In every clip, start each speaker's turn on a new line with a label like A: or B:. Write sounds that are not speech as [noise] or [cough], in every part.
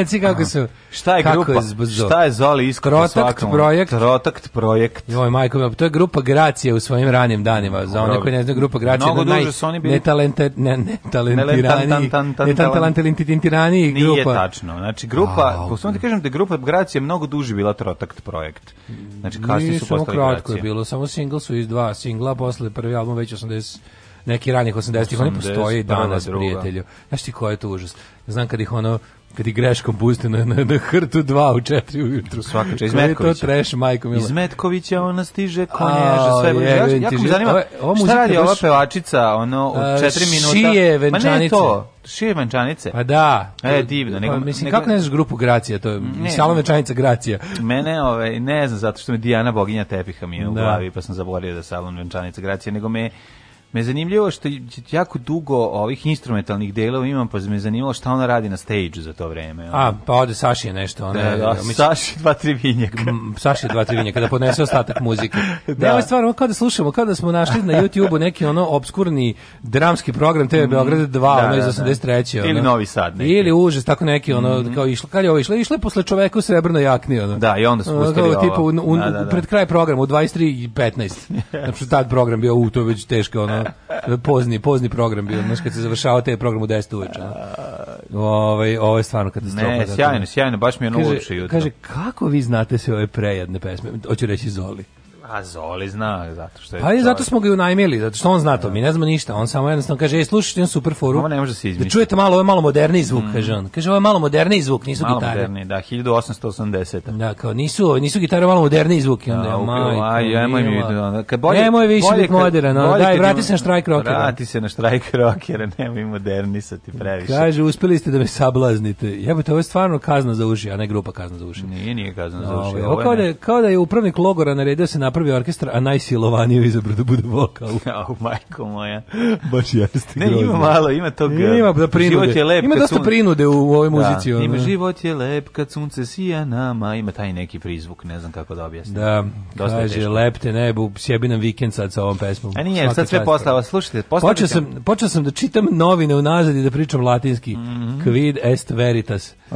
A: reci kako su.
B: Šta je grupa? Je
A: šta je Zoli
B: iskro svakom? projekt.
A: Trotakt projekt.
B: Joj, majko, pa to je grupa Gracije u svojim ranim danima. Za one koji ne znaju, grupa Gracije
A: je naj...
B: Bili... Netalente, ne, ne,
A: netalentiraniji. Netalentiraniji
B: grupa. Nije
A: tačno. Znači, grupa, posledno ti kažem da je grupa Gracije mnogo duže bila Trotakt projekt. Znači, kasnije su postali Gracije. Nije kratko je
B: bilo, samo single su iz dva singla, posle prvi album već 80 neki ranih 80-ih, oni postoje i danas, druga. prijatelju. Znaš ti ko je to užas? Znam kad ih ono kad i greškom pusti na, na, na hrtu 2 u 4 ujutru.
A: Svaka čast iz Metkovića. to trash, majko mila. Iz Metkovića ona stiže konježe sve bliže. Jako me zanima, ovo, šta radi ova pevačica ono, u 4
B: minuta? Šije venčanice. Ma
A: ne to, šije venčanice.
B: Pa da. E, divno. Pa nego, pa, mislim, nego, kako ne znaš grupu Gracija? To je ne, salon venčanica Gracija.
A: Mene, ove, ne znam, zato što me Dijana Boginja tepiha mi je u da. glavi, pa sam zaboravio da salon venčanica Gracija, nego me me zanimljivo što jako dugo ovih instrumentalnih delova imam, pa me zanimalo šta ona radi na stage za to vreme.
B: Ono. A, pa ode Saši je nešto.
A: Ona,
B: da, da,
A: mi... [laughs] Saši dva, tri vinjaka.
B: Saši dva, tri vinjaka, da podnese ostatak muzike. [laughs] da. Nema stvar, kao da slušamo, kao da smo našli na YouTube-u neki ono obskurni dramski program TV mm. Beograd 2, da, ono da, iz 83. Da. Ono. Ili Novi
A: Sad. Neki. Ili
B: užas, tako neki, ono, mm. kao išlo, kad je ovo išlo, išlo je posle čoveka u srebrnoj jakni, ono.
A: Da, i onda su
B: pustili ovo. Tipa, u, u, da, da, da. pred kraj programa, u 23.15. [laughs] znači, tad program bio, u, to je već teško, ono, ono, pozni, pozni program bio, znači kad se završava taj program u 10 uveče. Ovaj ovaj stvarno
A: katastrofa. Ne, da- sjajno, sjajno, baš mi je ono uopšte jutro.
B: Kaže, kako vi znate sve ove prejedne pesme? Hoću reći Zoli.
A: A Zoli zna, zato što je...
B: Pa i zato smo ga i unajmili, zato što on zna to, mi ne znamo ništa, on samo jednostavno kaže, ej, slušajte, on super foru.
A: Ovo ne može da se izmisliti. Da
B: čujete malo, ovo je malo moderniji zvuk, mm. kaže on. Kaže, ovo je malo moderniji zvuk, nisu malo gitare. Malo moderniji,
A: da, 1880.
B: Da, kao, nisu, nisu gitare malo moderniji zvuk, i onda, da, majko, aj, ajmo mi, onda, da, bolje... Nemoj više biti modern, no, daj,
A: vrati
B: se na štrajk rockera.
A: Vrati se na štrajk rockera, nemoj modernisati previše. Kaže, uspeli ste
B: da me sablaznite. Jebote, ovo je stvarno kazna za uši, a ne grupa kazna za uši.
A: Nije, nije kazna za ovaj, uši.
B: Ovo, kao, da, kao da je upravnik logora naredio da se napraviti napravi orkestar, a najsilovaniju izabro da bude vokal.
A: [laughs] Au, majko moja.
B: [laughs] Baš jeste.
A: Ne,
B: grozno.
A: ima malo, ima tog. Ima
B: da prinude. Život je lep. Ima dosta sun... prinude u, u ovoj da, muzici.
A: Da, ima život je lep kad sunce sija nama, ima taj neki prizvuk, ne znam kako da objasnim.
B: Da, dosta kaže, je lepte nebu, sjebi nam vikend sad sa ovom pesmom.
A: A nije, Svaki sad sve poslava, slušajte. Počeo
B: sam, počeo sam da čitam novine unazad i da pričam latinski. Mm -hmm. Quid est veritas. [laughs]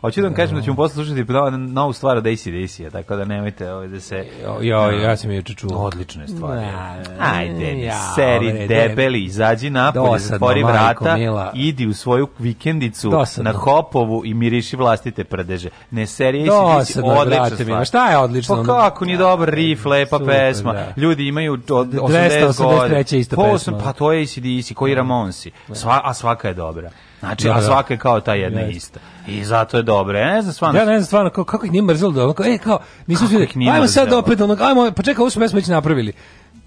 A: Hoću da vam kažem da ćemo posle slušati novu stvar od ACDC-a, tako da nemojte ovaj, da se...
B: Jo, jo da. ja sam juče čuo.
A: Odlične stvari. Ja, Ajde, ja, seri, bre, debeli, izađi napolje, dosadno, vrata, mila. idi u svoju vikendicu dosadno. na Hopovu i miriši vlastite prdeže. Ne seri si,
B: si odlična stvar. Šta je odlično?
A: Pa kako, ni dobar rif, lepa super, da. pesma. Da. Ljudi imaju 80 godina. 283 isto pesma. Pa to je ACDC, koji da. Ramonsi. Sva, a svaka je dobra. Znači, da, a da. svaka je kao ta jedna yes. ista. I zato je dobro.
B: Ja
A: ne
B: znam
A: stvarno.
B: Ja ne znam stvarno kako, kako ih nije mrzelo da onako, ej, kao, nisu svi, ajmo sad opet onako, ajmo, pa čekaj, ovo smo već napravili.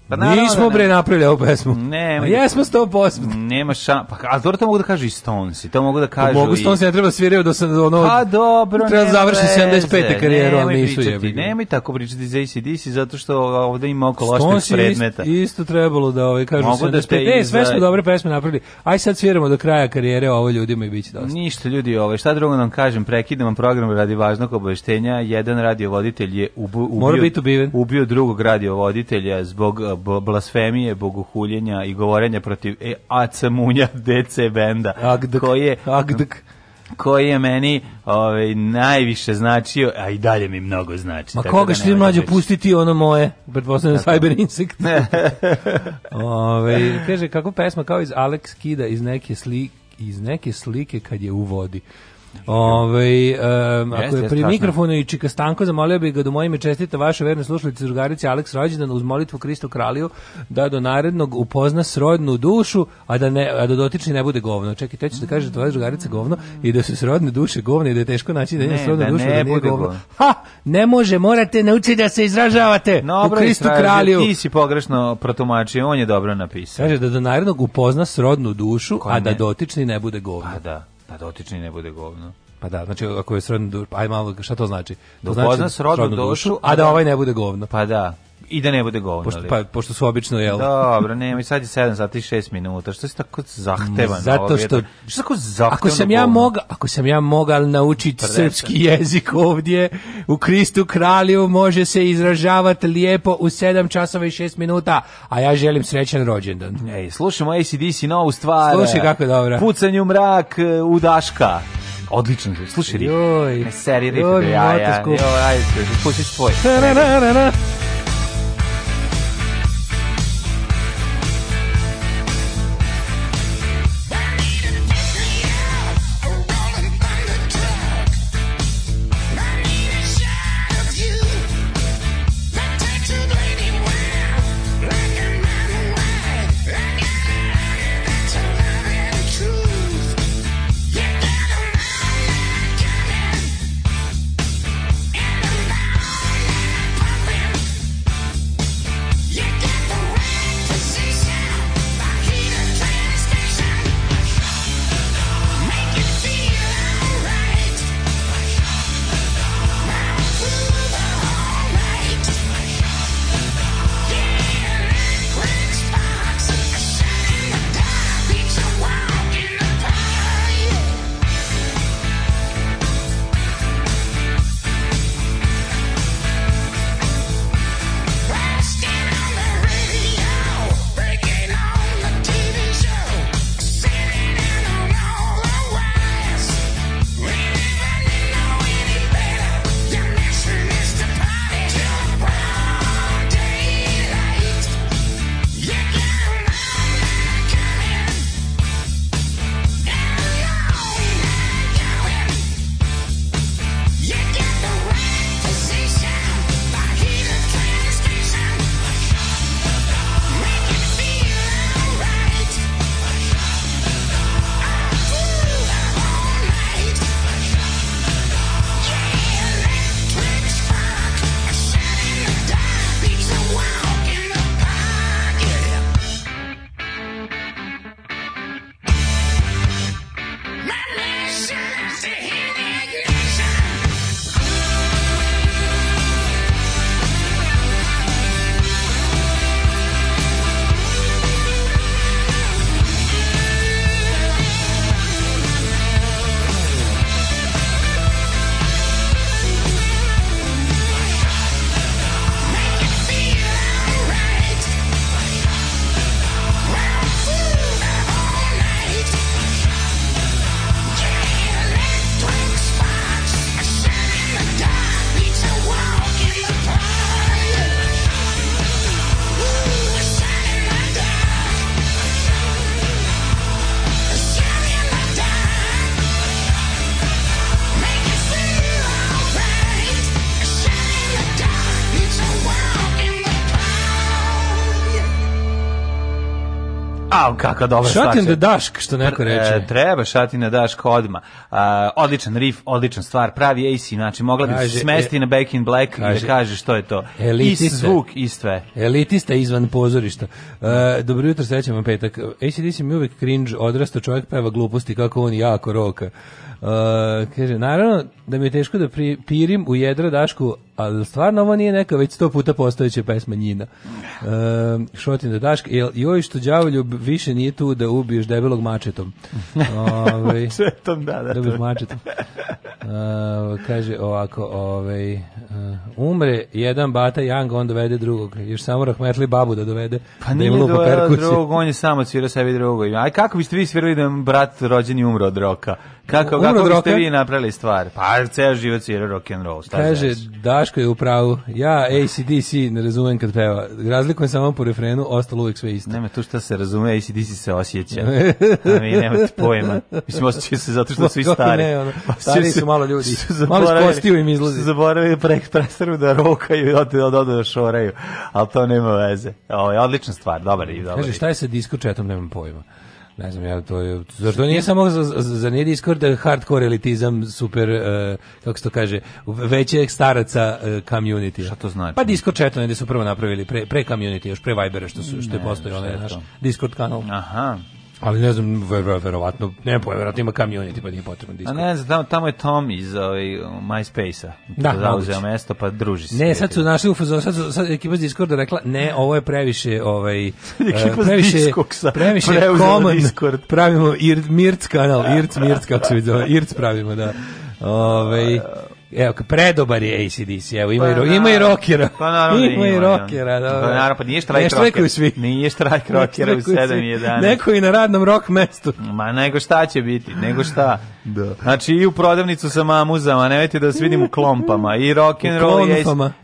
B: Pa naravno, da Nismo bre napravili ovu pesmu.
A: Ne,
B: jesmo 100%.
A: Nema ša, pa a dobro mogu da kažu i Stonesi, to mogu da pa kažu. Mogu Stonesi,
B: ne treba sviraju do sad ono. Pa
A: dobro, treba
B: završiti 75. karijeru, ali
A: nisu jebi. Nemoj tako pričati za ACDC zato što ovde ima oko loših predmeta.
B: Isto, isto trebalo da ovaj kažu mogu 75. Da ste, e, sve smo dobre pesme napravili. Aj sad sviramo do kraja karijere ovo ljudima i biće dosta.
A: Ništa ljudi, ovaj šta drugo nam da kažem, prekidamo program radi važnog obaveštenja. Jedan radio voditelj je ubu, ubio, ubio drugog radio voditelja zbog eh, blasfemije, bogohuljenja i govorenja protiv e, AC Munja [laughs] DC benda.
B: Agdk,
A: koji je,
B: agdk
A: koji je meni ovaj najviše značio, a i dalje mi mnogo znači.
B: Ma koga da što ti mlađe pustiti ono moje, pretpostavljam Cyber Insect. [laughs] Ove, kaže, kako pesma, kao iz Alex Kida, iz neke slike, iz neke slike kad je u vodi. Ove, ovaj, um, ako je pri mikrofonu i Čika Stanko zamolio bih ga da mojime čestita vaše verne slušalice drugarice Alex Rođendan uz molitvu Kristu Kralju da do narednog upozna srodnu dušu, a da ne a da dotični ne bude govno. Čekaj, to ćeš da kaže da tvoja drugarica govno i da su srodne duše govne i da je teško naći da je srodna da duša da ne da nije govno. Ha, ne može, morate naučiti da se izražavate
A: no, u Kristu straži, Kralju. Ti si pogrešno protumačio, on je dobro napisao.
B: Kaže da do narednog upozna srodnu dušu, Ko a da dotični ne bude govno.
A: Pa da. Pa dotični da ne bude govno.
B: Pa da, znači ako je srodnu dušu, aj malo, šta to znači? To
A: da znači upozna znači, srodnu, srodnu dušu,
B: a da, da ovaj ne bude govno.
A: Pa da, i da ne bude govno. Pošto,
B: pa, pošto su obično, jel?
A: Dobro, nema, i sad je 7 sati 6 minuta. Što si tako zahtevan? Zato što...
B: Ovdje? Što
A: tako zahtevan? Ako sam da
B: ja moga, ako sam ja mogal naučiti srpski jezik ovdje, u Kristu kralju može se izražavati lijepo u 7 časova i 6 minuta, a ja želim srećan rođendan.
A: Ej, slušamo ACDC novu stvar.
B: Slušaj kako je dobra.
A: Pucanju mrak e, u Daška. Odlično, slušaj.
B: Joj. Seri rip do
A: jaja. Joj,
B: ajde, pusti
A: tvoj. kakva dobra stvar. Da e, šatin
B: da dašk, što neko reče.
A: Treba šatina da dašk odma. Odličan riff, odlična stvar, pravi AC, znači mogla bi da se e, smesti na Back in Black kaže, i da kaže što je to. Elitista, I zvuk i sve.
B: Elitista izvan pozorišta. E, dobro jutro, srećan vam petak. ACDC mi uvek cringe, odrastao čovjek peva gluposti kako on jako roka. Uh, kaže, naravno da mi je teško da pri, pirim u jedra Dašku, ali stvarno ovo nije neka već sto puta postojeća pesma Njina. Uh, šotin da Daška, jel, joj što đavoljub više nije tu da ubiješ debelog mačetom.
A: Ove, ovaj, mačetom, [laughs] da, da. Da
B: mačetom. Uh, kaže ovako, ovaj, uh, umre jedan bata Jang, on dovede drugog. Još samo Rahmetli babu da dovede.
A: Pa da nije da dovede drugog, on je samo svirao sebi drugog. Aj kako biste vi svirali da brat rođeni umro od roka? Kako, kako biste roka. vi napravili stvar? Pa, ceo život svira rock and roll.
B: Kaže, znaš? Daško je u pravu. Ja ACDC ne razumem kad peva. Razlikujem samo po refrenu, ostalo uvek sve isto.
A: Nema tu šta se razume, ACDC se osjeća. [laughs] A mi nemate pojma. Mislim, osjećaju se zato što su i
B: [laughs] stari. Ne, ono, stari su malo ljudi. Malo spostiju im izlazi.
A: Zaboravili prek prestaru da rokaju i odu od, od, od, šoraju. Ali to nema veze. Ovo je odlična stvar, dobar i dobar.
B: Kaže, šta je sa četom, nemam pojma. Ne znam ja, to je, zar to nije samo, za, za Discord eh, hardcore elitizam, super, uh, kako se to kaže, veće staraca uh, eh, community.
A: Šta to znači?
B: Pa
A: Discord
B: chat, gdje su prvo napravili, pre, pre community, još pre Vibera što, su, što je postojao onaj naš Discord kanal.
A: Aha.
B: Ali ne znam, ver, verovatno, ne pojma, verovatno ima kamioniti, pa nije potrebno disko.
A: A ne znam, tamo, tamo je Tom iz ovaj, MySpace-a.
B: Da, Zauzeo mesto,
A: pa druži se.
B: Ne, sad su našli u fazonu, sad, su, sad ekipa iz Discorda rekla, ne, ovo je previše, ovaj, [laughs] ekipa eh, previše,
A: Discogsa,
B: previše common, Discord. pravimo ir, Mirc kanal, Irc, Mirc, kako se vidi, Irc pravimo, da. Ove, ovaj, [laughs] Evo, predobar je ACDC, evo, ima, pa, i, ro, ima i rockera.
A: Pa naravno da [laughs] ima, i da.
B: rockera,
A: da.
B: Pa da. naravno,
A: pa nije štrajk rockera.
B: svi. Nije štrajk
A: rockera
B: u 7 i 11. Neko i na radnom rock mestu.
A: Ma nego šta će biti, nego šta. [laughs] da. Znači i u prodavnicu sa mamuzama, nemojte da se vidim u klompama. I rock and roll,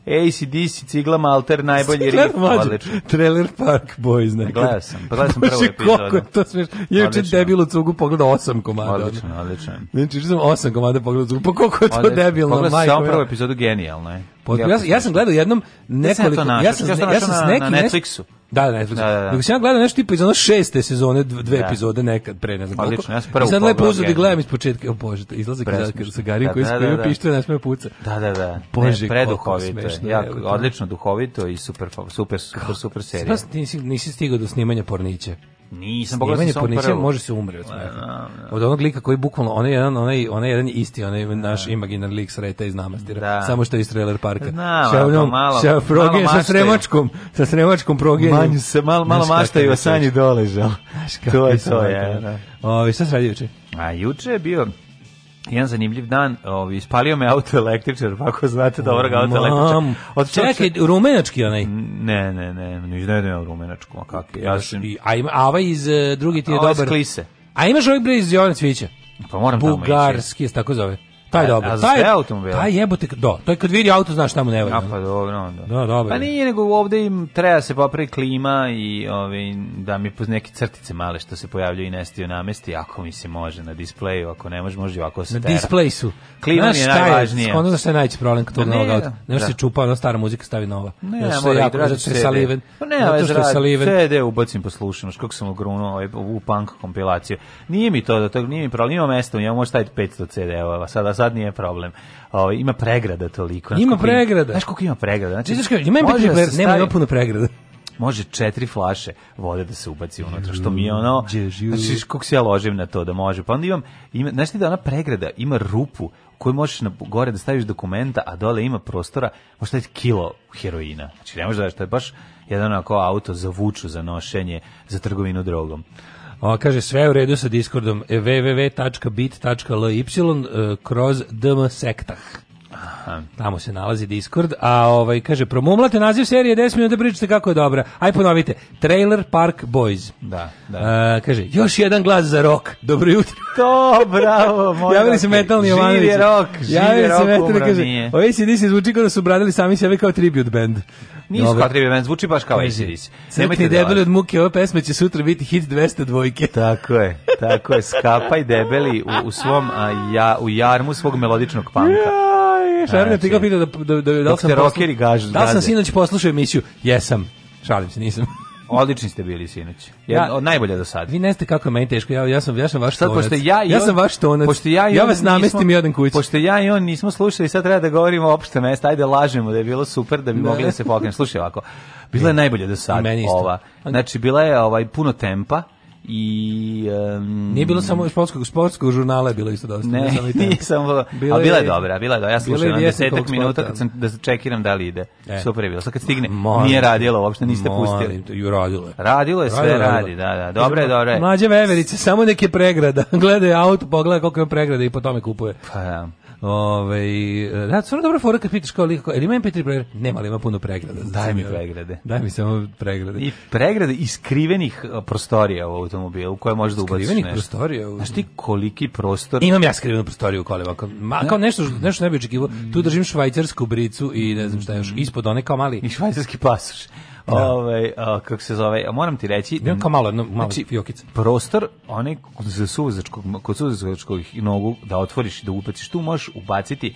A: ACDC, ciglama, alter, najbolji
B: riff. Odlično. Trailer Park Boys nekad.
A: Gledao sam, gledao sam
B: prvu epizodu. Koliko je to smiješno. Juče debil u cugu pogledao osam komada. Odlično,
A: odlično.
B: Znači, sam osam komada
A: pogledao cugu,
B: pa koliko je to
A: pa debilno pogledao samo prvu epizodu,
B: genijalno je. Potpuno, ja, ja sam gledao jednom nekoliko...
A: Ja sam, ja sam, Na Netflixu.
B: Da, na Netflixu. Da, da, da. Nego sam gledao nešto tipa iz ono šeste sezone, dve da. epizode nekad pre, ne znam koliko. Odlično,
A: ja sam prvo pogledao. I sad
B: lepo uzeo gledam iz početka. O Bože, izlazak iz sa Garim da, koji da da,
A: da, da, da. pištve ne sme puca. Da,
B: da,
A: da. Bože, preduhovito. ja, odlično, duhovito i super, super, super, super serija.
B: Nisi, nisi stigao do snimanja pornića.
A: Nisam
B: pogledao sam porniće, prvu. može se umre od smeha. No, no. Od onog lika koji bukvalno onaj jedan onaj onaj jedan isti onaj no. naš imaginarni lik sreta iz namastira. Da. Samo što je iz trailer parka. Znam, sa onom, malo, sa progin, sa sremačkom, sa sremačkom proginom.
A: Manju se malo malo maštaju o sanji dole, doležao. To je
B: to je. Ovaj šta se radi juče?
A: A juče je bio jedan zanimljiv dan, ovaj ispalio me auto električar, pa ako znate da ga auto električar.
B: Od čekaj, se... rumenački onaj.
A: Ne, ne, ne, ne, ne, je rumenačku, a kak Ja sam
B: a ima ava ovaj iz e, drugi ti
A: je ovaj
B: dobar.
A: Klise. A
B: imaš ovaj bre iz Jovan Cvića?
A: Pa moram
B: Bugarski, tamo
A: ići.
B: tako zove. Taj dobro.
A: A za taj, sve automobile?
B: Taj
A: jebote,
B: do. To je kad vidi auto, znaš šta mu ne valja. A pa
A: dobro, onda.
B: Da,
A: dobro. Pa nije, nego ovde im treba da se popraviti klima i ove, da mi poz neke crtice male što se pojavljuju i nestiju namesti, ako mi se može na displeju, ako ne može, može ovako se Na display su. Klima znaš,
B: je najvažnije. Ono znaš šta je najveći problem kod tog novog auta. Ne može da. se čupa, ona stara muzika stavi nova.
A: Ne, ne mora jako, da zato što je saliven. Pa ne, zato što je saliven. CD ubacim poslušam, kako sam ogrunuo ovaj, u punk kompilaciju. Nije mi to, da to nije mi problem, ima mesto, ja mogu staviti 500 CD-eva, sada sad nije problem. O, ovaj, ima pregrada toliko. Ima
B: pregrada.
A: Znaš koliko
B: ima pregrada? Znači, znači, ima može da stavi, nema puno pregrada.
A: Može četiri flaše vode da se ubaci unutra, što mi je ono... Znači, kako se ja ložim na to da može. Pa onda imam, ima, znaš ti da ona pregrada ima rupu koju možeš na gore da staviš dokumenta, a dole ima prostora, možeš staviti kilo heroina. Znači, ne možeš da, je baš jedan onako auto za vuču, za nošenje, za trgovinu drogom.
B: O, kaže, sve u redu sa Discordom e, www.bit.ly e, kroz dm sektah. Aha. Tamo se nalazi Discord, a ovaj kaže promumlate naziv serije 10 minuta pričate kako je dobra. Aj ponovite. Trailer Park Boys.
A: Da, da. A, e,
B: kaže još jedan glas za rok. Dobro jutro.
A: To, bravo, [laughs]
B: moj. Javili se metalni
A: Jovanović. Živi rok, živi rok. Javili se metalni kaže.
B: Ovi se nisi zvuči kao da su bradili sami sebe
A: kao tribute band. Nije Scott band, zvuči baš kao ACDC.
B: Nemojte da debeli od muke, ove pesme će sutra biti hit 200 dvojke.
A: Tako je, tako je. Skapaj debeli u, u svom, a, ja, u jarmu svog melodičnog panka.
B: E, Šarne znači, ti ga pitao da da da
A: da, da, da, sam... da, da, da, da,
B: da, da, da, da, da, da, da, da, da,
A: Odlični ste bili sinoć. Jedan ja, od najbolja do sada.
B: Vi ne znate kako je meni teško. Ja ja sam ja sam vaš
A: sad,
B: tonac.
A: Pošto ja, on,
B: ja sam vaš tonac. Pošto ja, i ja vas namestim jedan kući.
A: Pošto ja i on nismo slušali, sad treba da govorimo opšte mesta. Ajde lažemo da je bilo super da bi ne. mogli da se pokrenemo. Slušaj ovako. Bila je najbolje do sada ova. Znači bila je ovaj puno tempa i
B: um, nije bilo samo sportskog sportskog žurnala je bilo isto dosta
A: ne, ne samo i [laughs] nije samo bila, a bila je dobra bila je dobra ja slušam 10 minuta kad sam da čekiram da li ide e. super je bilo sad kad stigne molim, nije radilo uopšte niste molim, pustili to ju
B: radilo je
A: radilo je sve radilo, radi da da dobro je dobro je
B: mlađe veverice samo neke pregrada [laughs] gledaj auto pogleda koliko je pregrada i po tome kupuje
A: pa
B: da Ove, ovaj, da, stvarno dobro fora kad pitaš kao liko, ili e, ima MP3 pregled? Nema, ali ima puno pregleda.
A: Daj mi preglede.
B: Daj mi samo preglede.
A: I preglede iskrivenih e, prostorija u automobilu koje možeš da ubaciš. Skrivenih prostorija. U... Znaš ti koliki prostor?
B: Imam ja skrivenu prostoriju u kolima. Kao, ma, kao da. nešto, nešto ne bi očekivao. Tu držim švajcarsku bricu i ne znam šta još. Mm. Ispod one kao mali.
A: I švajcarski pasuš. Da. Ovaj kako se zove, moram ti reći, da kao
B: malo malo znači, jokica.
A: Prostor onaj kod suzačkog kod suzačkog nogu da otvoriš da upaciš tu možeš ubaciti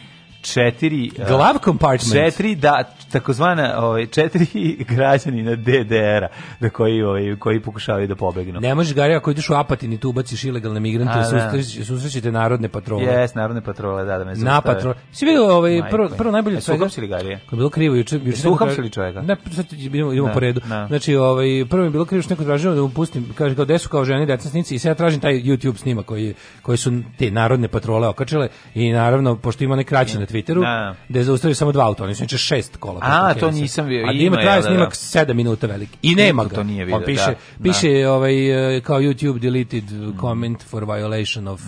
A: četiri e,
B: glav compartment četiri
A: da takozvana ovaj četiri [laughs] građani na DDR-a da koji ovaj koji pokušavaju da pobegnu.
B: Ne možeš gari ako ideš u Apatin i tu ubaciš ilegalne migrante, da. susrećete narodne patrole.
A: Jes, narodne patrole, da, da me Na
B: patrole. Si video ovaj prvo prvo najbolje
A: e, svega. Su garije.
B: Kad bilo krivo juče,
A: juče
B: su uhapsili
A: čovjeka. Ne,
B: sad idemo, idemo da, po redu. Da. Znači, ovaj prvo je bilo krivo što neko tražio da mu pustim, kaže kao desu kao žene snici i sad ja tražim taj YouTube snimak koji koji su te narodne patrole okačile i naravno pošto ima nekraćene Twitteru, da. gde je zaustavio samo dva auta, oni su inače šest kola. A,
A: to nisam bio.
B: A ima traje da, snimak 7 da. minuta velik. I nema ga. To nije video, On piše, da, da. piše ovaj, eh, kao YouTube deleted comment for violation of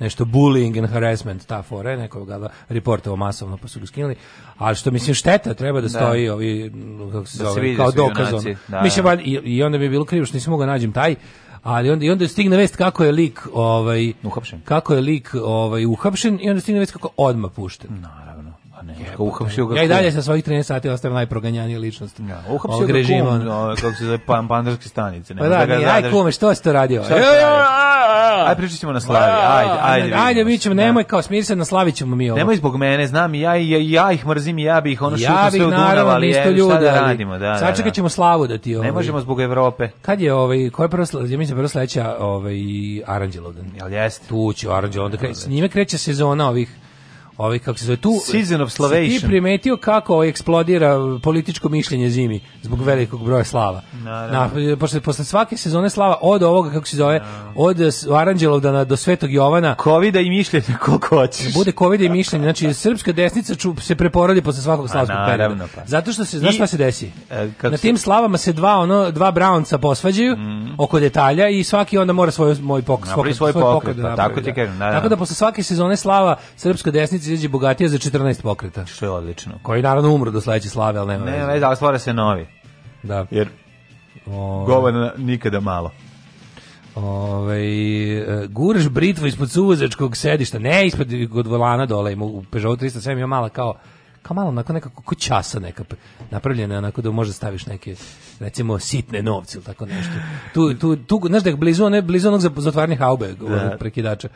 B: nešto bullying and harassment, ta fora, nekog ga reportovao masovno, pa su ga skinuli. Ali što mislim šteta, treba da stoji ovi, mm, kako se zove, kao dokazom. Mislim, i, i onda bi bilo krivo što nisam mogao nađem taj, ali onda i onda stigne vest kako je lik ovaj
A: uhapšen.
B: Kako je lik ovaj uhapšen i onda stigne vest kako odma pušten.
A: Naravno.
B: Pa ne, je, ga. Ja i dalje sa svojih 13 sati ostajem najproganjanija ličnost.
A: Ja, uhapšio ga režima, kako se zove
B: pan,
A: pandarske stanice.
B: Ne, pa da, da ga nije, aj kume, što si to radio? Šta
A: aj pričat ćemo na slavi, ajde, ajde.
B: Ajde, mi ćemo, da. nemoj kao smiri se, na slavi ćemo mi ovo.
A: Nemoj zbog mene, znam i ja, ja, ja ih mrzim i ja bih ono ja sve u Dunav, ali je, šta da radimo, da, da, da, Sačekat ćemo
B: slavu da ti ovo. Ne
A: ovaj- možemo zbog Evrope.
B: Kad je ovaj, ko je prvo, ja mislim prvo sledeća ovaj, Aranđelovdan. Jel jeste? Tu će Aranđelovdan, s njime kreće sezona ovih ovaj kako se zove tu
A: Season of Slavation.
B: Ti primetio kako ovaj eksplodira političko mišljenje zimi zbog velikog broja slava.
A: Naravno. Na e, posle
B: posle svake sezone slava od ovoga kako se zove Naravno. od Aranđelovdana do Svetog Jovana.
A: Kovida
B: i
A: mišljenje koliko hoćeš.
B: Bude kovida i mišljenje, znači srpska desnica ču, se preporodi posle svakog pa slavskog perioda. Pa. Zato što se znaš šta se desi? E, Na tim se... slavama se dva ono dva Brownca posvađaju mm. oko detalja i svaki onda mora svoj moj
A: pok, svoj, svoj, svoj pokret, pokret, da pa tako ti da. kažem. Tako
B: da posle svake sezone slava srpska desnica Subotica izađe bogatija za 14 pokreta.
A: Što je odlično.
B: Koji naravno umro do sledeće slave, ali nema ne, veze.
A: Ne, da, stvara se novi.
B: Da.
A: Jer o... nikada malo.
B: Ove, ovaj, guraš britvu ispod suvozačkog sedišta, ne ispod kod volana dole, ima u Peugeot 307 ima mala kao kao malo onako nekako ko časa neka napravljena onako da možeš staviš neke recimo sitne novce ili tako nešto. Tu, tu, tu, znaš da je blizu, ne, blizu onog za, za haube, da. prekidača.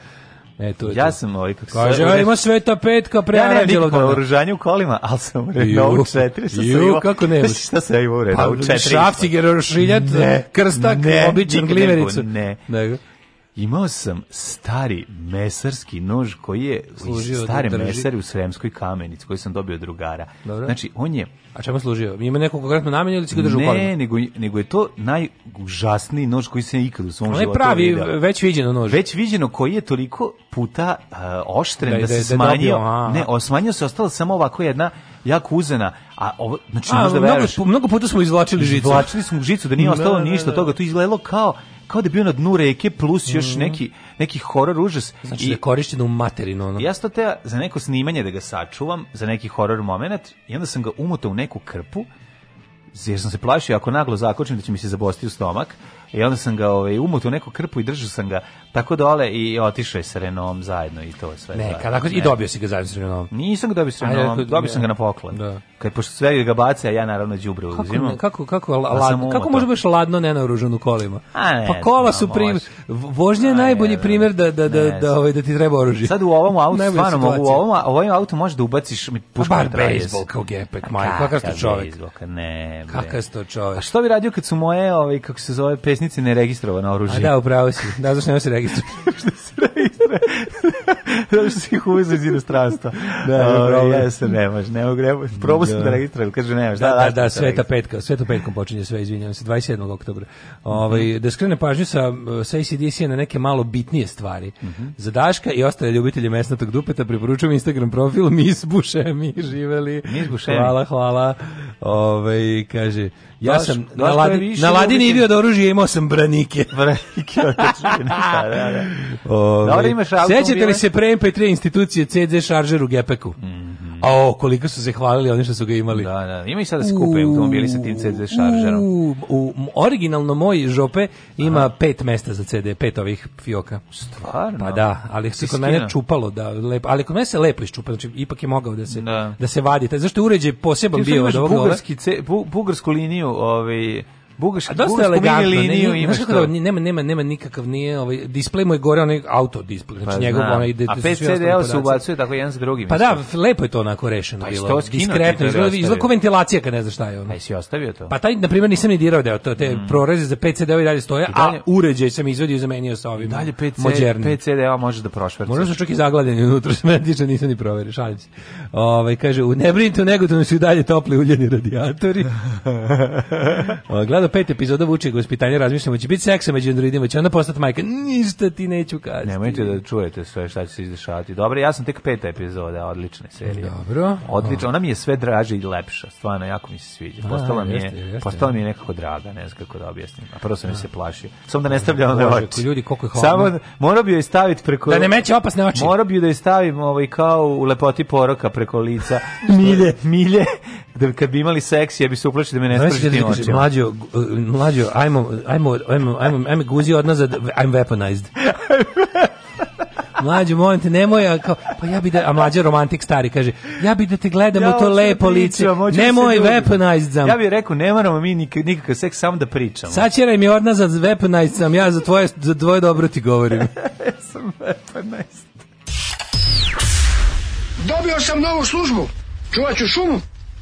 A: E, to ja to. sam ovaj
B: kako Kaže, ja ima sveta petka pre
A: ja
B: Aranđelov
A: dana. oružanje u kolima, al sam u Renault 4
B: sa Ju, kako ne?
A: Misliš šta se ja imao u
B: Renault 4? Pa, šrafciger, krstak, ne, običan glivericu.
A: Ne, ne. Imao sam stari mesarski nož koji je služio da stare da mesare u Sremskoj kamenici koji sam dobio od drugara.
B: Dobro.
A: Znači on je
B: A čemu služio?
A: Ima
B: neko konkretno namenu ili si ga držao Ne,
A: kolima? nego nego je to najužasniji nož koji sam ikad u svom on životu
B: pravi, video. pravi već viđeno nož.
A: Već viđeno koji je toliko puta uh, oštren da, da, da se da smanjio. Da ne, osmanjio se, ostala samo ovako jedna jako uzena, a ovo,
B: znači a, možda mnogo, veruješ. Mnogo puta smo izvlačili žicu.
A: Izvlačili smo žicu da nije da, ostalo ništa toga, to izgledalo kao kao da je bio na dnu reke plus još mm -hmm. neki neki horor užas
B: znači i da
A: je
B: korišćen u materinu ono.
A: Ja sam te za neko snimanje da ga sačuvam za neki horor momenat i onda sam ga umotao u neku krpu jer sam se plašio ako naglo zakočim da će mi se zabosti u stomak i onda sam ga ovaj, umutio u neku krpu i držao sam ga tako dole i otišao je sa Renaultom zajedno i to je sve.
B: Ne, kad, ako, i dobio si ga zajedno sa Renaultom.
A: Nisam ga dobio sa Renaultom, dobio sam ga na da. poklon. Da. Kad pošto sve ga baca, ja naravno đubre uzimam. Ne,
B: kako kako pa ladno, kako može baš ladno nenaoružan u kolima?
A: A ne,
B: pa
A: kola
B: su prim vožnja je najbolji primer da da da da ovaj da ti treba oružje.
A: Sad u ovom autu [laughs] stvarno mogu u ovom, ovom autu možeš da ubaciš mi pa pušku bar
B: bejsbol kao gepek, majka, kakav ste čovek.
A: Ne, bre. Kakav
B: sto čovjek. A
A: što
B: bi
A: radio kad su moje, ovaj kako se zove, pesnice neregistrovano oružje? A
B: da, upravo si. Da zašto ne se registruje? [laughs] što se registruje? [laughs] Zato što si ih uvezu iz inostranstva.
A: da, o, ovaj, problem. Ja se nemaš, može, ne mogu,
B: probao sam da, da. registrujem, kaže nemaš.
A: može. Da, da, da, da sveta petka, sveta petkom počinje sve, izvinjavam se, 27. oktobra.
B: Ovaj, mm -hmm. Da skrene pažnju sa, sa ACDC na neke malo bitnije stvari. Mm -hmm. Za Daška i ostale ljubitelje mesnatog dupeta preporučujem Instagram profil Miss Bušemi, živeli. Miss Bušemi. Hvala, hvala. Ove, ovaj, kaže, ja baš, sam baš na, ladi, na ladini uvijek... od da oružja imao sam branike.
A: branike od
B: da, da. Ove, Sećate li se pre MP3 institucije CD šaržer u Gepeku? Mm A o, koliko su se hvalili oni što su ga imali.
A: Da, da, ima i sada se u, automobili sa tim CD šaržerom. U,
B: u, originalno moj žope ima Aha. pet mesta za CD, pet ovih fioka.
A: Stvarno?
B: Pa da, ali se kod mene čupalo da lepo, ali kod mene se lepo iščupa, znači ipak je mogao da se da, da se vadi. Zašto je uređaj poseban bio od ovoga? Bugarski,
A: bugarsku liniju, ovaj
B: Bugaš, a dosta elegantno, liniju ne, znaš kako nema, nema, nema nikakav, nije, ovaj, display mu je gore onaj auto display, znači pa njegov onaj...
A: A 5 CD se ubacuje tako jedan s drugim.
B: Pa da, lepo je to onako rešeno
A: pa
B: bilo,
A: diskretno, izgleda, izgleda kao ventilacija kad ne znaš šta je ono.
B: Aj pa si ostavio to?
A: Pa taj, na primjer, nisam ni dirao deo, to, te mm. proreze za 5 cd i dalje stoje, a uređaj sam izvadio i zamenio sa ovim dalje 5 modernim.
B: može da
A: prošverci. Možda su čak i zagladeni unutra, se tiče nisam ni proverio, šalim se. Ovaj, kaže, u brinite, u Negotonu su i dalje topli uljeni radijatori. [laughs] Ovaj, Gledam gledao pet epizoda Vučeg gospitanja, razmišljam, hoće biti seksa među androidima, će onda postati majka. Ništa ti neću kazati.
B: Nemojte da čujete sve šta će se izdešavati. Dobro, ja sam tek pet epizoda, odlične serije.
A: Dobro.
B: Odlično, ona mi je sve draže i lepša, stvarno, jako mi se sviđa. Da, postala, mi, je, jeste, jeste. postala mi je nekako draga, ne znam kako da objasnim. A prvo sam mi se plašio. Samo da ne stavljam na oči.
A: Ljudi, koliko je hladno.
B: Samo, morao bi je staviti preko...
A: Da ne meće opasne oči. Morao bih da je
B: stavim ovaj, kao u lepoti poroka preko lica. milje. Milje. Da kad bi imali seks, ja bih se uplašio da me ne spreči tim očima.
A: Mlađo, mlađo, ajmo, ajmo, ajmo, ajmo, ajmo guzi od nas, I'm weaponized. Mlađe, molim te, nemoj, a kao, pa ja bi da, a mlađe romantik stari kaže, ja bi da te gledamo ja, to da lepo lice, da nemoj weaponized sam.
B: Ja bih rekao,
A: ne
B: moramo mi nik, nikakav seks,
A: samo
B: da pričamo.
A: Sačeraj mi odnazad, weaponized sam, ja za tvoje, za tvoje dobro ti govorim.
B: [laughs] sam weaponized. Dobio sam novu službu, čuvat ću šumu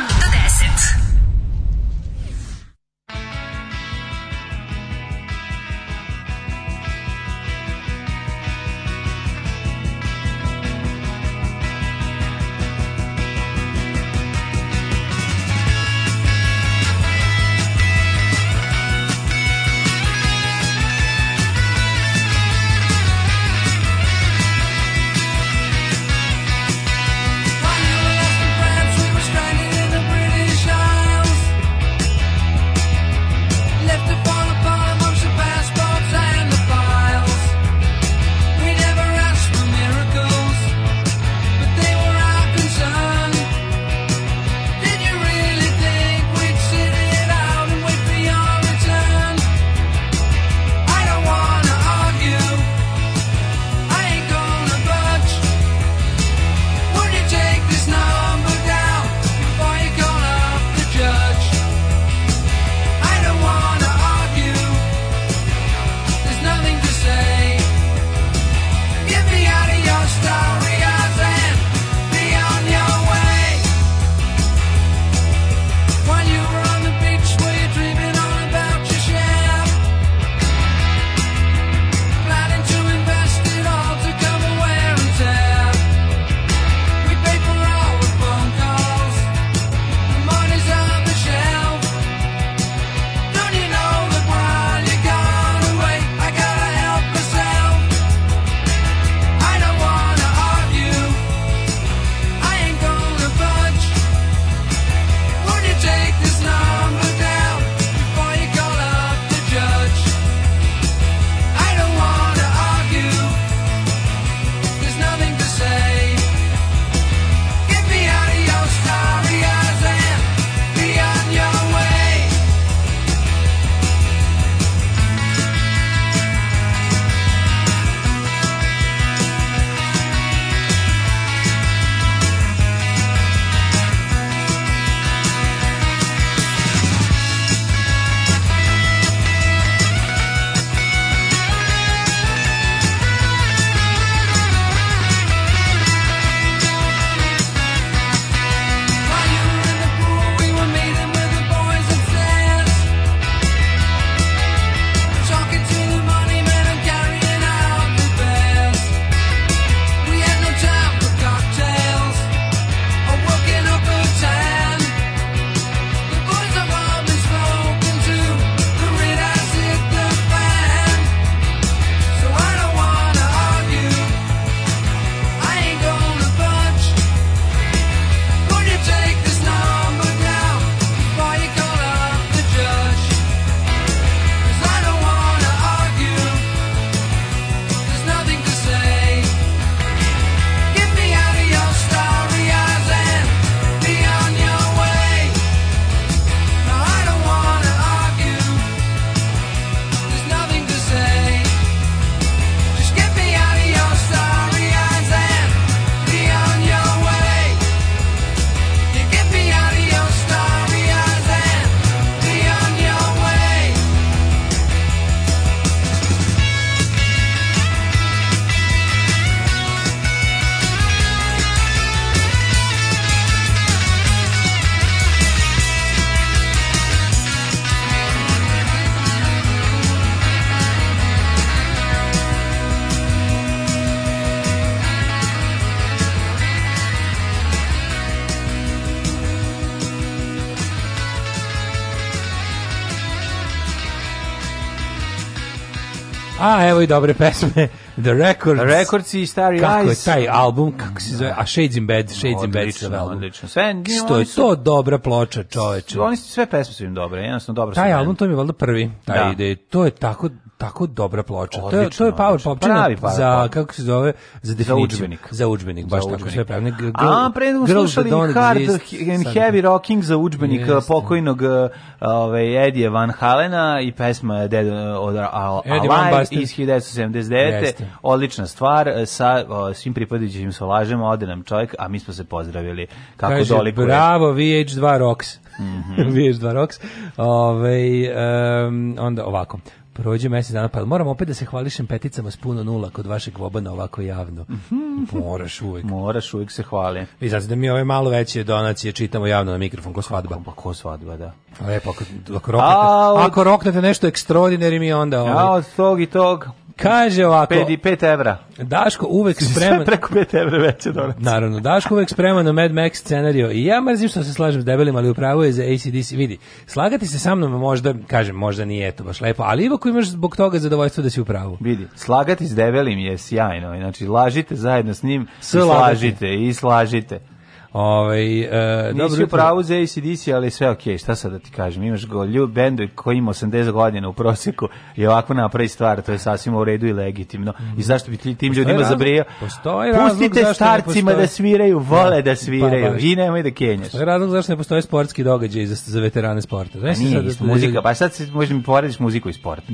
A: 7 ove dobre pesme, The Records.
B: Records i Starry Eyes.
A: Kako je taj album, kako se zove, a Shades in Bed, Shades in Bed se album.
B: Odlično, sve,
A: Što je to dobra ploča, čoveče.
B: Oni su sve pesme su im dobre, jednostavno dobro.
A: Taj album, to mi je valjda prvi, taj da. ide, to je tako tako dobra ploča. Odlično, to je to je power
B: pop
A: za kako se zove za definiciju
B: za udžbenik, baš
A: tako
B: sve pravne. A pre slušali Hard and Heavy Rocking za udžbenik pokojnog ovaj Edija Van Halena i pesma Dead od Alive iz 1979. Odlična stvar sa svim pripadajućim solažemo, ode nam čovjek, a mi smo se pozdravili.
A: Kako Kaže, dolikuje. Bravo, VH2 Rocks. Mm -hmm. VH2 Rocks. Ove, ovaj, um, onda ovako prođe mjesec dana, pa moram opet da se hvališem peticama s puno nula kod vašeg vobana ovako javno. Moraš uvijek.
B: Moraš uvijek se hvali.
A: Vi znate da mi ove malo veće donacije čitamo javno na mikrofon, ko svadba. Pa
B: ko svadba, da. Lepo, ako,
A: ako, roknete, A, od... ako roknete nešto ekstraordinari mi onda... Ovo... Ovaj. Ja,
B: od tog i tog.
A: Kaže ovako.
B: 5 5 evra.
A: Daško uvek spreman. Sve
B: preko 5 evra veće donacije.
A: Naravno, Daško uvek spreman na Mad Max scenariju. I ja mrzim što se slažem s debelim, ali upravo je za ACDC. Vidi, slagati se sa mnom možda, kažem, možda nije eto baš lepo, ali ipak imaš zbog toga zadovoljstvo da si u pravu.
B: Vidi, slagati s debelim je sjajno. Znači, lažite zajedno s njim, slažite i slažite.
A: Ovaj e,
B: dobro, pravo za ACDC, ali sve okej, okay, šta sad da ti kažem? Imaš go ljub bend koji ima 80 godina u proseku i ovako napravi stvar, to je sasvim u redu i legitimno. Mm. I mhm. zašto bi ti tim postoji ljudima zabrijao? Pustite starcima da sviraju, da, vole da pa sviraju pa, i nemoj da kenjaš.
A: Postoji razlog zašto
B: ne
A: postoje sportski događaj za, za veterane sporta. Znači, nije, da
B: sad, muzika, pa sad se možda mi poradiš muziku i sport. [laughs]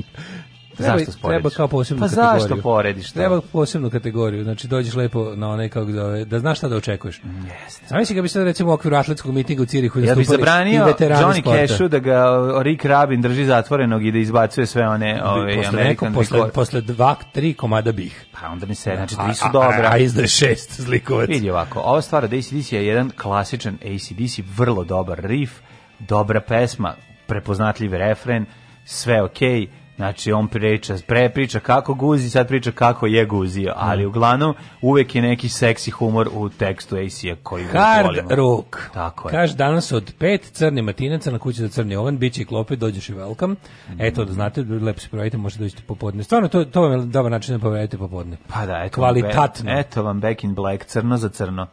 B: Treba, zašto
A: sporediš? Treba kao posebnu
B: pa kategoriju. Pa
A: zašto porediš to? Treba posebnu kategoriju, znači dođeš lepo na onaj kako da, da znaš šta da očekuješ. Jeste. Znaš ga bi sad recimo u okviru atletskog mitinga u Cirihu
B: ja bi zabranio Johnny Cashu da ga Rick Rabin drži zatvorenog i da izbacuje sve one ove posle, neko,
A: posle, posle dva, tri komada bih.
B: Pa onda mi se, znači tri su dobra. A,
A: a, izda je šest zlikovac. Vidi
B: ovako, ova stvar od ACDC je jedan klasičan ACDC, vrlo dobar riff, dobra pesma, prepoznatljiv refren, sve okej. Okay Znači, on priča, pre priča kako guzi, sad priča kako je guzio, ali da. uglavnom uvek je neki seksi humor u tekstu AC-a koji Hard volimo. rock. Tako je.
A: Kaže, danas od pet crni matinaca na kući za crni ovan, bit će i klope, dođeš i welcome. Mm. Eto, da znate, lepo se provajte, možete doći popodne. Stvarno, to, to vam je dobar način da provajete popodne.
B: Pa da, eto,
A: Kvalitatno. Vam,
B: eto vam back in black, crno za crno.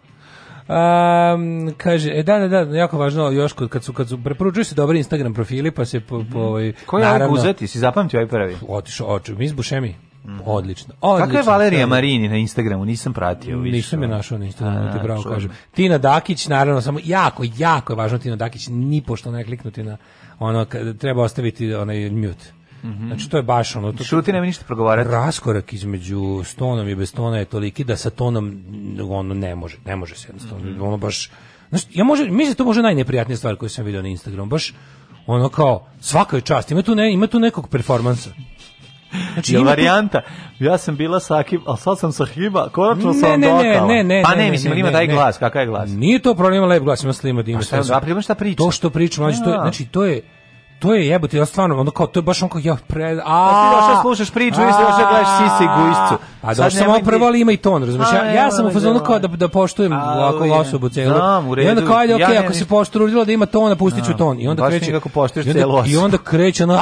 A: Um, kaže, e, da, da, da, jako važno još kod, kad su, kad su, preporučuju se dobri Instagram profili, pa se po, mhm. po
B: ovaj,
A: Koji ovaj
B: naravno, je si zapamtio ovaj prvi?
A: Otišao, oču, mi bušemi. Mm. Odlično. Odlično. Kako je
B: Valerija Marini na Instagramu? Nisam pratio.
A: Viš, Nisam je ovaj. našao na Instagramu, ti pravo kažem. Tina Dakić, naravno, samo jako, jako je važno Tina Dakić, ni pošto ne kliknuti na ono, treba ostaviti onaj mute. Mm -hmm. Znači to je baš ono to
B: Šuti nema ništa progovarati.
A: Raskorak između s i bez tona je toliki da sa tonom ono ne može, ne može se jednostavno. Mm -hmm. Ono baš znači ja može mislim da to može najneprijatnija stvar koju sam video na Instagramu. Baš ono kao svaka je čast, ima tu ne, ima tu nekog performansa.
B: Znači, je varijanta. Ja sam bila sa Akim, al sad sam Sahiba, konačno ne, sam
A: ne, dokala. Ne, ne, ne,
B: pa ne, ne mislim, ne, ima taj glas, kakav je glas?
A: Nije to problem, lep glas, ima slima, pa ima šta.
B: A
A: šta priča? To što priča, da. znači, to je, znači, to je, to je jebote, ja stvarno, onda kao, to je baš onko, ja pre...
B: A, pa ti
A: došao da
B: slušaš priču, da
A: da
B: i došao gledaš sise i gujscu. A
A: pa došao sam ovo ali ima i ton, razumiješ? Ja, ja sam u fazonu kao da, da poštujem ovako osobu celu. I onda kao, ajde, okej, ako se pošturudila da ima ton, da pustit ću ton. I onda kreće...
B: kako poštuješ celu
A: osobu. I onda kreće ono,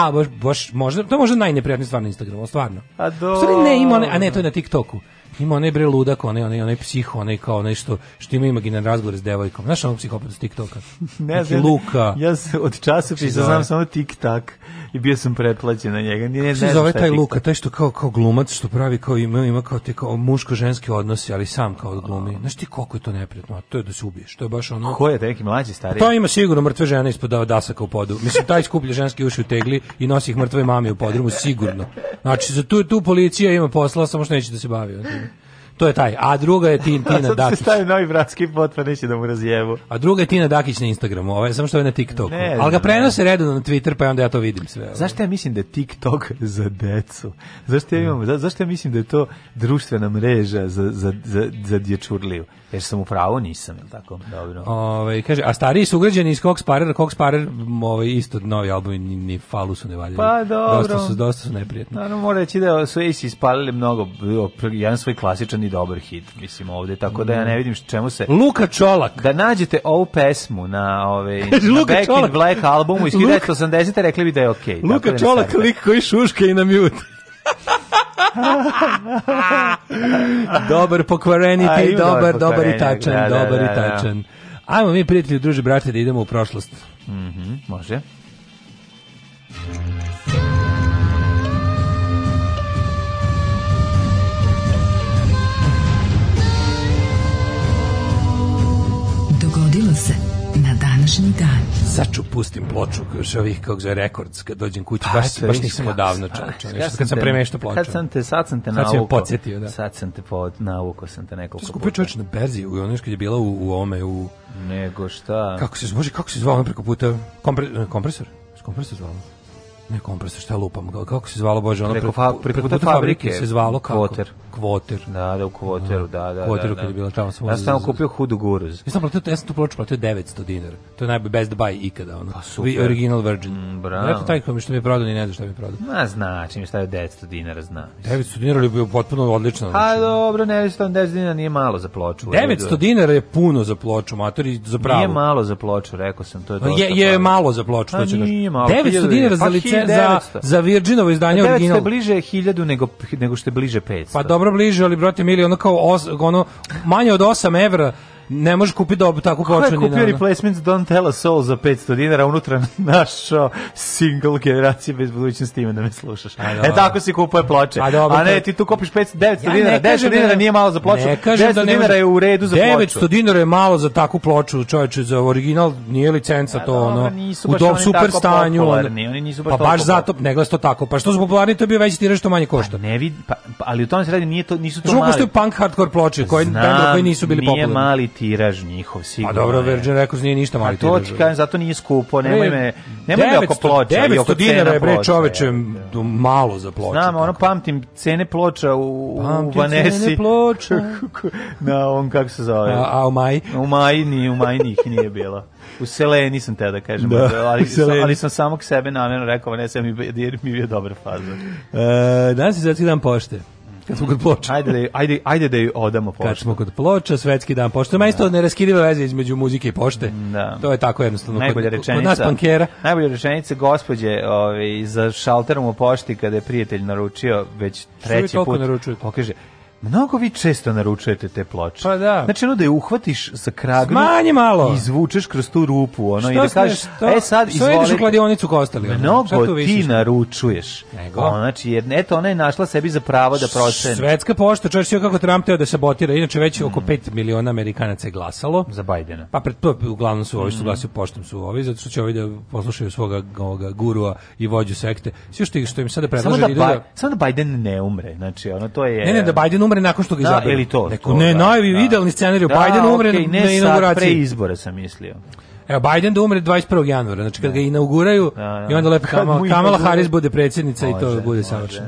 A: a, baš, baš, možda, to je možda najneprijatnija stvar na Instagramu, stvarno. A
B: do...
A: ne, ima, a ne, to je na TikToku. Ima onaj bre ludak, onaj, onaj, onaj psiho, onaj kao nešto što ima imaginan razgovor s devojkom. Znaš onog psihopat s TikToka? [laughs]
B: ne
A: znači, znam.
B: Luka. Ja se od časopisa znači, znam samo TikTok i bio sam pretplaćen na njega. Nije,
A: ne, se zove taj Luka, taj što kao, kao glumac, što pravi kao ima, ima kao te kao muško ženske odnosi, ali sam kao glumi. Znaš ti koliko je to neprijatno? To je da se ubiješ. To je baš ono...
B: Ko je,
A: taj
B: neki mlađi, stari?
A: To pa ima sigurno mrtve žene ispod dasaka u podu. Mislim, taj skuplje ženske uši u tegli i nosi ih mrtve mami u podrumu, sigurno. Znači, za tu, tu policija ima posla, samo što neće da se bavi. To je taj. A druga je Tin, [laughs] Tina Dakić. se stavi
B: novi bratski pot, pa neće da mu
A: razjevu. A druga je Tina Dakić na Instagramu, ovaj, samo što je na TikToku. Ne, Ali ga prenose redovno na Twitter, pa onda ja to vidim sve. Ovaj.
B: Zašto ja mislim da je TikTok za decu? Zašto ja, imam, za, zašto ja mislim da je to društvena mreža za, za, za, za dječurliju? Jer sam u pravu, nisam, jel tako? Dobro.
A: Ove, ovaj, kaže, a stariji su ugrađeni iz Cox Parer, Cox Parer, ovaj, isto novi album, ni, ni falu su ne valjali.
B: Pa dobro.
A: Dosta su, dosta su neprijetni.
B: Naravno, mora reći da su Ace ispalili mnogo, jedan svoj klasičan i dobar hit, mislim, ovde, tako da ja ne vidim čemu se...
A: Luka Čolak!
B: Da nađete ovu pesmu na, ove, ovaj, [laughs] kaže, na Luka Back Čolak. in Black albumu iz 1980. te rekli bi da je okej. Okay,
A: Luka da Čolak, lik koji šuška i na mute dobar pokvareni ti, dobar, dobar i tačan, da, da dobar da, da, i tačan. Ajmo mi, prijatelji, druže, brate, da idemo u prošlost. Mm
B: -hmm, može.
A: Dogodilo se na današnji dan saču pustim ploču, još ovih, kako zove, rekords, kad dođem kući, pa, baš, baš nisam odavno čoče, ja kad sam premeštao ploču. Kad
B: sam te, sad sam te nauko. Sad sam podsjetio,
A: da. Sad sam te pod, nauko sam te nekoliko puta. Skupio na Berzi, u onoj kad je bila u, u ome, u...
B: Nego šta?
A: Kako se zove, kako se zvao ono preko puta? Kompre, e, kompresor? Kompresor zvao? Ne kompresor, šta lupam? Kako se zvalo bože, ono preko, fa, preko, preko fabrike se zvalo kako? Kvoter. Kvoter. Da,
B: da u
A: kvoteru,
B: da, da. Kvoteru da, da. kad
A: je da. bila tamo sam.
B: Ja sam kupio Hudu Guruz.
A: Ja sam platio, ja sam tu ploču platio 900 dinara. To je najbolji best buy ikada, ono. Pa, super. Original Virgin.
B: Mm, bravo.
A: Rekao pa taj koji mi što mi je prodao, ni ne zna šta mi je prodao.
B: Ma znači, mi šta je 900
A: dinara,
B: zna.
A: 900 dinara je bio potpuno odlično. Znači. A
B: pa, dobro, ne, 910
A: dinara
B: nije malo za ploču. 900
A: dinara je puno za ploču,
B: matori, za pravo. Nije malo za ploču, rekao sam, to je dosta. Je, je
A: malo za ploču, to pa će. 900 dinara za licencu za, za Virginovo izdanje original. 900 je
B: bliže 1000 nego, nego što je bliže 500.
A: Pa dobro bliže, ali brate mili, ono kao os, ono, manje od 8 evra ne može kupiti dobu
B: takvu
A: počinu. Kako
B: je kupio da. replacements Don't Tell a Soul za 500 dinara, unutra našao single generacije bez budućnosti ime da me slušaš. A e tako se kupuje ploče. A, dobro, a ne, ti tu kupiš 500, 900 ja dinara, 10 dinara da- nije malo za ploču, ne kažem 10 da ne dinara je u redu za 900 ploču. 900
A: dinara je malo za takvu ploču, čovječe, za original nije licenca a, pa to, ono, u dom super stanju.
B: oni nisu
A: baš pa baš zato, ne gleda to tako, pa što su popularni, to bio veći tira što manje pa košta.
B: ne vid, pa-, pa, ali u tome se radi, nije to, nisu to mali.
A: Što je punk hardcore ploče, koje, koji nisu bili popularni
B: tiraž njihov sigurno. A pa
A: dobro, Virgin Records nije ništa mali
B: tiraž. A to ti kažem, zato nije skupo, nemoj me, nemoj me oko ploča. 900
A: dinara je
B: bre
A: čoveče ja. malo za
B: ploču. Znam, ono pamtim cene ploča u, pamtim u Vanesi. Pamtim
A: cene ploča.
B: [laughs] Na on kako se zove.
A: A, a u Maji?
B: U Maji nije, u Maji njih nije bila. U Seleni nisam te da kažem, da, ali, sam, ali sam samog sebe namjerno rekao, ne sam mi, jer mi bio dobra faza.
A: E, danas je svetski dan pošte. Kad smo kod ploča.
B: Ajde da je, ajde, ajde da odamo poštu.
A: Kad smo kod ploča, svetski dan pošte. Ima da. isto neraskidiva veze između muzike i pošte. Da. To je tako jednostavno.
B: Najbolja kod, rečenica. Kod nas pankera. Najbolja rečenica gospođe ovaj, za šalterom u pošti kada je prijatelj naručio već treći put. Pokaže, Mnogo vi često naručujete te ploče.
A: Pa da.
B: Znači ono da je uhvatiš za kragnu
A: Smanji malo.
B: i izvučeš kroz tu rupu. Ono, što i da kažeš, što, e sad što izvoli... ideš
A: u kladionicu kostali? Ono,
B: mnogo ti naručuješ. Nego? Ono, znači, jer, eto, ona je našla sebi za pravo da proceni.
A: Svetska pošta, čovječ je kako Trump teo da sabotira. Inače, već mm. oko 5 miliona Amerikanaca je glasalo.
B: Za Bajdena.
A: Pa pred, uglavnom su ovi mm. su glasio poštom su ovi, zato što će ovi da poslušaju svoga ovoga, gurua i vođu sekte. Sve što, što im sada predlaže... Samo
B: da, ba, da, samo da Biden ne umre. Znači, ono, to je... Ne, ne,
A: da Biden umre umre nakon što ga da, izaberu. Da,
B: ili to. Neko,
A: to, ne, da, najavi, da. idealni scenarij, da, Biden umre okay, ne na inauguraciji.
B: Pre izbora sam mislio.
A: Evo, Biden da umre 21. januara, znači kad ga da. inauguraju da, da. i onda lepo [laughs] Kamala, Kamala Harris bude predsjednica može, i to bude savršeno.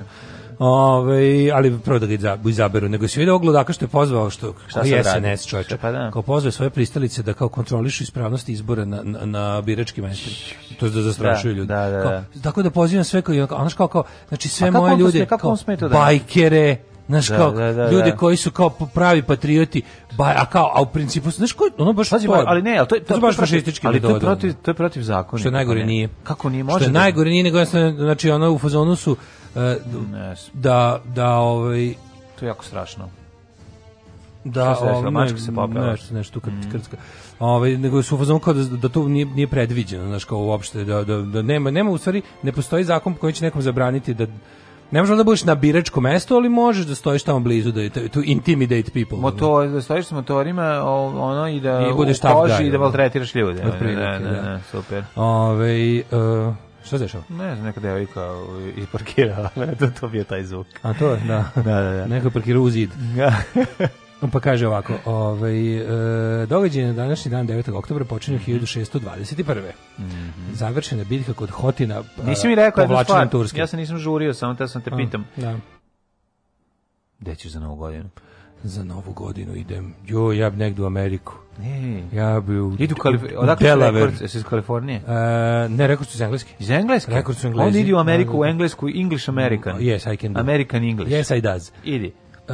A: Ove, ovaj, ali prvo da ga izaberu, nego se vidio oglodaka što je pozvao što Šta je SNS čovječe,
B: pa da. kao
A: pozvao svoje pristalice da kao kontrolišu ispravnost izbora na, na, na birački mesto. To je da zastrašuju ljudi.
B: Da, da, da.
A: Kao, tako da pozivam sve koji, ono kao, kao, znači sve moje ljude, smeta, kao, kako da bajkere, Znaš, da, kao, da, da, ljude da. koji su kao pravi patrioti, ba, a kao, a u principu, znaš, koji, ono baš
B: Pazi, to, ali ne, ali to, je, to, to, to baš fašistički
A: ali to je protiv, to je protiv zakona. Što najgore ne.
B: nije. Kako nije može?
A: Što da... najgore
B: nije,
A: nego znači, ono, u fazonu su, uh, da, da, ovaj...
B: To je jako strašno. Da, se ovaj, mačka se popela. Nešto, nešto, kad, mm. krcka. Ovaj nego su fazon kao da, da to nije nije predviđeno, znači kao uopšte da, da, da nema nema u stvari ne postoji zakon koji će nekom zabraniti da Ne možeš da budeš na biračkom mestu, ali možeš da stojiš tamo blizu da to intimidate people. Motor, da stojiš sa motorima, ono i da I budeš tamo koži guy, i da maltretiraš ljude. Ne, ne, da, da, super. Ove, uh, e, Šta se dešava? Ne znam, neka devojka ovaj, i parkira, [laughs] to, to bio taj zvuk. A to je, da. da, da, da. Neko je parkirao u zid. [laughs] Pa kaže ovako, ovaj, e, događaj na današnji dan 9. oktobra počinje 1621. Mm Završena bitka kod Hotina e, Nisi mi rekao jednu stvar, Turske. ja se nisam žurio, samo te sam te A, pitam. Da. Gde ćeš za novu godinu? Za novu godinu idem, jo, ja bi negdje u Ameriku. Ne. Ja bi u Idu Kalif odakle Delaver. Rekord, iz Kalifornije. Uh, ne, rekord su iz Engleske. Iz Engleske? Rekord su Englezi. On ide u Ameriku, da, u Englesku, English American. Yes, I can do. American English. Yes, I does. Idi. E,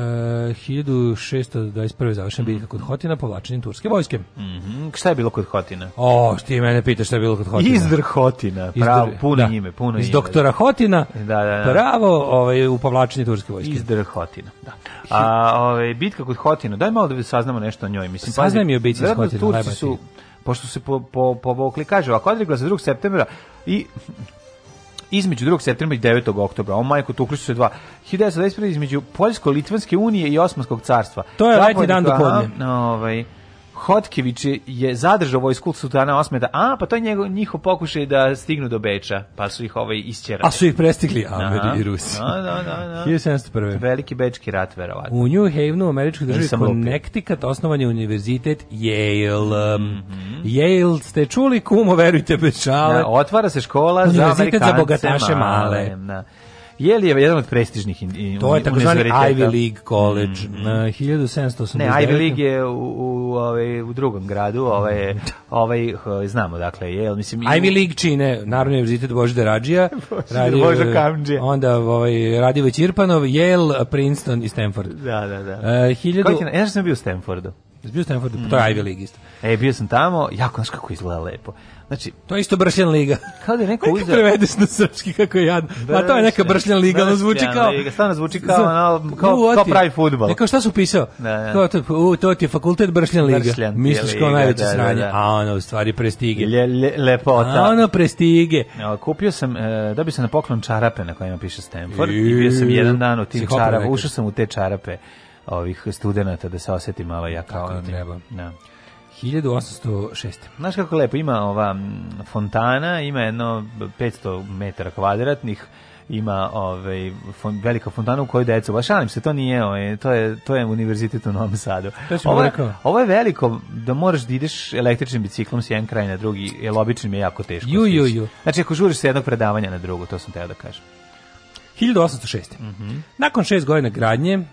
B: uh, 1621. završena bitka mm. kod Hotina povlačenjem turske vojske. Mm Šta je bilo kod Hotina? O, ti mene pitaš šta je bilo kod Hotina. Izdr Hotina, pravo, da. puno da. ime, puno Iz ime. doktora Hotina, da, da, da. pravo ovaj, u povlačenje turske vojske. Izdr Hotina, da. A, ovaj, bitka kod Hotina, daj malo da saznamo nešto o njoj. Mislim, Saznaj mi o bitci s Hotina, Turci su, pošto se po, po, po, kaže, ako odregla se 2. septembra i između 2. septembra i 9. oktobra. O majko, tukli su se dva. 1921. između Poljsko-Litvanske unije i Osmanskog carstva. To je leti dan do podne. Ovaj, Hotkević je zadržao vojsku Sultana Osmeda, a pa to je njegov, njihov pokušaj da stignu do Beča, pa su ih ovaj istjerali. A su ih prestigli Ameri i Rusi. Da, da, da. da. 1701. [laughs] Veliki bečki rat, verovatno. U New Havenu, u američkoj državi Connecticut, osnovan je univerzitet Yale. Mm -hmm. Yale ste čuli, kumo, verujte, bez Da, otvara se škola za Amerikance za bogataše male. male. Da. Yale je jedan od prestižnih univerziteta. To je takozvani Ivy League mm, College mm. mm. na 1789. Ne, Ivy League je u, u, ovaj, u drugom gradu, ovaj, [laughs] da. ovaj, ovaj, znamo dakle Yale. Mislim, Ivy League čine Narodni univerzitet Božida Radžija, [laughs] Božida, Božo Onda ovaj, Radivo Ćirpanov, Yale, Princeton i Stanford. Da, da, da. E, uh, 1000... Koji ti, ja sam bio u Stanfordu. Bio Stanford, mm. to je Ivy League isto. E, bio sam tamo, jako, znaš kako izgleda lepo. Znači, to je isto Bršljan liga. Kao da je neko uzeo. Prevedeš na srpski kako je jadno. A pa to je neka Bršljan liga, ono zvuči kao. Liga, stvarno zvuči kao, ono, kao, u, kao pravi fudbal. Neko šta su pisao? Da, da. Kao to, u, to ti je fakultet Bršljan liga. Bršljan, Misliš kao najveće da, da sranje, da, da. a ono u stvari prestige. Le, le, lepota. A ono prestige. Ja, e, kupio sam, e, dobio sam na poklon čarape na kojima piše Stanford i, i bio sam jedan dan u tim čarapama, ušao sam u te čarape ovih studenata da se oseti malo ja kao treba. Da. 1806. Znaš kako lepo, ima ova fontana, ima jedno 500 metara kvadratnih, ima ovaj fon, velika fontana u kojoj deca baš se to nije ovaj, to je to je univerzitet u Novom Sadu. Ovo, rekao. ovo je veliko da moraš da ideš električnim biciklom s jedan kraj na drugi, jer obično je jako teško. Ju, ju, ju. Znači ako žuriš sa jednog predavanja na drugo, to sam teo da kažem. 1806. Mm -hmm. Nakon šest godina gradnje,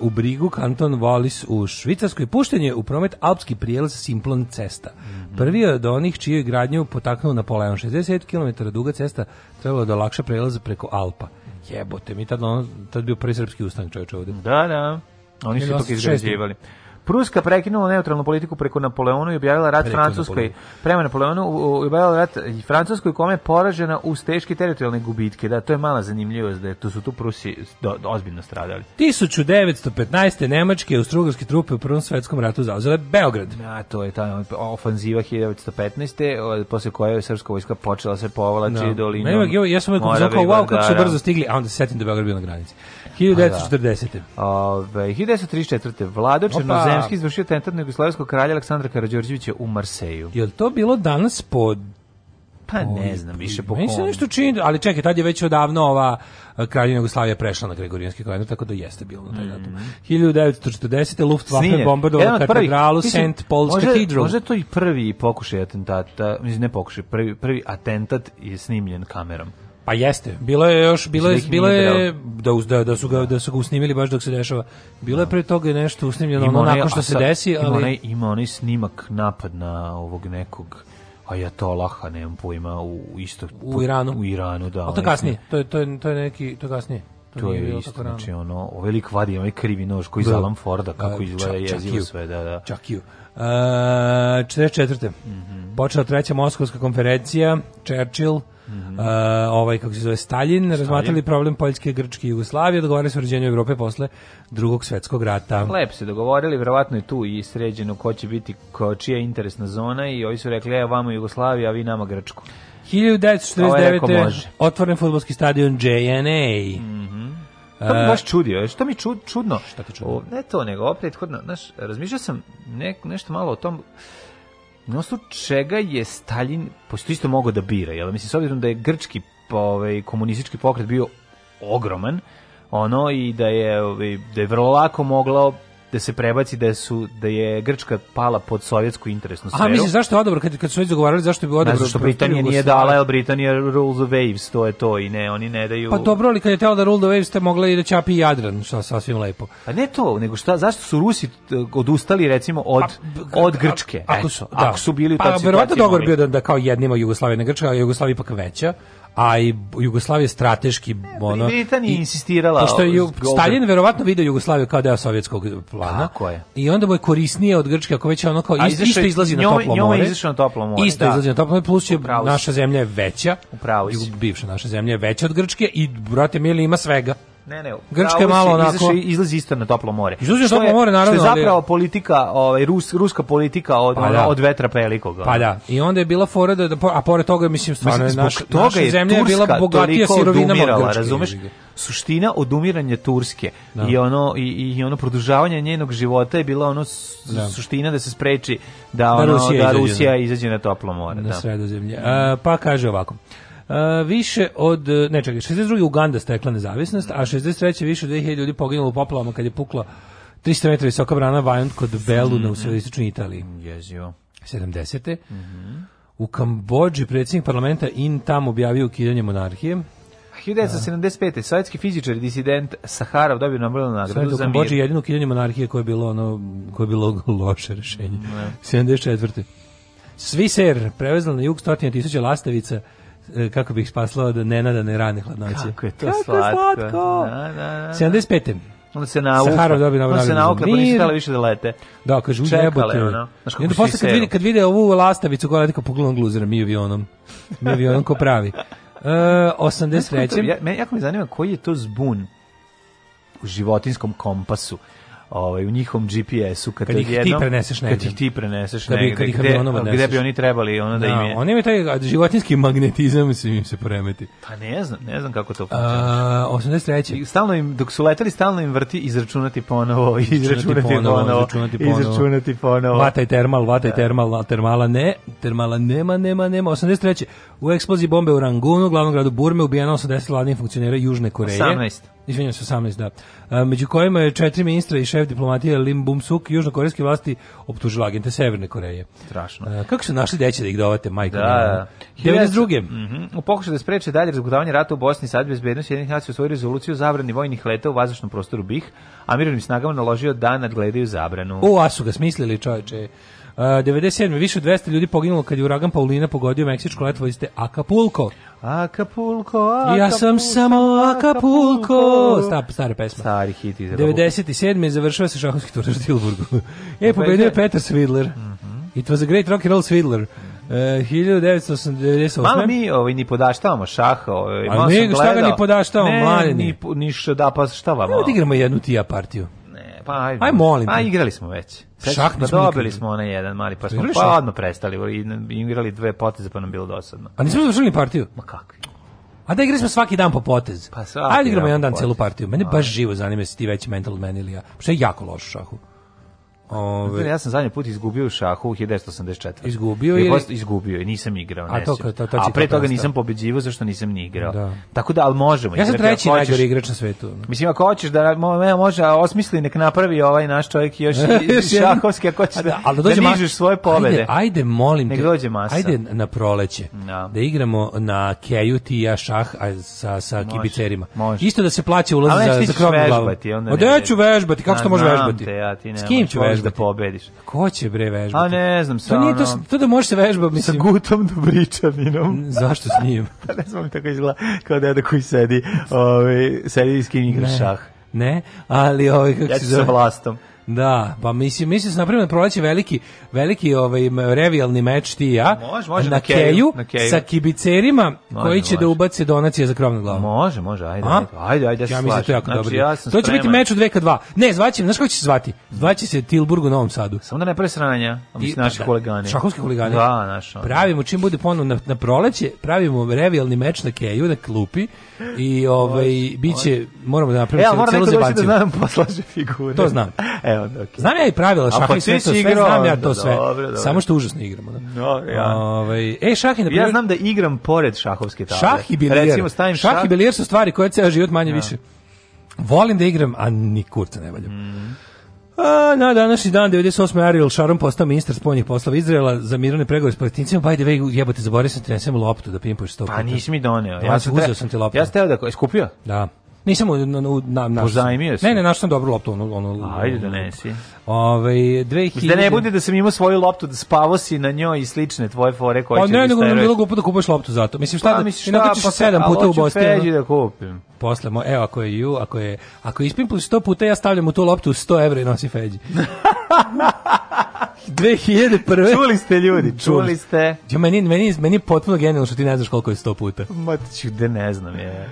B: u Brigu, kanton Wallis u Švicarskoj. Pušten je u promet alpski prijelaz Simplon cesta. Mhm. Prvi od onih čiju je gradnju potaknuo Napoleon. 60 km duga cesta trebalo da lakše prelaze preko Alpa. Jebote, mi tad, on, tad bio prvi srpski ustanak čovječ ovdje. Da, da. Oni su ipak izgrađivali. Pruska prekinula neutralnu politiku preko Napoleona i objavila rat preko Francuskoj. Napoleon. Prema Napoleonu objavila rat i Francuskoj kome je poražena uz teške teritorijalne gubitke. Da, to je mala zanimljivost da je, to su tu Prusi do, do, ozbiljno stradali. 1915. Nemačke i Austrougarske trupe u Prvom svetskom ratu zauzele Beograd. Ja, da, to je ta ofanziva 1915. posle koje je srpska vojska počela se povlači no. Da. dolinom. Ne, ja sam uvijek wow, kako su brzo stigli, a onda se setim da Beograd bio na granici. 1940. Da. Ove, 1934. Vlado Černozemski izvršio tentat na Jugoslavijskog kralja Aleksandra Karadžorđevića u Marseju. Je to bilo danas pod... Pa ne znam, više po kom. se nešto čini, ali čekaj, tad je već odavno ova eh, kraljevina Jugoslavija prešla na Gregorijanski kalendar, tako da jeste bilo na taj datum. Mm. 1940. Luftwaffe bombardovala katedralu St. Paul's može, Cathedral. Može to i prvi pokušaj atentata, mislim ne pokušaj, prvi, prvi atentat je snimljen kamerom. Pa jeste. Bilo je još bilo je da bilo je da, uz, da, da su ga da su ga usnimili baš dok se dešava. Bilo je pre toga nešto usnimljeno ono nakon što se desi, ali ima onaj ima onaj snimak napad na ovog nekog Ajatolaha, nemam pojma, u isto u Iranu. U Iranu, da. to kasnije. To je to je to je neki to kasnije. To, to je isto, znači ono, ovaj vadi onaj krivi nož koji Zalam da. Forda, da, kako uh, izgleda jezivo sve, da, da. Čakiju. Uh, e, 44. Mm -hmm. Počela treća Moskovska konferencija, Churchill, -hmm. uh, ovaj kako se zove Stalin, razmatrali problem Poljske, Grčke i Jugoslavije, dogovarali su uređenje Evrope posle Drugog svetskog rata. Lep se dogovorili, verovatno je tu i sređeno ko će biti ko čija je interesna zona i ovi su rekli evo vama Jugoslavija, a vi nama Grčku. 1949. Ovaj otvoren fudbalski stadion JNA. Mm -hmm. E, to mi baš čudio, što mi čud, čudno. Šta te čudno? O, ne to, nego opet, prethodno, znaš, razmišljao sam nek, nešto malo o tom na osnovu čega je Stalin pošto isto mogao da bira, jel? Mislim, s obzirom da je grčki pa, ovaj, komunistički pokret bio ogroman, ono i da je, ovaj, da je vrlo lako moglo da se prebaci da su da je Grčka pala pod sovjetsku interesnu sferu. A misliš zašto je odabro kad kad su već dogovarali zašto je bilo odabro? Zato što Britanija nije dala, el Britanija rules the waves, to je to i ne, oni ne daju. Pa dobro, ali kad je tela da rule the waves, ste mogla i da ćapi Jadran, šta sasvim lepo. Pa ne to, nego šta zašto su Rusi odustali recimo od a, od Grčke? A, ako su, da. ako su bili u pa toj situaciji. Pa verovatno dogovor bio da, da kao jednima Jugoslavija na Grčka, a Jugoslavija ipak veća a i Jugoslavija strateški ono Britanija insistirala pošto je Jug, Stalin verovatno video Jugoslaviju kao deo sovjetskog plana Tako je. i onda mu je korisnije od Grčke ako već je ono kao a isto, izlazi njome, na toplo njome more izlazi na toplo more isto da. izlazi na toplo more plus je naša zemlja je veća upravo bivša naša zemlja je veća od Grčke i brate mili ima svega Ne, ne. Grčka je malo onako izaši, izlazi isto na toplo more. Izlazi na toplo more naravno. Što je zapravo ali... politika, ovaj rus, ruska politika od pa da. od vetra pelikoga. Pa da. I onda je bila fora da, da a pored toga mislim stvarno mislim, naš, toga naša je zemlja Turska je bila bogatija sirovinama od Grčke. Razumeš? Suština odumiranja Turske da. i ono i, i ono produžavanje njenog života je bila ono da. suština da se spreči da, da ono, da Rusija, da Rusija izađe na toplo more. Na da. sredozemlje. A, e, pa kaže ovako više od, ne čekaj, 62. Uganda stekla nezavisnost, a 63. više od 2000 ljudi poginulo u poplavama kad je pukla 300 metara visoka brana Vajont kod Belu na u sredističnoj Italiji. Jezio. 70. Mm -hmm. U Kambođi predsjednik parlamenta In Tam objavio ukidanje monarhije. 1975. Sovjetski fizičar i disident Saharov dobio Nobelovu nagradu za mir. Kambođi jedino ukidanje monarhije koje je bilo ono koje je bilo [laughs] loše rešenje. Mm, 74. Sviser prevezla na jug stotine tisuća lastavica E, kako bih spasla od nenadane rane hladnoće. Kako je to kako slatko. slatko. Da, da, da. 75. Da. Onda se nauka. Saharov dobio Nobelovu nagradu. se nauka, pa nisu više da lete. Da, kaže, u jebote. Ono, I onda posle kad vidi, kad vide ovu lastavicu, koja nekako pogledam gluzera, mi avionom. Mi avionom ko pravi. Uh, [laughs] 83. E, ja, jako me zanima koji je to zbun u životinskom kompasu ovaj u njihovom GPS-u kad, kad ih jednom, ti preneseš negde. Kad ih ti preneseš kad negde, kad ih gde, gde bi oni trebali ono da, da im je. Oni imaju taj životinski magnetizam se im se poremeti. Pa ne znam, ne znam kako to funkcioniše. 83. Stalno im dok su leteli stalno im vrti izračunati ponovo, izračunati ponovo, izračunati ponovo. Izračunati ponovo. Vataj termal, vataj da. termal, a termala ne, termala nema, nema, nema. 83. U eksploziji bombe u Rangunu, glavnom gradu Burme, ubijeno 80 vladnih funkcionera Južne Koreje. 18. Izvinjam se, 18, da. A, među kojima je četiri ministra i šef šef diplomatije Lim Bum Suk južnokorejske vlasti optužila agente Severne Koreje. Strašno. Uh, kako su našli deće da ih dovate, majka? Da, da. 92. Mm -hmm. U pokušaju da spreče dalje razgutavanje rata u Bosni sad bezbednosti jednih nacija u svoju rezoluciju o zabrani vojnih leta u vazdušnom prostoru BiH, a mirovnim snagama naložio da nadgledaju zabranu. O, a su ga smislili čoveče. Uh, 97. Više od 200 ljudi poginulo kad je uragan Paulina pogodio meksičko letovalište Acapulco. Acapulco, Acapulco. Ja sam samo Acapulco. Sta, stara pesma. Stari hit iz 97. završava se šahovski turnir u Tilburgu. e, pobedio je Petar Svidler. Mm -hmm. It was a great rock and roll Svidler. E, uh, 1998. Malo mi ovaj, ni podaštavamo šaha. Ovaj, A mi šta ga ni podaštavamo, ne, mladeni? Ni, ni šta da, pa šta vam? Ne, da odigramo jednu tija partiju. Ne, pa ajde. Aj, molim. Pa igrali smo već. Šah pa dobili smo onaj jedan mali, pa smo pa odmah prestali, i igrali dve poteze, pa nam bilo dosadno. A nismo završili partiju? Ma kakvi? A da igrali smo svaki dan po potez. Pa svaki Ajde igramo jedan dan celu partiju. Mene baš živo zanima si ti veći mental man ili ja. Što je jako loš u šahu. Ove, ja sam zadnji put izgubio u šahu u 1984. Izgubio je? Izgubio je, nisam igrao. A, to, to, to, to, a pre toga nisam pobeđivo zašto nisam ni igrao. Da. Tako da, ali možemo. Ja sam treći najgori igrač na svetu. Mislim, ako hoćeš da mo, može, osmisli, nek napravi ovaj naš čovjek još [laughs] šahovski, ako hoćeš da, da, ali da, da nižeš svoje pobede. Ajde, ajde molim nek te, dođe masa. ajde na proleće, da, da igramo na keju ti ja šah a, sa, sa može, kibicerima. Može. Isto da se plaća ulaz za, za krovnu
C: glavu. Vežbati, onda o, da ja ću vežbati, kako što može vežbati? Te, ja, ti ne s kim ću vežbati? da pobediš. Ko će bre vežbati? A ne znam, sa pa to, nije to, to da možeš se vežba, mislim. Sa gutom Dobričaninom. Zašto s [laughs] njim? Pa ne znam, tako izgleda kao deda koji sedi, ovaj, sedi i s kim igra šah. Ne, ali ovaj kako ja se sa vlastom. Da, pa mislim, mislim se napravimo da proleće veliki, veliki ovaj, revijalni meč ti i ja. Može, može, na, na, keju, keju, na keju. sa kibicerima može, koji će da može. da ubace donacije za krovnu glavu. Može, može, ajde, ajde, ajde, ajde, ja mislim da to jako znači, dobro. Ja to će biti meč od 2 ka 2. Ne, zvaće, znaš kako će se zvati? Zvaće se Tilburg u Novom Sadu. Samo da ne pre sranja, mislim, naši pa da, huligani. Šahovski huligani. Da, naš. Pravimo, čim bude ponovno na, na proleće, pravimo revijalni meč na keju, na klupi, I ovaj biće moramo da napravimo e, celu Ja moram da, da znam [laughs] poslaže figure. To znam. [laughs] Evo, okay. Znam ja i pravila šaha i pa sve to, sve igrao, znam ja to sve. Dobro. Samo što užasno igramo, da. No, ja. Ovaj e šah je Ja znam da igram pored šahovske table. Šah i bilijer. Recimo stavim šah. Šah i bilijer su stvari koje ceo život manje ja. Da. više. Volim da igram, a ni kurca ne valjam. Mm. A, na današnji dan 98. Ariel Sharon postao ministar spoljnih poslova Izraela za mirne pregovore s Palestincima. By the way, jebote, zaboravio sam ti loptu da pimpuješ 100 Pa nisi mi doneo. Ja, ja sam uzeo sam ti loptu. Ja sam teo da skupio? Da. Nisam u, u, na, na, Pozajmio si? Ne, ne, našao sam dobru loptu. Ono, ono, Ajde, donesi. Da ovaj 2000... Da ne bude da sam imao svoju loptu, da spavo si na njoj i slične tvoje fore koje pa, će ne, da ne, nam bilo glupo da kupiš loptu zato. Mislim, šta pa, da, misliš, šta, pa, sedam puta u Bosni. hoću da kupim. Posle, mo, evo, ako je ju, ako je, ako ispim plus 100 puta, ja stavljam u tu loptu 100 € i nosi Feđi. 2001. Čuli ste ljudi, čuli, ste. Ja, meni, meni, meni je potpuno genijalno što ti ne znaš koliko je 100 puta. Ma, ti da ne znam, je.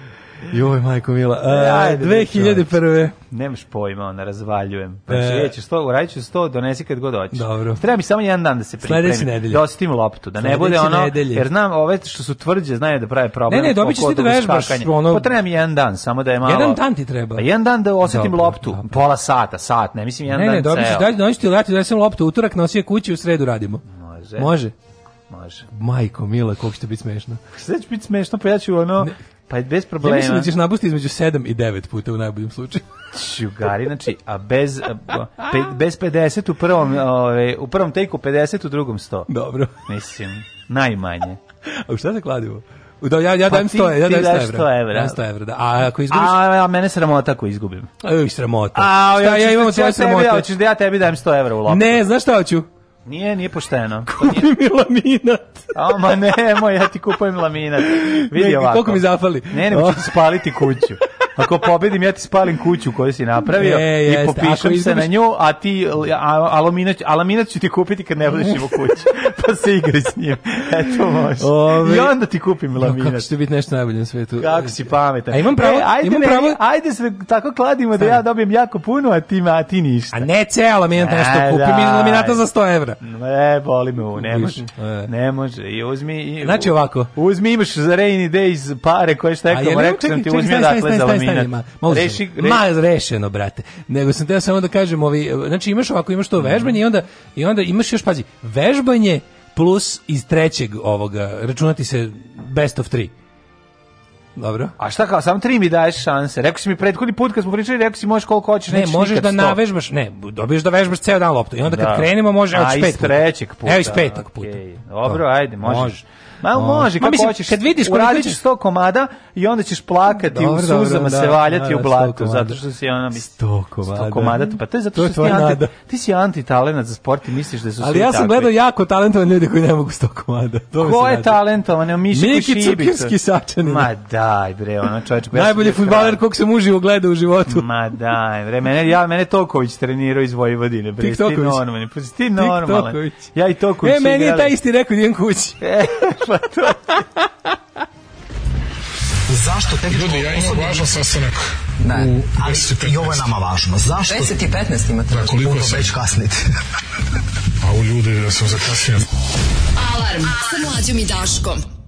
C: Joj, majko mila. A, 2001. Nemaš pojma, ona razvaljujem. Pa e, ćeš 100, uradit ću 100, donesi kad god hoćeš. Dobro. Treba mi samo jedan dan da se pripremi. Sledeće nedelje. Da ostim loptu, da Sledeći ne bude ono, nedelje. jer znam ove što su tvrđe, znaju da prave problem. Ne, ne, dobit ćeš ti da vežbaš. Ono... Potreba pa mi jedan dan, samo da je malo... Jedan dan ti treba. Pa jedan dan da osetim dobro, loptu, dobro. pola sata, sat, ne, mislim jedan ne, dan ne, ceo. Ne, ne, dobit ćeš, dođi ti leti, donesem loptu, utorak nosi je kući, u sredu radimo. Može. Može. Može. Majko, mila, koliko će to biti smešno. Sve će biti smešno, pa ja ću ono... Ne, Pa bez problema. Ja mislim da ćeš napustiti između 7 i 9 puta u najboljem slučaju. Čugari, znači, a bez, a, bez 50 u prvom, ove, ovaj, u prvom tejku 50, u drugom 100. Dobro. Mislim, najmanje. a u šta se kladimo? Da, ja, ja pa dajem 100 evra. Ja dajem 100 evra. Ja evra. 100 evra da. A ako izgubiš... A, a mene sramota ako izgubim. Aj, sramota. A, ja, ja imam svoje sramote. Ja hoćeš da ja tebi dajem 100 evra u lopu. Ne, znaš šta hoću? Nije, nije pošteno. Kupi nije... mi laminat. Ama nemoj, ja ti kupujem laminat. Vidi ne, ovako. Koliko mi zapali? Ne, ne, ću spaliti kuću. Ako pobedim, ja ti spalim kuću koju si napravio e, i popišem se na nju, a ti alaminat, alaminat ću ti kupiti kad ne budeš imao kuću. [laughs] Pa se igri s njim. Eto može. Ove, I onda ti kupim laminat. Kako će biti nešto najbolje na svetu? Kako si pametan. A imam e, pravo? E, ajde, imam ne, pravo? ajde se tako kladimo Stani. da ja dobijem jako puno, a ti, a ti ništa. A ne ceo laminat nešto e, kupim da, laminata za 100 evra. Ne, boli me ovo, ne može. E. Ne može. I uzmi... I, znači ovako. Uzmi, imaš za rainy days pare koje što rekao, rekao sam ti uzmi odatle za laminat termina. reši, da reši. ma rešeno, brate. Nego sam teo samo da kažem, ovi, znači imaš ovako, imaš to vežbanje i onda, i onda imaš još, pazi, vežbanje plus iz trećeg ovoga, računati se best of three. Dobro. A šta kao, sam tri mi daješ šanse. Rekao si mi prethodni put kad smo pričali, rekao si možeš koliko hoćeš, ne, možeš da navežbaš, ne, dobiješ da vežbaš ceo dan loptu. I onda kad da. krenemo može od pet. Puta. Trećeg puta. Evo iz petog puta. Okay. Dobro, ajde, možeš. Može. Ma može, kako mislim, hoćeš. Kad vidiš koliko ćeš 100 komada i onda ćeš plakati u suzama da. se valjati u blatu zato što si ona misli 100 komada. 100 komada, pa to je zato što si anti, ti si anti talenat za sport i misliš da su Ali ja sam gledao jako talentovan ljude koji ne mogu 100 komada. Ko je talentovan? Evo Mišić Šibić. Sačanin. Ma daj bre, ona čovjek. Pa Najbolji fudbaler kog sam uživo gleda u životu. Ma daj, bre, mene ja mene Toković trenirao iz Vojvodine, bre, ti normalni, pa ti normalan. Ja i Toković. E, meni je taj isti rekao idem kući. E, [laughs] pa rekla to. Zašto tek Ljudi, ja imam važan sastanak ne, u ali 10 i, i ovo je nama važno. Zašto? 10 i 15 imate. Da, koliko sam? Već kasnite. A u ljude, da sam zakasnio. Alarm, Alarm. sa mlađom i Daškom.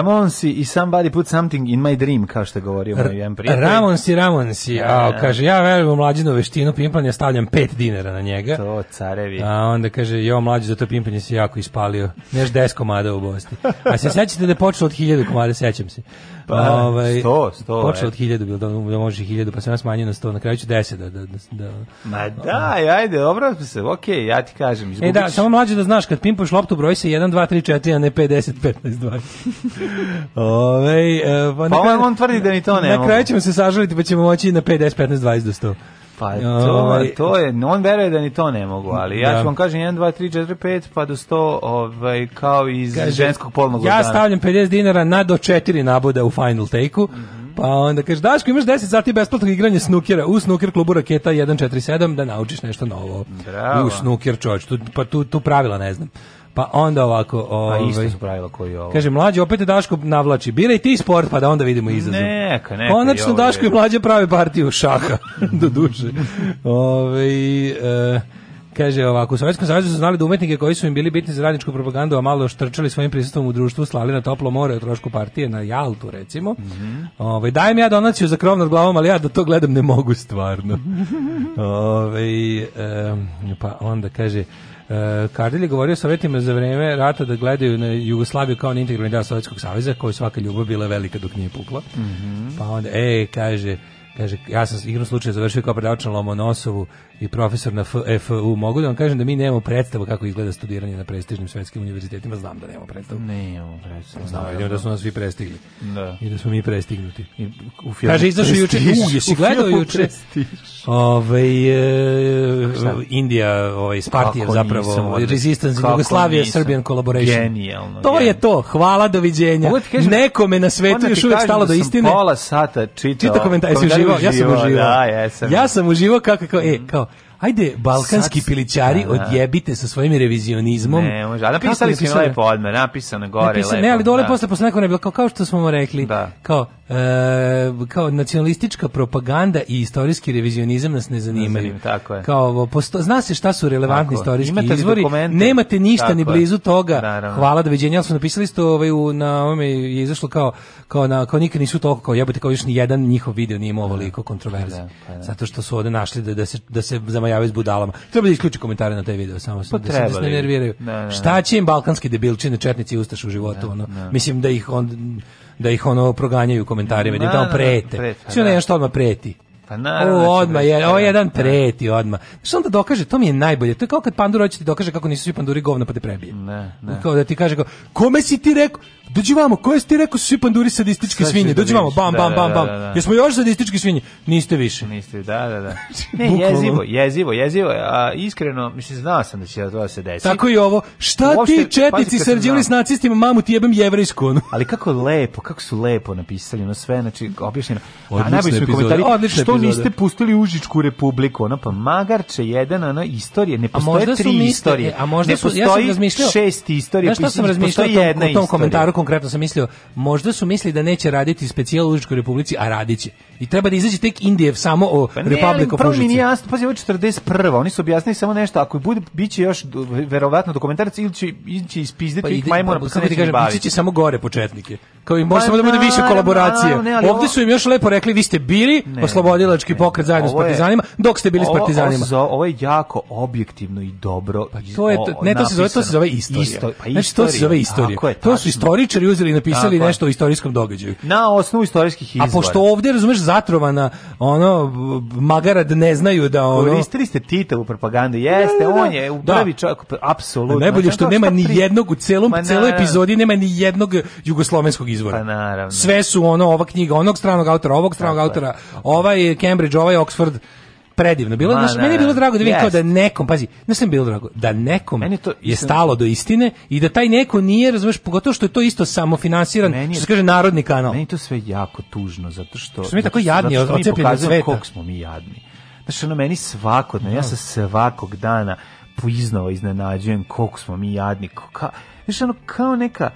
C: Ramonsi i Somebody Put Something in My Dream, kao što je govorio moj jedan prijatelj. Ramonsi, Ramonsi, da, a, da. kaže, ja verujem u mlađinu veštinu pimpanja, stavljam 5 dinara na njega. To, carevi. A onda kaže, jo, mlađi, za to pimpanje si jako ispalio, neš 10 komada u Bosti. A se sećate da je počelo od 1000 komada, sećam se pa, ovaj, 100, 100. Počeo od 1000, bilo da, da može 1000, pa se ja smanjio na 100, na kraju ću 10 da... da, da Ma da, da ajde, obrazim se, okej, okay, ja ti kažem. Izgubić. E da, samo mlađe da znaš, kad pimpaš loptu, broj se 1, 2, 3, 4, a ne 5, 10, 15, 20. Ove, e, pa, pa kraju, on, on tvrdi da ni to ne Na kraju ćemo se sažaliti, pa ćemo moći na 50, 15, 20 do 100. Pa to, ovaj- to je, on veruje da ni to ne mogu, ali ja da. ću vam kažem 1, 2, 3, 4, 5, pa do 100, ovaj, kao iz Kaže, ženskog polnog Ja stavljam 50 dinara na do 4 naboda u Final Take-u, mm -hmm. Pa onda kažeš, Daško, imaš 10 sati besplatnog igranja snukera u snuker klubu Raketa 147 da naučiš nešto novo. Bravo. U snuker, čovječ, tu, pa tu, tu pravila ne znam. Pa onda ovako, pa ovaj. A isto su pravila koji ovo. Kaže mlađi opet Daško navlači. Biraj ti sport pa da onda vidimo izazov. Neka, neka. Konačno Daško i mlađi prave partiju šaha [laughs] do duše. Ovaj e, kaže ovako, u Sovjetskom savezu su znali da umetnike koji su im bili bitni za radničku propagandu, a malo štrčali svojim prisustvom u društvu, slali na toplo more u trošku partije, na Jaltu recimo. Mm -hmm. Ove, ovaj, dajem ja donaciju za krov nad glavom, ali ja da to gledam ne mogu stvarno. [laughs] Ove, ovaj, e, pa onda kaže, E, Kardel je govorio sovjetima za vreme rata da gledaju na Jugoslaviju kao na integralni deo Sovjetskog saveza, koji svaka ljubav bila velika dok nije pukla. Mm -hmm. Pa onda, e, kaže, kaže, ja sam igrom slučaja završio kao predavač na Lomonosovu i profesor na FFU, mogu da vam kažem da mi nemamo predstavu kako izgleda studiranje na prestižnim svetskim univerzitetima, znam da nemamo predstavu. Nemamo predstavu. Znam, da, da su da. nas svi prestigli. Da. I da smo mi prestignuti. I u Kaže, izašao juče, u, jesi gledao juče? Ovaj, e, Indija, ovaj, Spartijev zapravo, Resistance, Jugoslavia, Serbian Collaboration. Genijalno. To je to, hvala, doviđenja. Nekome na svetu još uvek stalo da istine. Pola
D: sata čitao. Čita
C: komentar, jesi uživo? Ja sam uživao. Da, jesam. Ja sam uživao kako, e, mhm. kao, e, kao, ajde balkanski Sad, pilićari da, da. odjebite sa svojim revizionizmom.
D: Ne, može, a napisali su lepo odme, napisano gore.
C: Napisa,
D: lepo, ne,
C: ali dole da. posle, posle nekog ne bilo, kao, kao što smo mu rekli,
D: da.
C: kao E, kao nacionalistička propaganda i istorijski revizionizam nas ne zanimaju.
D: Nazim, tako je.
C: Kao posto, zna se šta su relevantni tako, istorijski imate izvori, dokumente? nemate ništa tako ni blizu toga. Naravno. Hvala doviđenja, ali su napisali isto ovaj, u, na ovome je izašlo kao, kao, na, kao nikad nisu toliko, kao jebate, kao još ni jedan njihov video nije imao da. ovoliko kontroverze. Da, da, da. Zato što su ovde našli da, da se, da se zamajavaju s budalama. Treba da isključi komentare na taj video, samo sam, pa da se, da se ne nerviraju. Da, da, šta će im balkanski debilčine, četnici i ustaš u životu? ono? Mislim da ih on da ih ono proganjaju komentarima, da im tamo da, da, da, prete. Sve nešto odmah preti. Pa na, o, da odma je, ovo da, jedan da. preti odma. Što da dokaže, to mi je najbolje. To je kao kad pandur hoće ti dokaže kako nisu svi panduri govna pa te prebije.
D: Ne, ne.
C: Kao da ti kaže kao, kome si ti rekao? Dođi vamo, koje si ti rekao su svi panduri sadističke Sve svinje? Dođi vamo, bam, bam, bam, bam. Da, da, Jesmo još sadističke svinje? Niste više.
D: Niste, da, da, da. [laughs] ne, jezivo, jezivo, jezivo. A, iskreno, mislim, znao sam da će to se desiti.
C: Tako i ovo. Šta Uopšte, ti četnici srđili s nacistima, mamu ti jebem jevrejsku?
D: Ali kako lepo, kako su lepo napisali, ono sve, znači,
C: objašnjeno. Odlične
D: epizode, odlične što Da, da, da. niste pustili Užičku republiku, ona pa Magarče jedan, ona istorije, ne postoje
C: tri
D: mislili, istorije. E,
C: a možda
D: ne
C: su, ja sam razmišljao,
D: šest istorija,
C: što sam razmišljao tom, u tom komentaru konkretno sam mislio, možda su mislili da neće raditi specijal u Užičkoj republici, a radiće. I treba da izađe tek Indijev samo o pa ne, Republiku Prvo mi nije jasno,
D: pazi, ovo 41. Oni su objasnili samo nešto, ako bude, bit će još verovatno dokumentarac ili će, ili će ispizditi pa ih majmuna, pa, pa se neće kažem, baviti. će
C: samo gore početnike. Kao i možemo pa da bude više kolaboracije. Ovde su im još lepo rekli, vi ste bili, oslobodili borilački pokret zajedno s partizanima, dok ste bili ovo, s partizanima.
D: Ovo, ovo je jako objektivno i dobro. Pa
C: to je ne to se zove to se zove istorija. Isto, pa znači, to se zove istorija. Je, to su istoričari uzeli i napisali tako nešto o istorijskom događaju.
D: Na osnovu istorijskih izvora. A
C: pošto ovdje razumeš zatrovana ono magarad ne znaju da ono
D: Koristili ste u propagandi Jeste, da, da, da. on je u prvi čak apsolutno.
C: Najbolje što nema ni jednog u celom celoj epizodi nema ni jednog jugoslovenskog izvora.
D: Pa naravno.
C: Sve su ono ova knjiga onog stranog autora, ovog stranog autora, ovaj Cambridge, ovaj Oxford predivno. Bilo, Ma, znaš, ne, da, meni je bilo da, drago da vidim kao da nekom, pazi, znaš sam bilo drago, da nekom meni to, je stalo do istine i da taj neko nije, razumeš, pogotovo što je to isto samofinansiran,
D: je,
C: što se kaže, narodni kanal.
D: Meni to sve jako tužno, zato što...
C: Što mi je tako jadni, ocepljeni od sveta.
D: koliko
C: smo
D: mi jadni. Znaš, ono, meni svakodne, no. ja da. se svakog dana iznova iznenađujem koliko smo mi jadni. Ka, znaš, ono, kao neka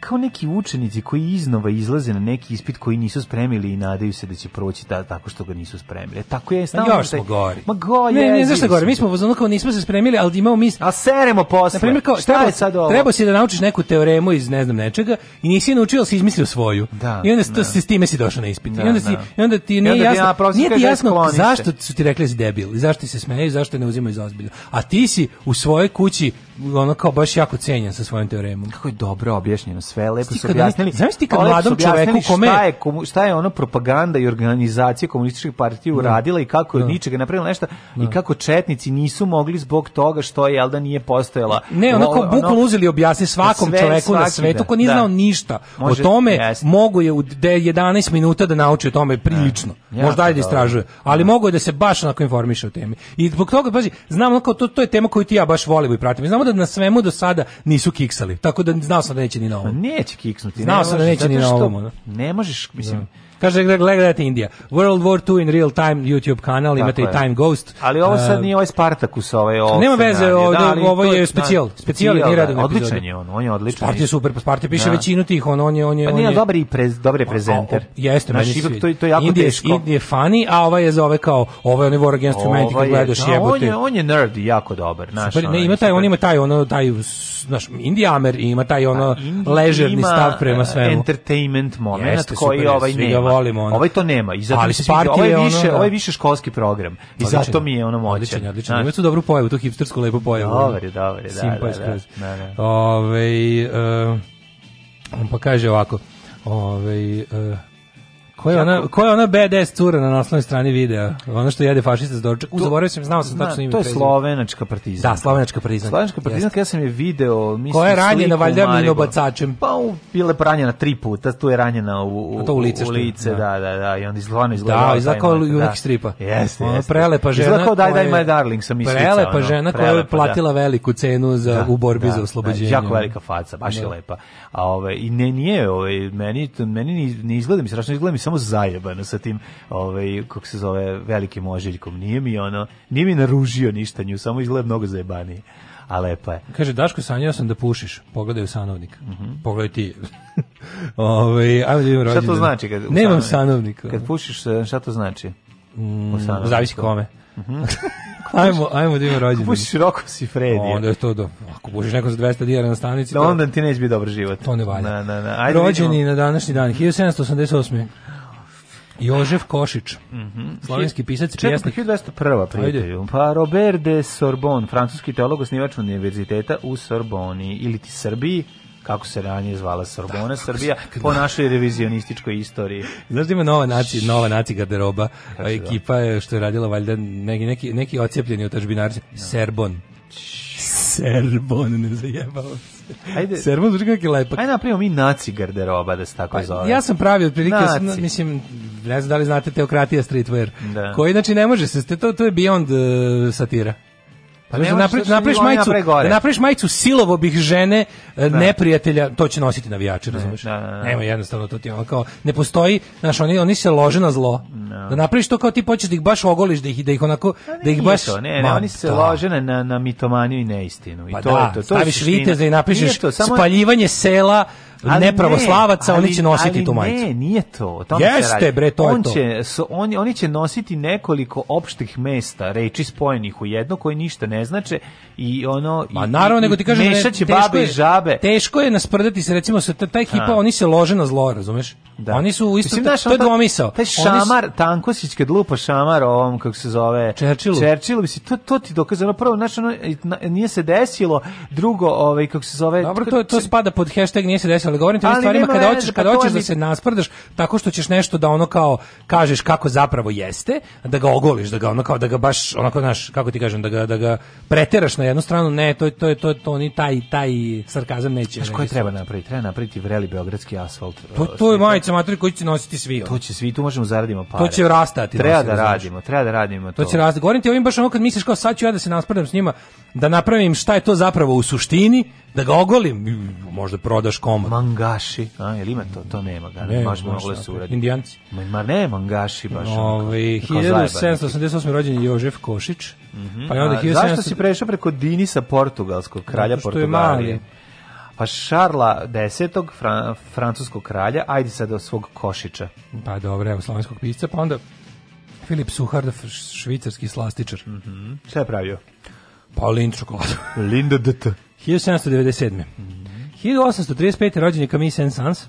D: kao neki učenici koji iznova izlaze na neki ispit koji nisu spremili i nadaju se da će proći ta, tako što ga nisu spremili. E, tako je stalno.
C: Još smo gori.
D: Ma gori.
C: Ne, ne, zašto gori? Mi smo pozvano kao nismo se spremili, ali imamo mi.
D: A seremo posle. Na primjer,
C: kao, šta treba, je sad ovo? Treba si da naučiš neku teoremu iz ne znam nečega i nisi je naučio, ali si izmislio svoju.
D: Da,
C: I onda to,
D: da. s
C: time si došao na ispit. Da, I, onda si, da. I onda ti nije onda jasno, ti nije ti jasno zašto su ti rekli da si debil, zašto ti se smeju, zašto ne uzimaju za ozbiljno. A ti si u svojoj kući ono kao baš jako cenjen sa svojom teoremom.
D: Kako je dobro objašnjeno sve, lepo su objasnili.
C: Znaš ti kad mladom čoveku kome...
D: Šta je, komu, šta je ono propaganda i organizacija komunističke partije da. uradila no. i kako je no. Da. ničega napravila nešto no. i da. kako četnici nisu mogli zbog toga što je, jel da nije postojala...
C: Ne, ono kao bukvalno uzeli objasni svakom sve, čoveku na svetu ko nije da. znao ništa Može, o tome, jest. mogu je u 11 minuta da nauči o tome prilično. E, ja, Možda ajde da istražuje, ali mogu je da se baš onako informiše o temi. I zbog toga, pazi, znam, ono kao, to, to je tema koju ti ja baš volim i pratim. Znamo da da na svemu do sada nisu kiksali. Tako da znao sam da neće ni na pa ovom. Neće
D: kiksnuti.
C: Znao sam da neće ni na ovom.
D: Ne možeš, mislim. Da.
C: Kaže, gledate Indija. World War 2 in real time YouTube kanal, Tako imate je. Time Ghost.
D: Ali ovo sad ehm, nije ovaj Spartacus, ovaj
C: ovo. Nema veze,
D: ovdje,
C: da, ovo je specijal. Da, specijal je da, da,
D: Odličan epizode. je on, on je odličan. Spart
C: je super, pa Spart piše da. većinu tih, on,
D: on je...
C: On je
D: pa nije on je, dobar i prez, dobar prezenter.
C: jeste, meni
D: To, to je jako Indije, teško.
C: Indije je funny, a ovaj je zove kao, ovaj
D: on je
C: War Against Humanity, kad gledaš da, jebote. On je,
D: on je nerd jako dobar,
C: znaš. Super, ne, ovaj, ima taj, on ima taj, ono, taj, znaš, Indiamer ima taj, ono, pa, ležerni stav prema svemu.
D: entertainment moment koji ovaj nema volim ono. Ovaj to nema. I zato Ali Sparti ovaj je više, ono, da. ovaj više školski program. I odličan, zato mi je ono moćan.
C: Odličan, odličan. Znači. Ima tu dobru pojavu, tu hipstersku lepu pojavu.
D: Dobar je, dobar je, da, Simpa da, da, da,
C: da, da. Ove, uh, eh, on pa kaže ovako, ove, uh, eh, Koja je ona, ko je ona BDS cura na naslovnoj strani videa? Ono što jede fašista s doručak. Zaboravio
D: sam, znao sam tačno ime. To je slovenačka
C: partizanka. Da, slovenačka
D: partizanka. Slovenačka partizanka, ja sam je video, mislim, Koja je ranjena
C: valjda minobacačem?
D: Pa u, bila je ranjena tri puta, tu je ranjena u, u, to u lice, u lice da. da, da, da, i onda izgledano da, izgleda.
C: Da, izgleda kao junak stripa.
D: Jeste, jeste.
C: Prelepa žena. Izgleda kao
D: Daj, daj, my darling, sam
C: mislio. Prelepa žena koja je da. platila veliku cenu za, da, u borbi za oslobođenje.
D: Jako velika faca, baš je lepa. A, ove, ovaj, I ne, nije, ove, ovaj, meni, meni ne izgleda mi strašno, izgleda mi samo zajebano sa tim, ovaj, kako se zove, velikim ožiljkom. Nije mi ono, nije mi naružio ništa nju, samo izgleda mnogo zajebanije. A lepa je.
C: Kaže, Daško, sanjao sam da pušiš. Pogledaj u sanovnik. Mm -hmm. Pogledaj ti. [laughs] Ove, ovaj, ajde
D: šta to znači? Kad,
C: Nemam sanovnik.
D: Kad pušiš, eh, šta to znači?
C: Mm, zavisi kome. Mm -hmm. [laughs] ajmo, ajmo da ima rođendan.
D: Pušiš Roko si Fredi.
C: Onda je to do. Ako pušiš neko za 200 dinara na stanici,
D: da onda ti neće biti dobar život.
C: To ne valja. Na, na, na.
D: Ajde
C: Rođeni vidimo. na današnji dan 1788. Mhm. Jožef Košić, mm -hmm. slovenski pisac pjesnik.
D: 1201. Pa Robert de Sorbon, francuski teolog, osnivač univerziteta u Sorboni, ili ti Srbiji, kako se ranije zvala Sorbona da, Srbija po našoj revizionističkoj istoriji.
C: Znaš da ima nova naci, nova naci garderoba, a ekipa je što je radila valjda neki neki neki ocepljeni otažbinarci, no. Da. Serbon. Serbon ne zajebao.
D: Ajde.
C: Servo zvuči kako je lepak.
D: Ajde napravimo mi naci garderoba da se tako pa, zove.
C: Ja sam pravio otprilike sam, mislim ne znam da li znate Teokratija streetwear. Da. Koji znači ne može se to to je beyond uh, satira. Pa da ne, napre, da napraviš majicu, da napraviš majicu silovo bih žene e, da. neprijatelja, to će nositi navijači, razumeš? Ne, da, da, Nema da. jednostavno to ti ono kao ne postoji, znaš, oni oni se lože na zlo. Da napriš to kao ti hoćeš da ih baš ogoliš, da ih da ih onako pa da ih baš
D: to, ne, ne, oni se lože na na mitomaniju i neistinu i pa to to, to. to staviš
C: viteza i napišeš to, samo... spaljivanje sela nepravoslavaca, ne, ali, oni će nositi ali tu majicu.
D: Ne, nije to. to Jeste, bre, to on je to. Će, so, oni, oni će nositi nekoliko opštih mesta, reči spojenih u jedno, koje ništa ne znače i ono...
C: Ma i, naravno,
D: i,
C: nego ti kažem, ne, teško babe i žabe. Teško je nasprdati se, recimo, sa taj ekipa, oni se lože na zlo, razumeš? Da. Oni su isto, Mislim, znaš, to je dvomisao. Taj
D: šamar, su... Tankosić, kad lupa šamar ovom, kako se zove...
C: Čerčilu.
D: Čerčilu, misli, to, to ti dokazano, prvo, znaš, ono, nije se desilo, drugo, ovaj, kako se zove...
C: Dobro, to, to spada pod hashtag nije se desilo ali govorim ti o stvarima kada hoćeš, veze, pa kada hoćeš da se nasprdaš tako što ćeš nešto da ono kao kažeš kako zapravo jeste, da ga ogoliš, da ga ono kao da ga baš onako znaš kako ti kažem da ga da ga preteraš na jednu stranu, ne, to je to je to, to ni taj taj sarkazam neće. Znaš
D: koje treba napraviti? Treba napraviti vreli beogradski asfalt.
C: To, pa e, to je majica matri koji će nositi svi.
D: To će svi, tu možemo zaradimo pare. To
C: će rastati.
D: Treba da radimo, treba da radimo to.
C: To će rastati. Govorim ti ovim baš ono kad misliš kao sad ću ja da se nasprdam s njima, da napravim šta je to zapravo u suštini, da ga ogolim, možda prodaš komad
D: mangaši, a jel ima to, to nema ga, ne, baš moglo da se uraditi.
C: Indijanci.
D: Ma ne, mangaši baš.
C: Ovaj 1788. rođen je Jožef Košić.
D: Mm -hmm. Pa je onda 1700... Zašto si prešao preko Dinisa portugalskog kralja Portugalije? Pa Šarla X, fran, francuskog kralja, ajde sad do svog Košića.
C: Pa dobro, evo slovenskog pisca, pa onda Filip Suhardov, švicarski slastičar.
D: Mm -hmm. Šta je pravio?
C: Pa Lind čokoladu. Linda DT. 1797. Mm -hmm. 1835. rođen je Camille Saint-Saëns.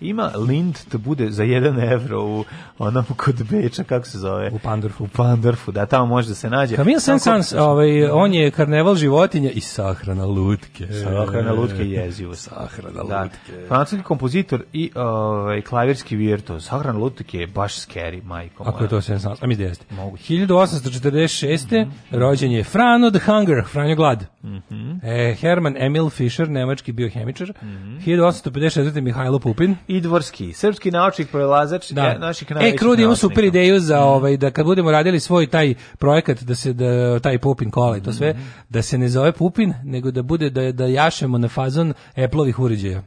D: Ima Lind da bude za 1 evro u onom kod Beča, kako se zove?
C: U Pandorfu.
D: U Pandorfu, da, tamo može da se nađe.
C: Camille saint ovaj, on je karneval životinja i sahrana
D: lutke. Sahrana
C: lutke je
D: jezivo. Sahrana
C: da. lutke.
D: Francuski kompozitor i ovaj, klavirski virtuo. Sahrana lutke je baš scary, majko.
C: Ako je to Saint-Saëns, a mi da jeste. 1846. Mm -hmm. rođen je Frano the Hunger, Franjo Glad.
D: Mm -hmm.
C: e, Herman Emil Fischer, nemački biohemičar. Mm
D: -hmm.
C: 1854. Mihajlo Pupin.
D: Idvorski, srpski naučnik prolazač da. E, naših e,
C: najvećih E, Krudi ima super ideju za mhm. ovaj, da kad budemo radili svoj taj projekat, da se da, taj Pupin kola i to sve, mm -hmm. da se ne zove Pupin, nego da bude da, da jašemo na fazon Appleovih uređaja.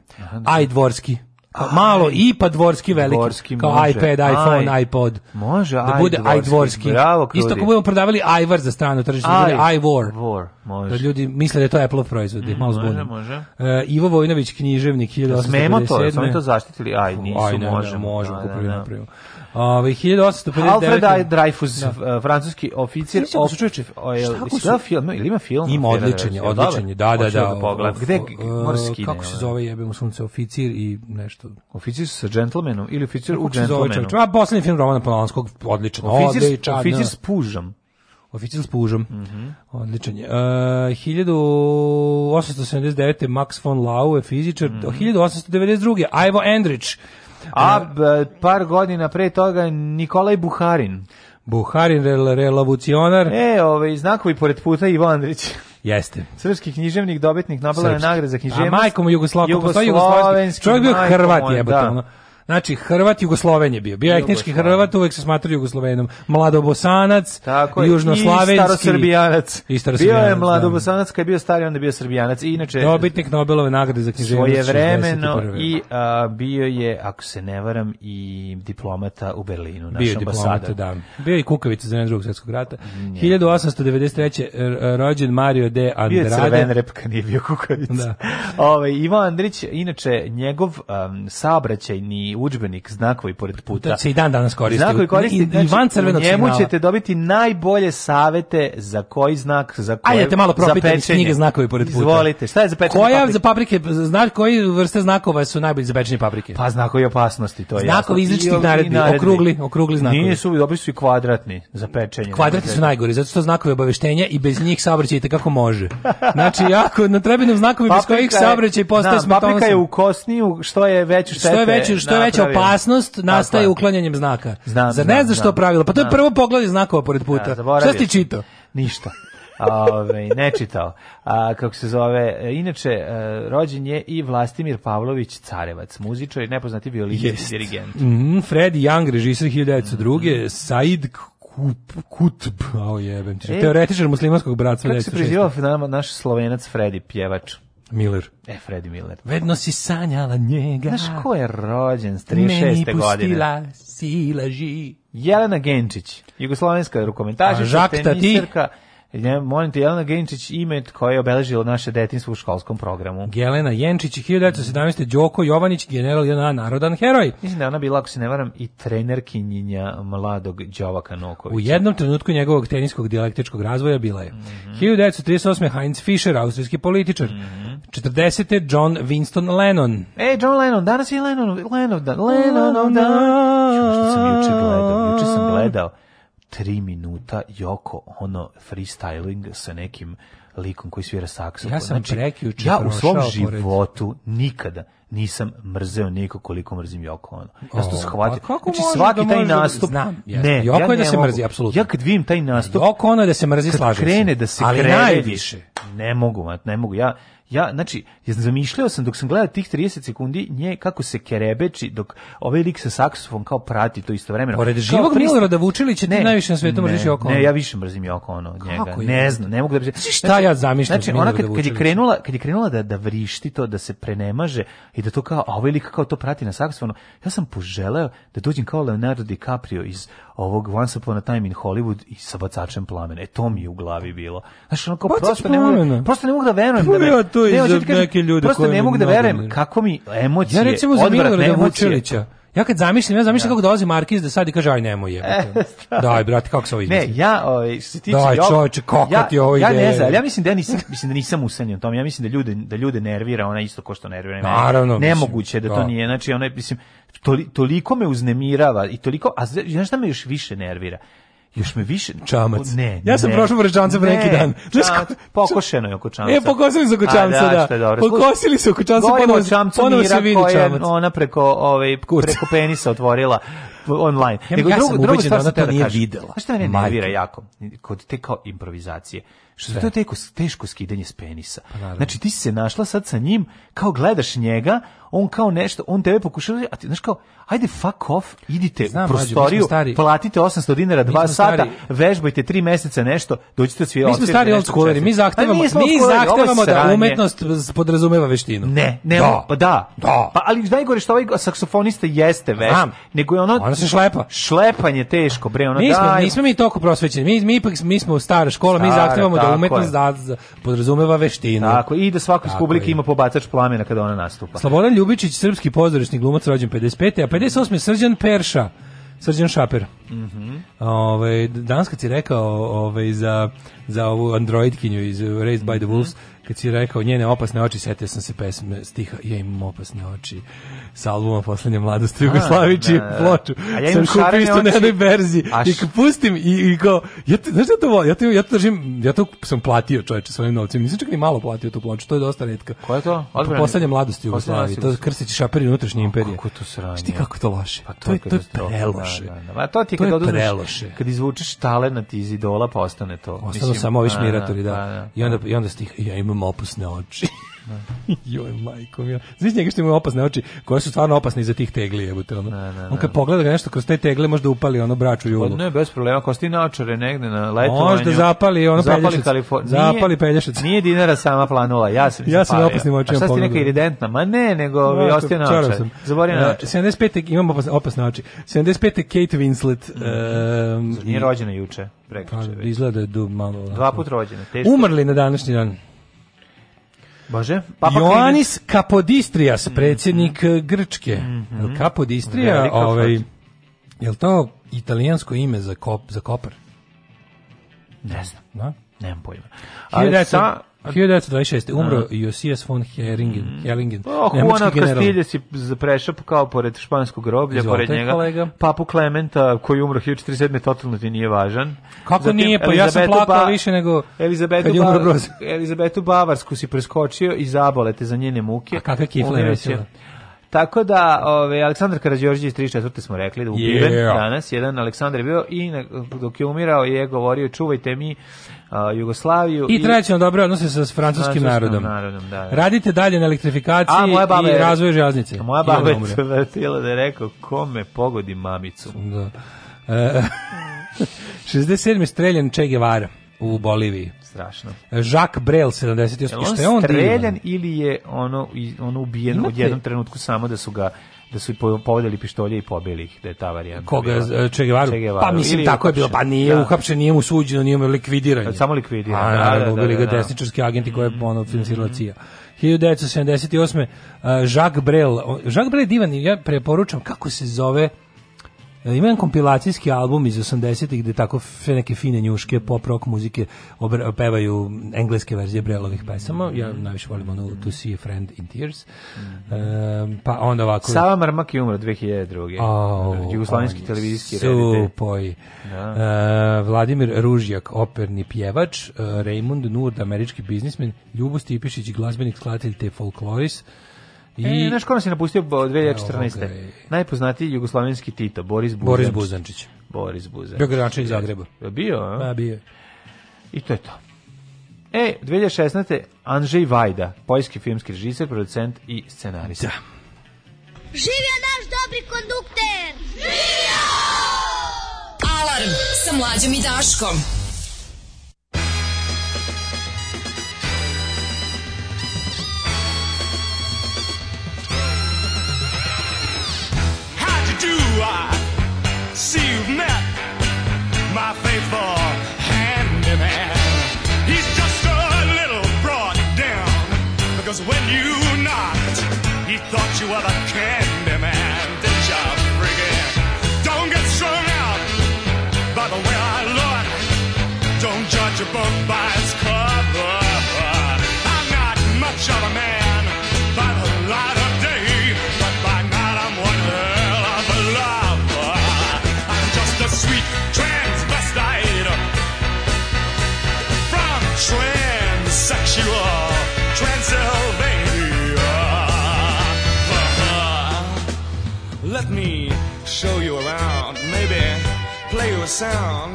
C: Aj, da. Dvorski. Kao malo i pa dvorski veliki. Dvorski kao može. iPad, iPhone, aj, iPod.
D: Može,
C: da bude
D: aj
C: dvorski. Bravo, Isto kako budemo prodavali iVar za stranu tržište, aj, da bude iWar. War,
D: može.
C: Da ljudi misle da je to Apple proizvod, mm, malo
D: zbunjeno. Može, može. Uh,
C: Ivo Vojinović, književnik 1857. Smemo
D: to, smo to zaštitili, aj, nisu, aj, ne, možemo.
C: Ne, možemo, da, da, da, da. Ovaj 1859.
D: Alfred Dreyfus, da. Eh, francuski oficir,
C: op...
D: čuče, ovaj, je film ili
C: ima film? Ima odličan je,
D: odličan
C: je. Da, da, da. da Gde morski? Kako se zove jebemo sunce oficir i nešto.
D: Oficir sa gentlemanom ili oficir u gentlemanu. A poslednji film Romana
C: Polanskog odličan. Oficir, oficir s da. pužom. Oficir s pužom. Mm -hmm. Odličan je. Uh, eh, 1879. Max von Lau mhm. je fizičar. Mm -hmm. 1892. Ivo Andrić
D: A par godina pre toga Nikolaj Buharin.
C: Buharin, relavucionar.
D: E, ovaj, znakovi pored puta Ivo Andrić.
C: Jeste.
D: Srpski književnik, dobitnik Nobelove nagrade za književnost.
C: A majkom Jugoslavije, postoji Jugoslavski. Čovjek bio Hrvat, jebote, da. ono. Znači, Hrvat Jugosloven je bio. Bio je etnički Hrvat, uvek se smatra Jugoslovenom. Mladobosanac, Tako južnoslavenski. I
D: starosrbijanac. I starosrbijanac. Bio je da. mladobosanac, kad je bio stari, onda je bio srbijanac. I inače,
C: Dobitnik Nobelove nagrade za književnost.
D: Svoje vremeno i a, bio je, ako se ne varam, i diplomata u Berlinu. Naš bio je
C: diplomata,
D: da.
C: Bio je kukavica za drugog svjetskog rata. Nje. 1893. rođen Mario de Andrade.
D: Bio je crven repka, nije bio kukavica. Da. Ove, ovaj, Ivo Andrić, inače, njegov um, saobraćajni udžbenik znakovi pored puta. To
C: se i dan danas
D: koristi. Znakovi koristi, i, znači,
C: i van crvenog
D: njemu signala. ćete dobiti najbolje savete za koji znak, za koje. Ajde
C: te malo propitam knjige znakovi pored puta.
D: Izvolite, šta je za
C: pečenje Koja paprike? za paprike, znak koji vrste znakova su najbolji za pečenje paprike?
D: Pa znakovi opasnosti, to je.
C: Znakovi izličitih naredbi, naredbi, okrugli, okrugli znakovi. Nije
D: su, dobri su i kvadratni za pečenje. Kvadrati
C: su najgori, zato što znakovi obaveštenja i bez njih saobraćaj kako može. Znači, jako na trebnim znakovima bez kojih saobraćaj postaje smrtonosan.
D: Da, paprika je u kosniju, što je veću štete. Što je
C: veću, što je veća opasnost nastaje uklanjanjem znaka. Znam, Zar ne znaš što pravilo? Pa to je prvo pogled znakova pored da, puta. Šta si čitao?
D: Ništa. Ove, ne čitao. A, kako se zove, e, inače, e, rođen je i Vlastimir Pavlović Carevac, muzičar i nepoznati violinist i dirigent.
C: Mm, -hmm, Freddy Young, režisir 1902. Mm. Said Kup, Kutb, oh, jebem ti. E, Teoretičar muslimanskog bratstva.
D: Kako se prezivao naš slovenac Freddy, pjevač?
C: Miller.
D: E, Freddy Miller.
C: Vedno si sanjala njega.
D: Znaš ko je rođen s 36. godine? Meni
C: pustila si
D: laži. Jelena Genčić, jugoslovenska rukomentašica, tenisirka. Ja, molim te, Jelena Genčić ime koje je obeležilo naše detinstvo u školskom programu.
C: Jelena Jenčić, 1917. Đoko Jovanić, general Jelena Narodan heroj.
D: Mislim da ona bila, ako se ne varam, i trenerkinjinja mladog Đovaka Nokovića.
C: U jednom trenutku njegovog teniskog dijalektičkog razvoja bila je. Mm -hmm. 1938. Heinz Fischer, austrijski političar. Mm -hmm. 40. John Winston Lennon.
D: E, John Lennon, danas je Lennon, Lennon, da, Lennon, da. Čuo što sam juče gledao, juče sam gledao tri minuta Joko ono freestyling sa nekim likom koji svira saksofon.
C: Ja sam znači,
D: prekjuče ja u svom životu pored... nikada nisam mrzeo niko koliko mrzim Joko ono. Ja sam to shvatio. Pa znači svaki da taj nastup... Znam, ne, Joko ja
C: je
D: da
C: se mrzi, apsolutno.
D: Ja kad vidim taj nastup...
C: Joko ono je da se mrzi, slažem
D: se. krene da se ali krene...
C: Ali najviše.
D: Ne mogu, ne mogu. Ja, Ja, znači, ja zamišljao sam dok sam gledao tih 30 sekundi nje kako se kerebeči dok ovaj lik sa saksofon kao prati to istovremeno. Pored
C: živog prist... Milorada Vučilića ti najviše na svetu mrziš Joko
D: Ne, ja više mrzim oko ono njega. Kako je? Ne znam, ne mogu da znači,
C: znači, šta ja zamišljam?
D: Znači, ona kad, kad je krenula, kad je krenula da da vrišti to da se prenemaže i da to kao a ovaj lik kao to prati na saksofonu, ja sam poželeo da dođem kao Leonardo DiCaprio iz ovog Once Upon a Time in Hollywood i sa bacačem plamena. E to mi je u glavi bilo. Znaš, ono kao prosto plamena. ne, mogu, prosto ne mogu da verujem. da me, to ne,
C: kažem, neke ljude prosto
D: ne mogu da verujem kako mi emocije, ja recimo za Milorada Vučelića,
C: ja kad zamislim, ja zamišljam ja. Da. kako dolazi Markiz da sad i kaže aj nemoj je. E, [laughs] Daj brate, kako se
D: ovo izmisli. Ne, ja, oj, ovaj, što
C: se tiče Daj, čoveče, kako ja, ti ovo
D: ide. Ja ne znam, ja mislim da ja nisam, [laughs] mislim da nisam usanjen tom. Ja mislim da ljude da ljude nervira ona isto ko što nervira Naravno. Nemoguće mislim, da to da. nije. Znači ona mislim toli, toliko me uznemirava i toliko, a znaš šta me još više nervira? Još me više...
C: Čamac. Ne, ja sam prošao pored čamca pre neki dan.
D: čamac, pokošeno je oko čamca. E,
C: pokosili su oko čamca, A, da. da. Je dobro. Pokosili su oko čamca, ponovo, čamcu ponovo se vidi
D: čamac. Ona preko, ovaj, preko penisa otvorila online. Ja, Nego, ja drugo, drugo ubeđen da ona to nije kažem. videla. Znaš što me nervira jako? Kod te kao improvizacije. Što Sve. to je teško, teško skidenje s penisa. Pa, znači ti si se našla sad sa njim, kao gledaš njega, on kao nešto, on tebe pokušava, a ti znaš kao, ajde fuck off, idite Znam, u prostoriju, stari. platite 800 dinara, dva sata, vežbajte 3 meseca nešto, dođite
C: svi Mi smo stari old schooleri, mi zahtevamo, mi zahtevamo da umetnost podrazumeva veštinu.
D: Ne, ne, da. pa da. da. Pa ali najgore što ovaj saksofonista jeste vešt, Znam. nego je
C: ono Ona se šlepa.
D: Šlepanje teško, bre, ono
C: nismo, da. Nismo mi toliko prosvećeni. Mi mi ipak mi smo stara škola, stara, mi zahtevamo da umetnost da podrazumeva veštinu.
D: Tako, i da svako iz publike ima pobacač plamena kada ona nastupa. Slobodan
C: Ljubičić, srpski pozorišni glumac rođen 55. A 58. je Srđan Perša. Srđan Šaper.
D: Mhm. Mm
C: ove, ovaj, danas kad si rekao ove, ovaj, za, za ovu androidkinju iz Raised by the Wolves, kad si rekao njene opasne oči, setio sam se pesme stiha, ja imam opasne oči sa albuma Poslednja mladost Jugoslavići da, da, da. ploču. A ja imam sam kupio isto na jednoj berzi i kad pustim i, i kao, ja, te, znaš da to volim, ja, te, ja to držim, ja to sam platio čoveče svojim novcem, nisam čak ni malo platio tu ploču, to je dosta redka. Koja je
D: to?
C: Odbrani. poslednje mladosti Jugoslaviji, to Krstić Šaperi unutrašnje imperije.
D: Kako to sranje?
C: Šti kako to loše? Pa to, je, to je preloše. Da, da, da. to ti
D: to kad
C: oduzmeš,
D: preloše. kad izvučeš talenat iz idola, postane to.
C: Ostanu samo ovi šmiratori, da. I onda, i onda stih, ja imam imam opusne oči. Da. [laughs] Joj, majko mi. Znaš njega što imaju opasne oči, koje su stvarno opasne iza tih tegli, jebote, ono. Ne, ne, On kad pogleda ga nešto kroz te tegle, možda upali ono braču julu. Pa
D: ne, bez problema, ako sti naočare negde na letovanju.
C: Možda zapali ono zapali pelješac. Kalifo... Zapali pelješac.
D: Nije, nije dinara sama planula, ja sam [laughs]
C: Ja sam opasnim očima
D: pogledao. Šta si neka iridentna? Ma ne, nego no, ostio naočar.
C: Zaborio na naočar. 75. imam opasne, opasne oči. 75. Kate Winslet. Mm.
D: Um,
C: nije rođena juče, prekriče. Pa,
D: izgleda da je malo. Dva put
C: rođena. Teško. Umrli na današnji dan.
D: Bože.
C: Papa Joannis Kapodistrijas, mhm. predsjednik mm -hmm. Grčke. Mm -hmm. Kapodistrija, ovaj, je li to italijansko ime za, kop, za kopar?
D: Ne znam. Da? Nemam pojma.
C: Ali sa 1926. umro uh. Josias von Heringen. Mm. Heringen oh,
D: Juan Castilje si prešao kao pored španskog groblja, Izvolite, pored njega. Kolega. Papu Klementa, koji umro 1047. totalno ti nije važan.
C: Kako Zatim, nije? Pa
D: Elizabetu
C: ja sam plakao ba... više nego
D: Elizabetu, kad Bavar... Elizabetu Bavarsku si preskočio i zabole te za njene muke.
C: A kakve
D: kifle je Tako da, ove, Aleksandar Karađorđević 34. smo rekli da ubiven yeah. danas, jedan Aleksandar je bio i dok je umirao je govorio čuvajte mi uh, Jugoslaviju
C: i, i treće dobre odnose sa francuskim
D: narodom.
C: narodom
D: da, da.
C: Radite dalje na elektrifikaciji A, moja i razvoju razvoju A
D: Moja baba je vrtila [laughs] da je rekao kome pogodi mamicu.
C: Da. E, 67. [laughs] streljan Che Guevara u Boliviji. Strašno. Jacques Brel 78. što je on streljan divan?
D: ili je ono ono ubijen u jednom trenutku samo da su ga da su povedali pištolje i pobili ih, da je ta varijanta.
C: Koga, Che Guevara? Pa mislim, tako je bilo, pa nije da. uhapšen, nije mu suđeno, nije mu likvidiranje.
D: Samo likvidiranje.
C: A, da, da, da, ubili da, da, ga da. desničarski agenti koje je mhm, ono mhm. financirala CIA. 1978. Uh, Jacques Brel, Jacques Brel je divan, ja preporučam, kako se zove, E, Imam kompilacijski album iz 80-ih gde tako sve neke fine njuške pop rock muzike pevaju engleske verzije Brelovih pesama. Ja najviše volim onu To See a Friend in Tears. Um, pa onda ovako...
D: Sava Marmak je umro 2002. Oh,
C: da, Jugoslovenski televizijski Supoj. Da. Uh, Vladimir Ružjak, operni pjevač. Uh, Raymond Nurd, američki biznismen. Ljubo Stipišić, glazbenik, skladatelj te folkloris. I e,
D: znaš ko nas je napustio 2014. Evo, ovaj, Najpoznatiji jugoslavenski Tito,
C: Boris Buzančić. Boris Buzančić.
D: Boris Buzančić.
C: Bio gradonačelnik Zagreba. Bio,
D: a? Da, bio. I to je to. E, 2016. Anžej Vajda, poljski filmski režiser, producent i scenarista. Da. Živio naš dobri kondukter! Živio! Alarm sa mlađom i Daškom. I see you've met my faithful handyman. He's just a little because when you knocked, he thought you were the friggin'? Don't get strung out by the way I look. Don't judge a book by a sound.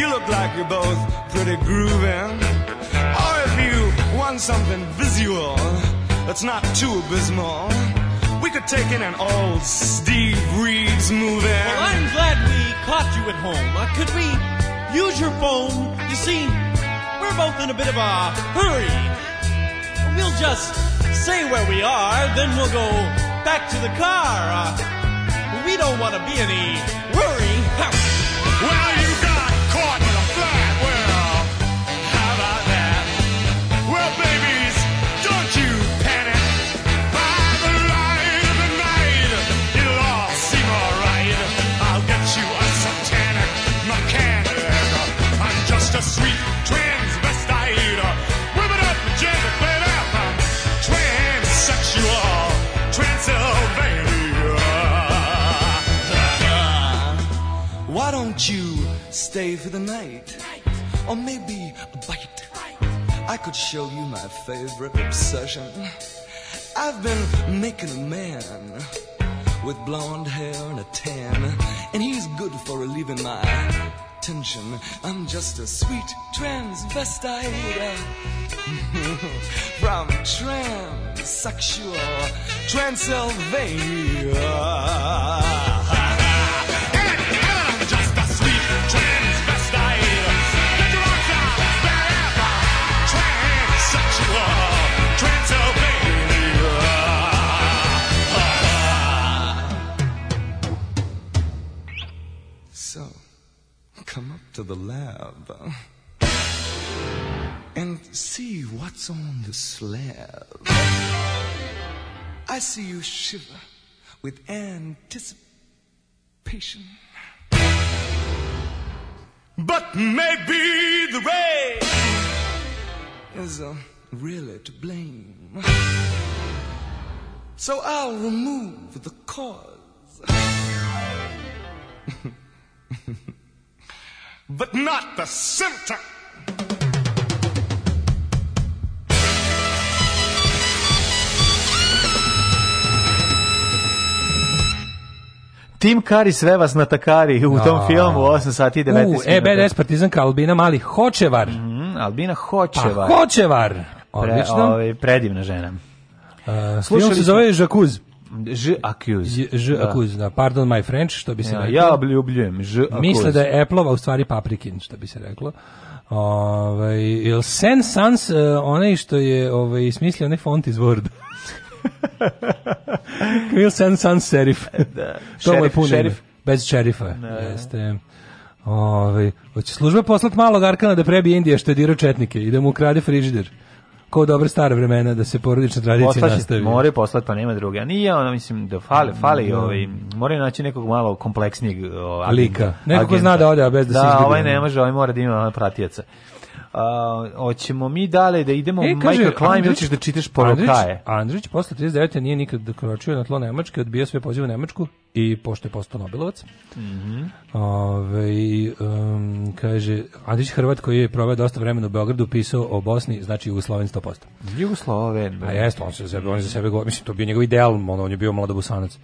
D: You look like you're both pretty grooving. Or if you want something visual that's not too abysmal, we could take in an old Steve Reeves movie. Well, I'm glad we caught you at home. Uh, could we use your phone? You see, we're both in a bit of a hurry. We'll just say where we are, then we'll go back to the car. Uh, we don't want to be any worry. Well, stay for the night, or maybe a bite. Right. I could show you my favorite obsession. I've been making a man with blonde hair and a tan, and he's good for relieving my tension. I'm just a sweet transvestite [laughs] from transsexual Transylvania. come up to the lab and see what's on the slab. I see you shiver with anticipation. But maybe the rain is uh, really to blame. So I'll remove the cause. [laughs] but not the symptom. Tim Kari sve vas natakari u da. tom filmu 8 sati i 19 e minuta.
C: U, EBDS Partizanka Albina Mali Hočevar. Mm,
D: Albina Hočevar.
C: Pa, Hočevar. Odlično. Pre, ovaj,
D: predivna žena. Uh,
C: Slušali film se zove Žakuz.
D: Je accuse. Je,
C: ž accuse, da. da. Pardon my French, što bi se
D: ja, reklo. Ja obljubljujem,
C: Je accuse. Misle da je Eplova u stvari paprikin, što bi se reklo. Ovaj, il Sen Sans, uh, onaj što je ovaj, ismislio onaj font iz Worda. Will [laughs] Sans Sans Serif. E, da. [laughs] to šerif, je puno šerif. Bez šerifa. Da, da. Jeste. Ovaj, hoće služba poslat malog Arkana da prebije Indije što je dirao četnike i da mu ukrade frižider kao dobro stare vremena da se porodična tradicija Poslaši, nastavi.
D: Moraju
C: poslati,
D: pa nema druge. A nije ono, mislim, da fale, fale i da. ovaj, moraju naći nekog malo kompleksnijeg o, ovaj,
C: agenda, Lika. Nekako agenda. zna da ode, a bez da, da se izgubi. Ovaj
D: da, ovaj ne može, ovaj mora da ima pratioca. Uh, hoćemo mi dalje da idemo e, kaže, Michael Klein ili ćeš da čitaš porokaje?
C: Andrić posle 39. nije nikad dokročio na tlo Nemačke, odbija sve pozive u Nemačku i pošto je postao Nobelovac.
D: Mm -hmm. Ove,
C: um, kaže, Andrić Hrvat koji je proveo dosta vremena u Beogradu pisao o Bosni, znači Jugosloven 100%.
D: Jugosloven.
C: A jeste, on, se sebe, on za sebe, govorio, mislim, to bio njegov ideal, on, on je bio mladobusanac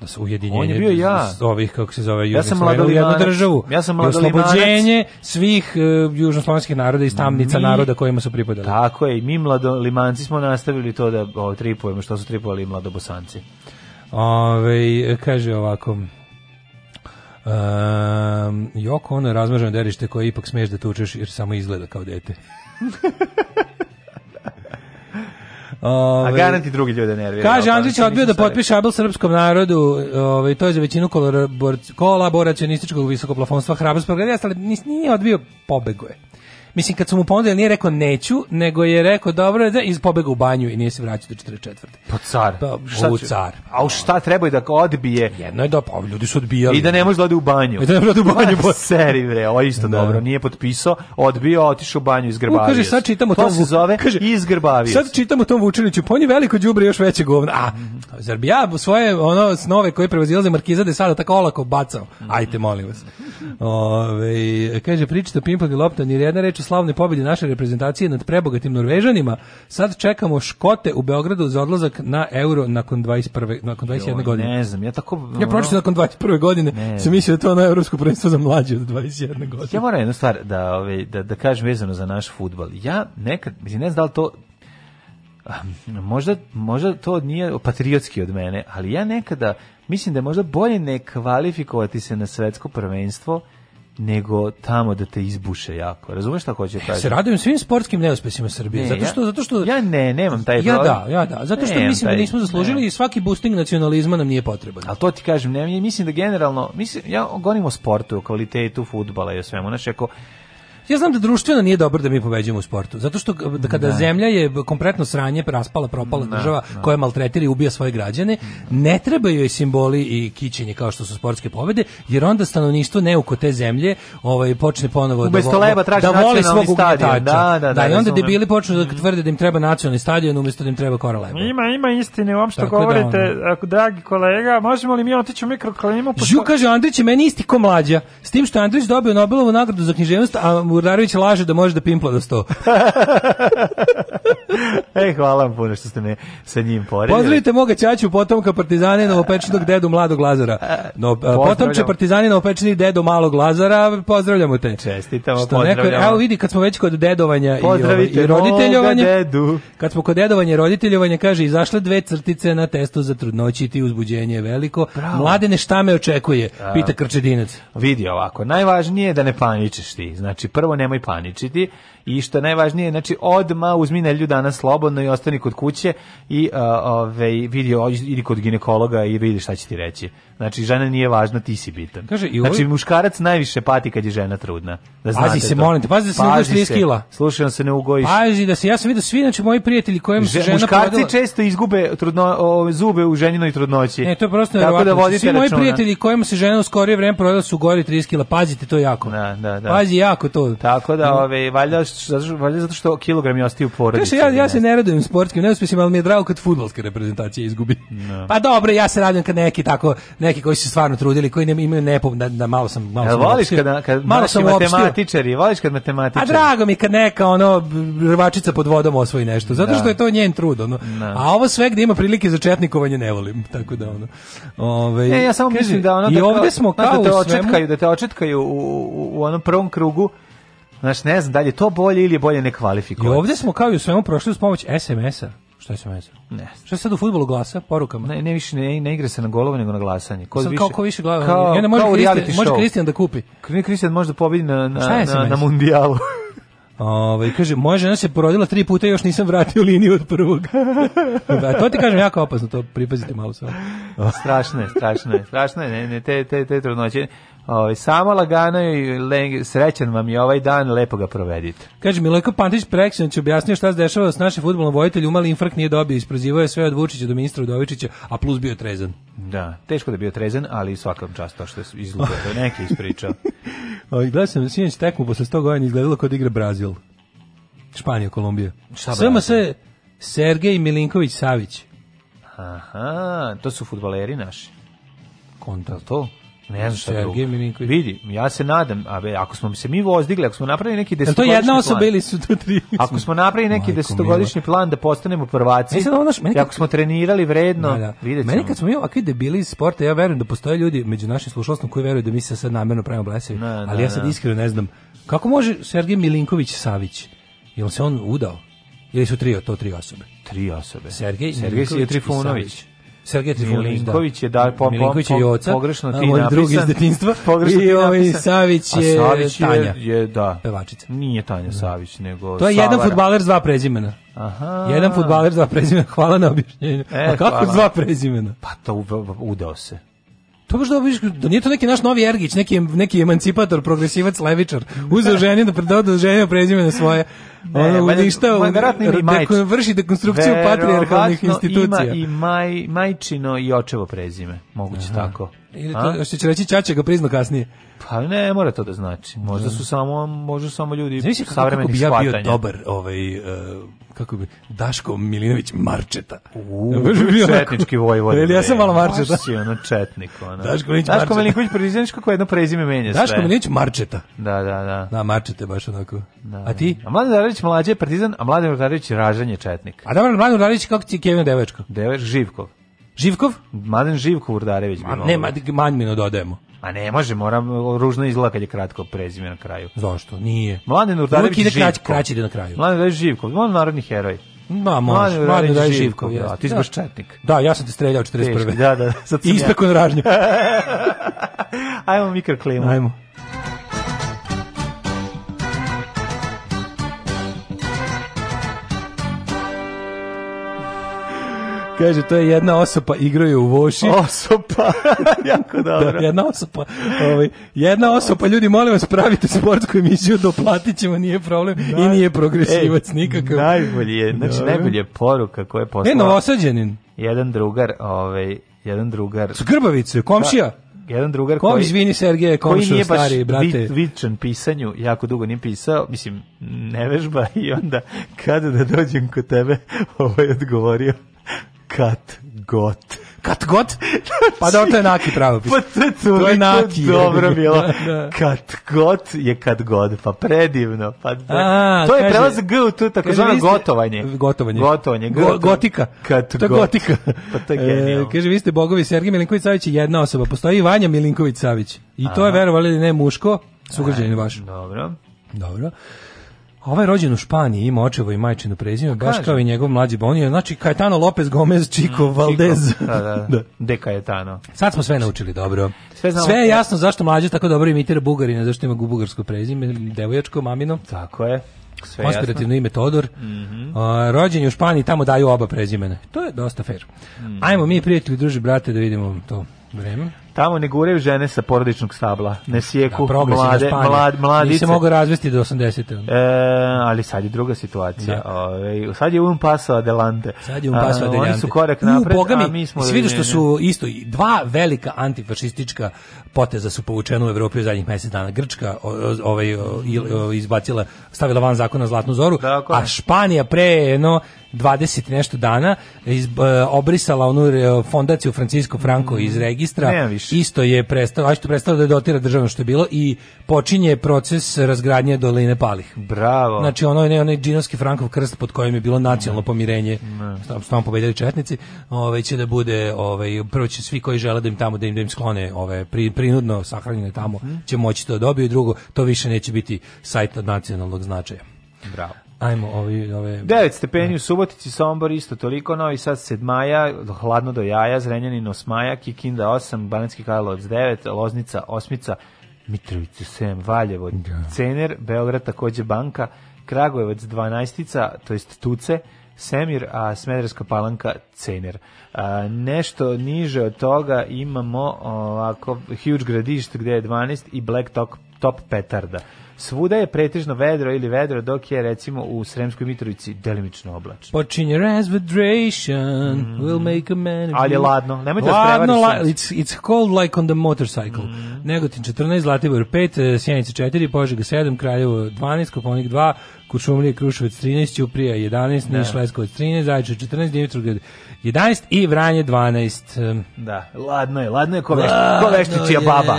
C: da su ujedinjenje on je bio ja ovih kako se zove ja
D: sam
C: u jednu državu ja
D: sam oslobođenje
C: svih uh, e, južnoslavenskih naroda i stamnica mi, naroda kojima su pripadali
D: tako je i mi mladolimanci smo nastavili to da o, tripujemo što su tripovali mladobosanci
C: Ove, kaže ovako Um, Joko ono razmaženo derište koje ipak smeš da tučeš jer samo izgleda kao dete. [laughs]
D: Ove, A garanti drugi ljude nerviraju.
C: Kaže, Andrić je odbio da potpiše Abel srpskom narodu, ove, ovaj, to je za većinu kolaboracionističkog visokoplafonstva hrabrost progredijasta, ali nije odbio pobeguje mislim kad su mu ponudili nije rekao neću, nego je rekao dobro da iz pobega u banju i nije se vraćao do 44. Pa
D: car.
C: Pa, šta u car.
D: A u šta treba da odbije?
C: Jedno je
D: da
C: pa ljudi su odbijali.
D: I da ne može da ode u banju.
C: I da ne može da u banju.
D: Pa, [laughs] seri bre, ovo isto da. dobro, nije potpisao, odbio, otišao u banju iz Grbavije.
C: Kaže sad čitamo to tom, se zove kaže, iz Grbavije. Sad čitamo tom Vučiniću, pa on je veliko đubre još veće govno. A zar bi ja svoje ono snove koje prevazilaze Markiza de Sada tako olako bacao. Ajte molim vas. [laughs] Ove, kaže pričate o pimpanju lopta, ni jedna reč unatoč slavnoj pobjedi naše reprezentacije nad prebogatim Norvežanima, sad čekamo Škote u Beogradu za odlazak na Euro nakon 21. nakon 21. godine.
D: Ne znam,
C: ja
D: tako
C: Ja pročitao nakon 21. godine, se misli da to na evropsko prvenstvo za mlađe od 21 godine.
D: Ja moram jednu stvar da ovaj da da kažem vezano za naš fudbal. Ja nekad, mislim ne znam da li to možda, možda to nije patriotski od mene, ali ja nekada mislim da je možda bolje ne kvalifikovati se na svetsko prvenstvo nego tamo da te izbuše jako. Razumeš šta hoće da kažem?
C: Se radujem svim sportskim neuspesima Srbije, ne, zato što
D: ja,
C: zato što
D: ja ne, nemam taj
C: problem. Ja da, ja da, zato što ne, mislim da taj, da nismo zaslužili ne. i svaki boosting nacionalizma nam nije potreban.
D: Al to ti kažem, ne, mislim da generalno, mislim ja govorimo o sportu, o kvalitetu fudbala i o svemu, znači ako
C: Ja znam da društveno nije dobro da mi pobeđujemo u sportu, zato što da kada ne. Da. zemlja je kompletno sranje, raspala, propala ne, da, država ne. Da. koja maltretira i ubija svoje građane, ne trebaju joj simboli i kićenje kao što su sportske pobede, jer onda stanovništvo neuko te zemlje ovaj, počne ponovo
D: da, leba, da voli svog ugnjetača. Da, da,
C: da, da, i onda debili počnu da tvrde da im treba nacionalni stadion umjesto da im treba kora leba. Ima, ima istine u što govorite, da, on... dragi kolega, možemo li mi otići u mikroklimu? Pošto... Žu kaže Andrić je meni isti ko mlađa, s tim što Andrić dobio Nobelovu nagradu za književnost, a Murnarović laže da može da pimpla do 100. [laughs]
D: e, hvala vam puno što ste me sa njim poredili.
C: Pozdravite moga ćaću potomka partizane novopečenog dedu mladog Lazara. E, no, e, potomče partizane novopečenih dedu malog Lazara, pozdravljamo te.
D: Čestitamo, što pozdravljamo. Neko, evo
C: vidi, kad smo već kod dedovanja Pozdravite i, ovaj, i roditeljovanja, dedu. kad smo kod dedovanja i roditeljovanja, kaže, izašle dve crtice na testu za trudnoći, i uzbuđenje je veliko. Bravo. Mladene, šta me očekuje? pita Krčedinac.
D: Vidi ovako, najvažnije je da ne paničiš ti. Znači, prvo nemoj paničiti, i što najvažnije, znači odma uzmi nelju danas slobodno i ostani kod kuće i uh, ovaj vidi ili kod ginekologa i vidi šta će ti reći. Znači, žena nije važna, ti si bitan.
C: Kaže, i
D: Znači, muškarac najviše pati kad je žena trudna. Da znate pazi
C: se, to. molim te, pazi da se ne ugojiš 30 kila.
D: Slušaj, on se ne ugojiš.
C: Pazi da se, ja sam vidio svi, znači, moji prijatelji kojem se Že- žena
D: muškarci porodila. često izgube trudno, o, zube u ženinoj trudnoći.
C: Ne, to je prosto Tako da
D: nevjerovatno. Znači, vodite
C: Svi moji prijatelji kojima se žena u skorije vreme prodala su gori 3 kg. Pazite to jako. Da, da, da. Pazi jako to.
D: Tako da, da. ove, valjda, zato što- valjda zato što kilogram je ostaju u porodici.
C: Kaže, ja, ja se ne radujem sportskim neuspjesima, ali mi je drago kad futbolska reprezentacija izgubi. Da. Pa dobro, ja se radujem kad neki tako, neki neki koji su stvarno trudili, koji ne, imaju nepo, da, da malo sam malo ja,
D: sam voliš
C: opštio,
D: kad, kad malo matematičari, voliš kad matematičari. A
C: drago mi kad neka ono rvačica pod vodom osvoji nešto, zato da. što je to njen trud, ono. Da. A ovo sve gde ima prilike za četnikovanje ne volim, [laughs] tako da ono. Ove, ovaj, ne,
D: ja samo kaži, mislim da ono
C: i da ovde
D: smo
C: da kao da te očetkaju, da te očetkaju u, u, u onom prvom krugu Znaš, ne znam, da li je to bolje ili je bolje nekvalifikovati. I ovde smo kao i u svemu prošli uz pomoć SMS-a. Šta se meni Ne. Šta sad u fudbalu glasa porukama? Ne, ne više ne, ne igra se na golove nego na glasanje. Ko više? Kao ko više glava? Kao, ne, ne može Kristijan, može Kristijan da kupi. Kristijan može da pobedi na na na, na mundijalu. [laughs] Ovaj kaže moja žena se porodila tri puta i još nisam vratio liniju od prvog. da, [laughs] to ti kažem jako opasno, to pripazite malo sve. strašno je, strašno je, strašno je, ne, ne te te te trudnoće. Ovaj samo lagano i srećan vam je ovaj dan, lepo ga provedite. Kaže Milojko Pantić Preksinoć objasnio šta se dešavalo s našim fudbalom vojitelj mali infarkt nije dobio, isprozivao je sve od Vučića do ministra Udovičića, a plus bio trezan. Da, teško da je bio trezan, ali svakom čast to što je izlupio, neki ispričao. [laughs] Oj, ovaj, gledao sam sinoć tekmu posle 100 godina izgledalo kao da igra Brazil. Španija, Kolumbija. Samo se Sergej Milinković Savić. Aha, to su fudbaleri naši. Kontra to? Ne znam šta Sergej Milinković. Vidi, ja se nadam, a be, ako smo se mi vozdigli, ako smo napravili neki desetogodišnji plan. to jedna osoba bili su to tri? Ako smo napravili neki desetogodišnji plan da postanemo prvaci, e, ono š, meni kad, ako smo trenirali vredno, da, da. vidjet ćemo. Meni kad smo mi ovakvi debili iz sporta, ja verujem da postoje ljudi među našim slušalstvom koji veruju da mi se sad namjerno pravimo blesevi, na, na, ali ja sad iskreno ne znam. Kako može Sergej Milinković Savić? Jel se on udao? Ili su tri, to tri osobe? Tri osobe. Sergej, Sergej Trifunović. Sergej Trifunović, da. Milinković je da po, Milinković je Joca, pogrešno ti napisan. drugi iz detinjstva. [laughs] I ovaj Savić je Savić Tanja. Je, da. Pevačica. Nije Tanja Savić, nego To je Savara. jedan fudbaler s dva prezimena. Aha. Jedan fudbaler s dva prezimena. [laughs] Hvala na objašnjenju. E, A kako s dva prezimena? Pa to udeo se. To baš da da nije to neki naš novi Ergić, neki neki emancipator, progresivac, levičar. Uzeo ženje da predao da ženje prezime na svoje. Ono uništava, deko, vrši dekonstrukciju patrijarhalnih institucija. Ima i maj, majčino i očevo prezime, moguće Aha. tako. Ili to, što će reći Čače ga prizna kasnije. Pa ne, mora to da znači. Možda da. su samo, možda samo ljudi savremeni shvatanja. Znaš kako bi ja bio dobar ovaj, uh, kako bi Daško Milinović Marčeta. U, četnički vojvod. Ili ja sam malo Marčeta. Si ono četnik ona. Daško Milinović Marčeta. Daško Milinović prezident kako jedno prezime menja sve. Daško Milinović Marčeta. Da, da, da. Da, Marčete baš onako. Da, a ti? Da. A Mladen Darić mlađe je partizan, a Mladen Darić ražanje četnik. A dobro, Mladen Darić kako ti je Kevin Devečko? Devečko Živkov. Živkov? Mladen Živkov Urdarević. Ma, ne, manj mi no dodajemo. A ne može, moram ružno izgleda kad je kratko prezime na kraju. Zašto? Nije. Mladen Urdarević Živko. Uvijek ide kraći ide na kraju. Mladen Urdarević Živko, on narodni heroj. Ma, može. Mladen Urdarević Živko, da, ti si da. baš četnik. Da, ja sam te streljao 41. Teški, da, da. Ispekon ražnju. [laughs] Ajmo mikroklimu. Ajmo. Kaže, to je jedna osoba igraju u voši. Osoba, [laughs] jako da, dobro. Da, jedna osoba, ovaj, jedna osoba, ljudi, molim vas, pravite sportsku emisiju, doplatit ćemo, nije problem Naj... i nije progresivac Ej, nikakav. Najbolje, znači dobro. najbolje poruka koja je poslala. Ne, novosađenin. Jedan drugar, ovaj, jedan drugar. S Grbavicu, da, komšija. Da jedan drugar Kom, koji izvini Sergeje koji nije baš stari brate vičan pisanju jako dugo nije pisao mislim ne vežba [laughs] i onda kada da dođem kod tebe [laughs] ovaj odgovorio Kat got. Kat got? Pa da, to je naki pravo Pa to, to, to je naki. Dobro bilo. Da, da. Kat got je kat god, pa predivno. Pa da. A, to je kaže, prelaz G u tu takozvano gotovanje. Gotovanje. Gotovanje. Go, gotika. Kat to je gotika. pa to je genijalno. E, kaže, vi ste bogovi, Sergij Milinković Savić je jedna osoba. Postoji i Vanja Milinković Savić. I to Aha. je verovali li ne muško, sugrađanin e, vaš. Dobro. Dobro. Ovaj rođen u Španiji ima očevo i majčino prezime, pa baš kao i njegov mlađi Bonio, znači Cayetano Lopez Gomez mm, Chico mm, Valdez. Da, da, da. [laughs] da. De Cayetano. Sad smo sve naučili dobro. Sve, znamo sve je jasno zašto mlađi tako dobro imitira Bugarina, zašto ima bugarsko prezime, devojačko, mamino. Tako je. Sve Konspirativno jasno. ime Todor. Mm -hmm. uh, rođen je u Španiji, tamo daju oba prezimena. To je dosta fair. Mm -hmm. Ajmo mi, prijatelji, druži, brate, da vidimo to vreme. Tamo ne guraju žene sa porodičnog stabla, ne sjeku da, mlade, mlad, mladice. Nisi mogu razvesti do 80. E, ali sad je druga situacija. Da. Ove, ovaj, sad je um paso adelante. Sad je um paso adelante. Oni su korak napred, U, bogami, a mi smo... Svi što su isto, dva velika antifašistička poteza su povučeni u Evropi u zadnjih mesec dana. Grčka ovaj izbacila stavila van zakona Zlatnu Zoru, Tako. Da, a Španija pre no 20 nešto dana izb, e, obrisala onu e, fondaciju Francisco Franco mm. iz registra. Isto je prestao, a što prestao da je dotira državno što je bilo i počinje proces razgradnje doline Palih. Bravo. Znači onaj ne onaj džinovski Frankov krst pod kojim je bilo nacionalno pomirenje. Tam tamo pobedili četnici. Ovaj će da bude, ovaj prvo će svi koji žele da im tamo da im, da im sklone ove pri, prinudno sahranjene tamo mhm. će moći to da dobiti i drugo, to više neće biti sajt od nacionalnog značaja. Bravo. Ajmo ovi, ove... 9 stepeni da. u Subotici, Sombor isto toliko, i Sad 7 maja, hladno do jaja, Zrenjanin 8 maja, Kikinda 8, Banacki Karlovac 9, Loznica 8, Mitrovica 7, Valjevo, da. Cener, Beograd takođe banka, Kragujevac 12, to jest Tuce, Semir, a Smederska palanka Cener. A, nešto niže od toga imamo ovako Huge Gradišt gde je 12 i Black Top, top Petarda. Svuda je pretežno vedro ili vedro, dok je recimo u Sremskoj Mitrovici delimično oblačno. Počinje resvedration, mm. will make a man... Ali je ladno, nemojte da sprevariš. Ladno, la, it's, it's cold like on the motorcycle. Mm. Negotin 14, Zlatibor 5, Sjenica 4, Požega 7, Kraljevo 12, Koponik 2, Kučumlije, Kruševac 13, Ćuprija 11, da. Niš, Leskovac 13, Zajče 14, Dimitrovgrad 11 i Vranje 12. Da, ladno je, ladno je ko, vešti, ko veštičija baba,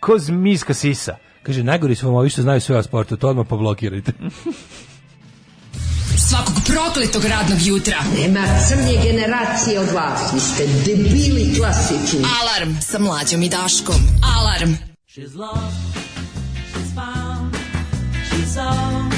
C: ko zmijska sisa. Kaže, najgori su vam ovi što znaju sve o sportu, to odmah poblokirajte. [laughs] Svakog prokletog radnog jutra. Nema crnje generacije od vas, vi ste debili klasični. Alarm sa mlađom i Daškom. Alarm. She's lost, she's found, she's all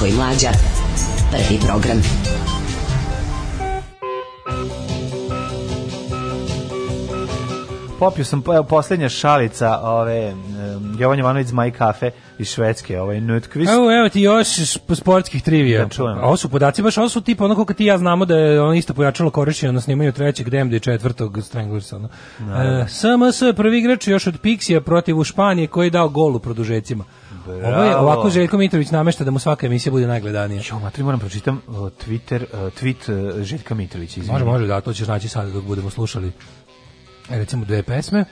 E: Daško i Mlađa. Prvi program. Popio sam evo, posljednja šalica ove Jovan Jovanović Maj kafe iz Švedske, ovaj Nutkvist. Evo, evo ti još sportskih trivija. Da čujem. Ovo su podaci, baš ovo su tipa onako kako ti ja znamo da je ono isto pojačalo korišćenje na snimanju trećeg DMD i četvrtog Stranglers. No. E, SMS prvi igrač još od Pixija protiv Španije koji je dao gol u produžecima. Bravo. Ovo je ovako Željko Mitrović namešta da mu svaka emisija bude najgledanija. Jo, matri, moram pročitam e, Twitter, e, tweet uh, Željka Mitrovića. Može, može, da, to ćeš naći sad dok budemo slušali recimo dve pesme.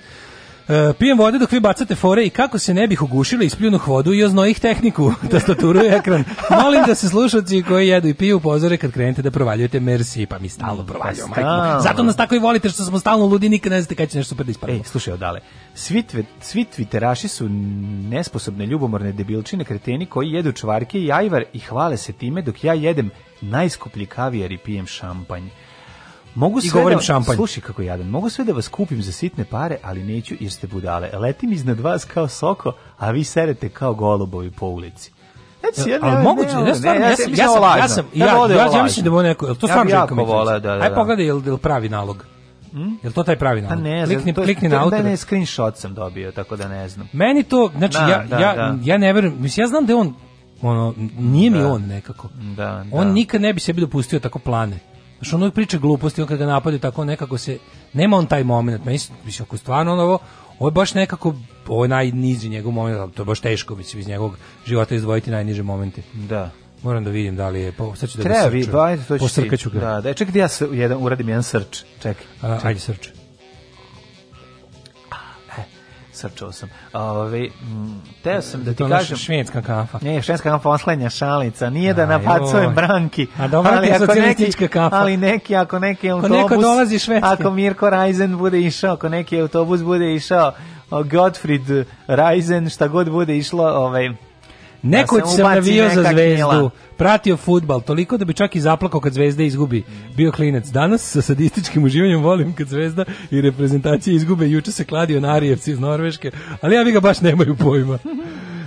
E: E, pijem vode dok vi bacate fore i kako se ne bih ugušili ispljunuh vodu i oznojih tehniku, tastaturu [laughs] da i ekran. Molim da se slušalci koji jedu i piju upozore kad krenete da provaljujete mersi, pa mi stalno pa provaljujemo. Pa Zato nas tako i volite što smo stalno ludi, nikad ne znate kada će nešto super da Ej, e, slušaj, odale. Svi, tve, svi tviteraši su nesposobne ljubomorne debilčine kreteni koji jedu čvarke i ajvar i hvale se time dok ja jedem najskuplji kavijer i pijem šampanj mogu sve i govorim da, šampanj. Slušaj kako jadan, mogu sve da vas kupim za sitne pare, ali neću jer ste budale. Letim iznad vas kao soko, a vi serete kao golubovi po ulici. Znači, ja, ali moguće, ja stvarno, ja sam, ja sam, ja sam, ja, ja, ja mislim da bo neko, to stvarno ja Željko Mitrović. Da, da, Aj da. pogledaj, je li pravi nalog? Mm? Jel to taj pravi pa nalog? Pa ne, klikni, to, klikni to, na autor. Da ne, screenshot sam dobio, tako da ne znam. Meni to, znači, da, ja, da, ja, da. ja ne verujem, mislim, ja znam da je on ono, nije mi da. on nekako. Da, da. On nikad ne bi sebi dopustio tako plane. Znaš, on uvijek priča gluposti, on kad ga napade tako nekako se, nema on taj moment, mislim, mislim, ako stvarno on ovo, je baš nekako, ovo je najniži njegov moment, to je baš teško, mislim, iz njegovog života izdvojiti najniže momente. Da. Moram da vidim da li je, po, pa, sad ću da Treba, ga srču. Treba, to ću ti. Da, da, e, čekaj ja se, jedan, uradim jedan srč, čekaj. čekaj. ajde srč srčao sam. Ove, ovaj, m, teo sam da, da ti to kažem... Švedska kafa. Ne, švedska kafa oslenja šalica. Nije da napacujem branki. A dobro ti ako neki, kafa. Ali neki, ako neki autobus... Ako neko dolazi švedski. Ako Mirko Rajzen bude išao, ako neki autobus bude išao, Godfried Rajzen, šta god bude išlo, ovaj, Da Neko Nekoć sam navio za zvezdu, mila. pratio futbal, toliko da bi čak i zaplakao kad zvezda izgubi. Bio klinec. Danas sa sadističkim uživanjem volim kad zvezda i reprezentacija izgube. Juče se kladio na Narijevci iz Norveške, ali ja vi ga baš nemaju pojma. [laughs]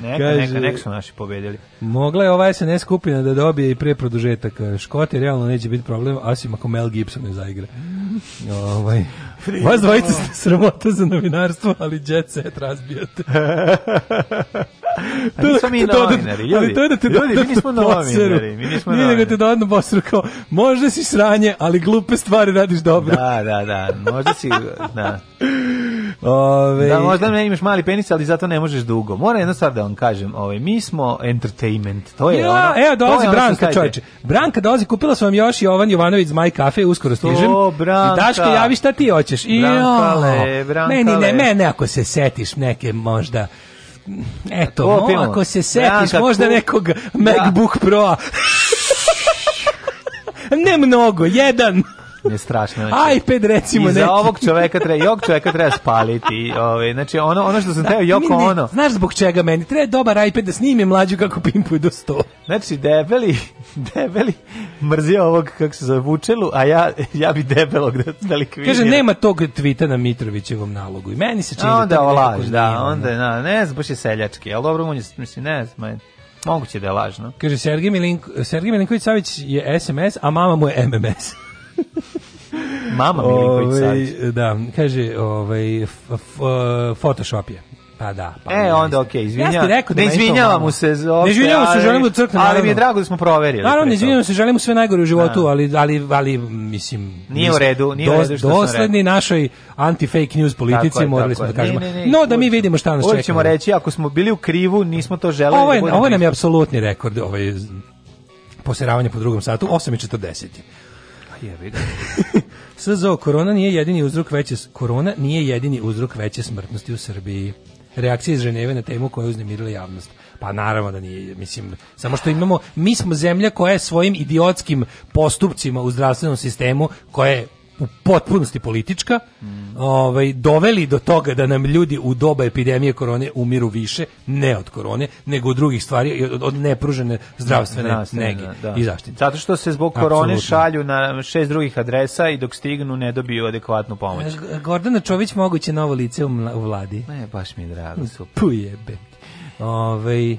E: Neka, Kaže, neka, neka su naši pobedili. Mogla je ova SNS skupina da dobije i pre produžetaka. Škoti realno neće biti problem, osim ako Mel Gibson ne zaigra. [laughs] ovaj. Vas dvojica ste sramota za novinarstvo, ali jet set razbijate. [laughs] A nismo da mi novinari, ljudi. To je da te ljudi, mi nismo novinari, mi nismo novinari. Nije nego te dodatno posru kao, možda si sranje, ali glupe stvari radiš dobro. Da, da, da, možda si, da. Ove... Da, možda ne imaš mali penis, ali zato ne možeš dugo. Mora jedna stvar da vam kažem, ove, mi smo entertainment, to je ja, ono. Evo, dolazi ono Branka, čovječe. Branka dolazi, kupila sam vam još Jovan Jovanović iz My Cafe, uskoro stižem. To, Branka. I javi šta ti hoćeš. I, Brankale, Brankale. Meni ne, mene ako se setiš neke možda Eto, Opimo. ako se setiš Branka možda Kuk. nekog da. MacBook Pro-a. [laughs] ne mnogo, jedan. Ne strašno. Znači. iPad recimo I za ovog čoveka treba, i ovog čoveka treba spaliti. Ove, ovaj, znači ono, ono što sam da, teo, Joko ne, ono. Znaš zbog čega meni? Treba dobar iPad da snime mlađu kako pimpuje do 100. Znači debeli, [laughs] debeli mrzio ovog kako se zove Vučelu, a ja, ja bi debelog da, da likvidio. Kaže, nema tog tvita na Mitrovićevom nalogu. I meni se čini a onda da olaž, da, onda, da. na, ne znam, baš je seljački, ali dobro, on je, mislim, ne znam, Moguće da je lažno. Kaže, Sergij, Milink, Sergij Milinković Savić je SMS, a mama mu je MMS. Mama Milinković ovaj, Savić. Da, kaže, ovaj, Photoshop je. Pa da. Pa e, onda okej, okay, izvinjavam. Ja rekao da ne izvinjavam mu se. Opšte, ne izvinjavam se, želim da crknem. Ali mi je drago da smo proverili. Naravno, ne izvinjavam se, želim sve najgore u životu, da. ali, ali, ali, mislim... Nije u redu, nije u redu što Dosledni našoj anti-fake news politici tako morali tako smo da kažemo. Ne, ne, ne, no, da mi vidimo šta nas čekamo. ćemo reći, ako smo bili u krivu, nismo to želeli. Ovo, je, da ovo nam je apsolutni rekord, ovaj poseravanje po drugom satu, 8.40. Jebi ga. [laughs] SZO, korona nije jedini uzrok veće korona nije jedini uzrok veće smrtnosti u Srbiji. Reakcija iz Ženeve na temu koja je uznemirila javnost. Pa naravno da nije, mislim, samo što imamo, mi smo zemlja koja je svojim idiotskim postupcima u zdravstvenom sistemu, koja je u potpunosti politička, mm. ovaj, doveli do toga da nam ljudi u doba epidemije korone umiru više, ne od korone, nego od drugih stvari, od, od nepružene zdravstvene da, nege da.
F: i
E: zaštite.
F: Zato što se zbog korone Absolutno. šalju na šest drugih adresa i dok stignu ne dobiju adekvatnu pomoć.
E: Gordana Čović moguće novo lice u, vladi.
F: Ne, baš mi je drago.
E: Pujebe. Ovaj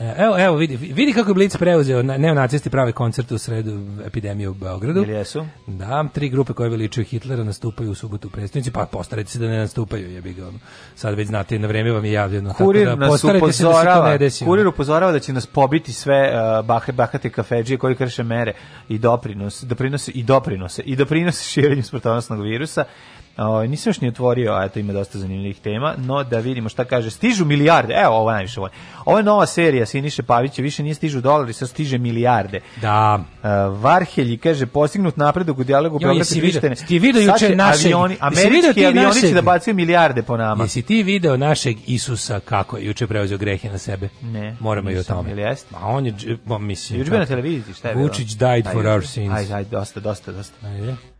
E: E, evo, evo, vidi, vidi kako je Blitz preuzeo, neonacisti prave koncerte u sredu epidemije u Beogradu.
F: Ili jesu?
E: Da, tri grupe koje veličaju Hitlera nastupaju u subotu u predstavnici, pa postarajte se da ne nastupaju, je bi ga ono. Sad već znate, na vreme vam je javljeno.
F: Kurir tako da, nas da upozorava, da desi, kurir upozorava da će nas pobiti sve uh, e, bahe, bahate kafeđije koji krše mere i doprinos, doprinose i doprinose i doprinose širenju smrtonosnog virusa O, ovaj, nisam još ni otvorio, a eto ima dosta zanimljivih tema, no da vidimo šta kaže. Stižu milijarde, evo ovo najviše volim. Ovo je nova serija Siniše Pavića, više nije stižu dolari, sa stiže milijarde.
E: Da.
F: Uh, Varhelji, kaže, postignut napredak u dijalogu Beograd i Prištine.
E: Ti video juče našeg, avioni,
F: američki avioni će da bacaju milijarde po nama.
E: Jesi ti video našeg Isusa kako je juče preuzeo grehe na sebe?
F: Ne.
E: Moramo i o tome.
F: Ili jest? Ma
E: on je, mislim. Juče
F: na televiziji, šta je
E: bilo? Vučić died for our sins. Ajde, ajde, dosta,
G: dosta, dosta. Ajde.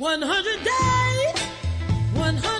G: 100 days, 100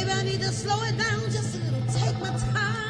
G: Baby, I need to slow it down just a little. Take my time.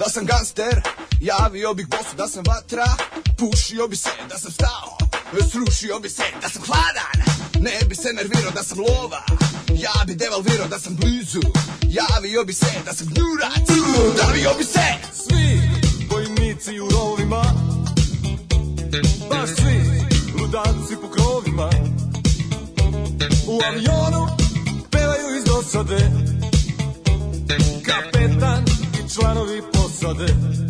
H: Da sam gangster, javio bih bosu da sam vatra Pušio bi se da sam stao Srušio bi se da sam hladan Ne bi se nervirao da sam lova Ja bi devalvirao da sam blizu Javio bi se da sam gnjurac Davio bi se yıkadı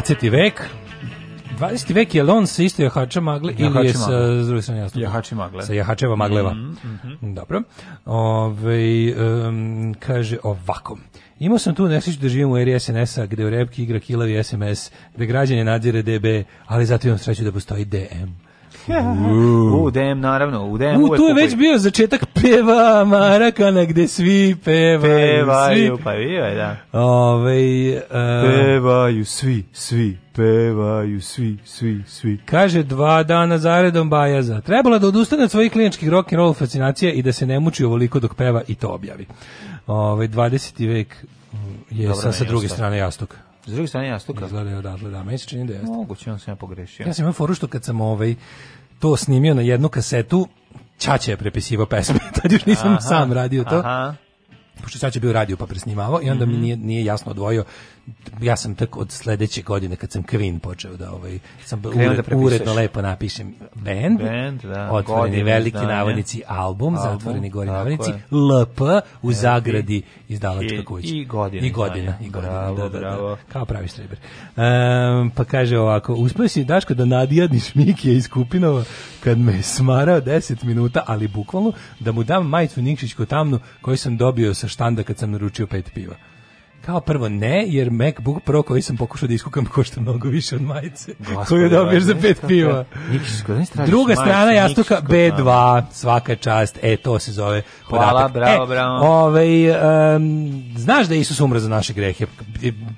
E: 20. vek. 20. vek je on sa isto jahača magle ili
F: je magle.
E: sa,
F: s druge strane jasno? Jahači magle.
E: Sa jahačeva magleva. Mm
F: -hmm.
E: Dobro. Ove, um, kaže ovako. Imao sam tu nesreću da živim u eri SNS-a gde u repki igra kilavi SMS, gde građanje nadzire DB, ali zato imam sreću da postoji DM
F: u DM, naravno, u DM. U, tu je
E: već bio začetak peva Marakana, gde svi
F: pevaju. Pevaju, svi. pa bio je, da.
E: Ove, uh,
I: eh, pevaju svi, svi, pevaju svi, svi, svi.
E: Kaže dva dana zaredom Bajaza. Trebala da odustane od svojih kliničkih rock and roll fascinacija i da se ne muči ovoliko dok peva i to objavi. Ove, 20. vek mm, je Dobre, sa,
F: sa
E: druge strane jastoka.
F: S druge strane
E: jastuka. Izgleda odatle, da.
F: Meni se čini da jeste. Moguće, on sam ja pogrešio.
E: Ja sam imao foru što kad sam ovaj, to snimio na jednu kasetu, Čače je prepisivao pesme, [laughs] tad još nisam aha, sam radio to. Aha pošto sad je bio radio pa presnimavao i onda mi mhm. nije, nije jasno odvojio ja sam tek od sledeće godine kad sam Queen počeo da ovaj sam da ured, da uredno lepo napišem band, band da, otvoreni godine, veliki da, navodnici album, album zatvoreni gori navodnici LP u LP, zagradi izdavačka kuća i godina
F: i godina,
E: i godina bravo, da, da, da. bravo. Da, kao pravi striber um, pa kaže ovako uspeo si Daško da nadjadniš Mikija iz Kupinova kad me smarao 10 minuta ali bukvalno da mu dam majicu Nikšićku tamnu koju sam dobio sa štanda kad sam naručio pet piva Kao prvo ne, jer MacBook Pro koji sam pokušao da iskukam košta mnogo više od majice Gospode, je dobiješ za pet da- piva. Nikšisko, Druga strana jastuka B2, svaka čast, e to se zove
F: podatak. Hvala, bravo, e, bravo.
E: Ovaj, um, znaš da Isus umre za naše grehe,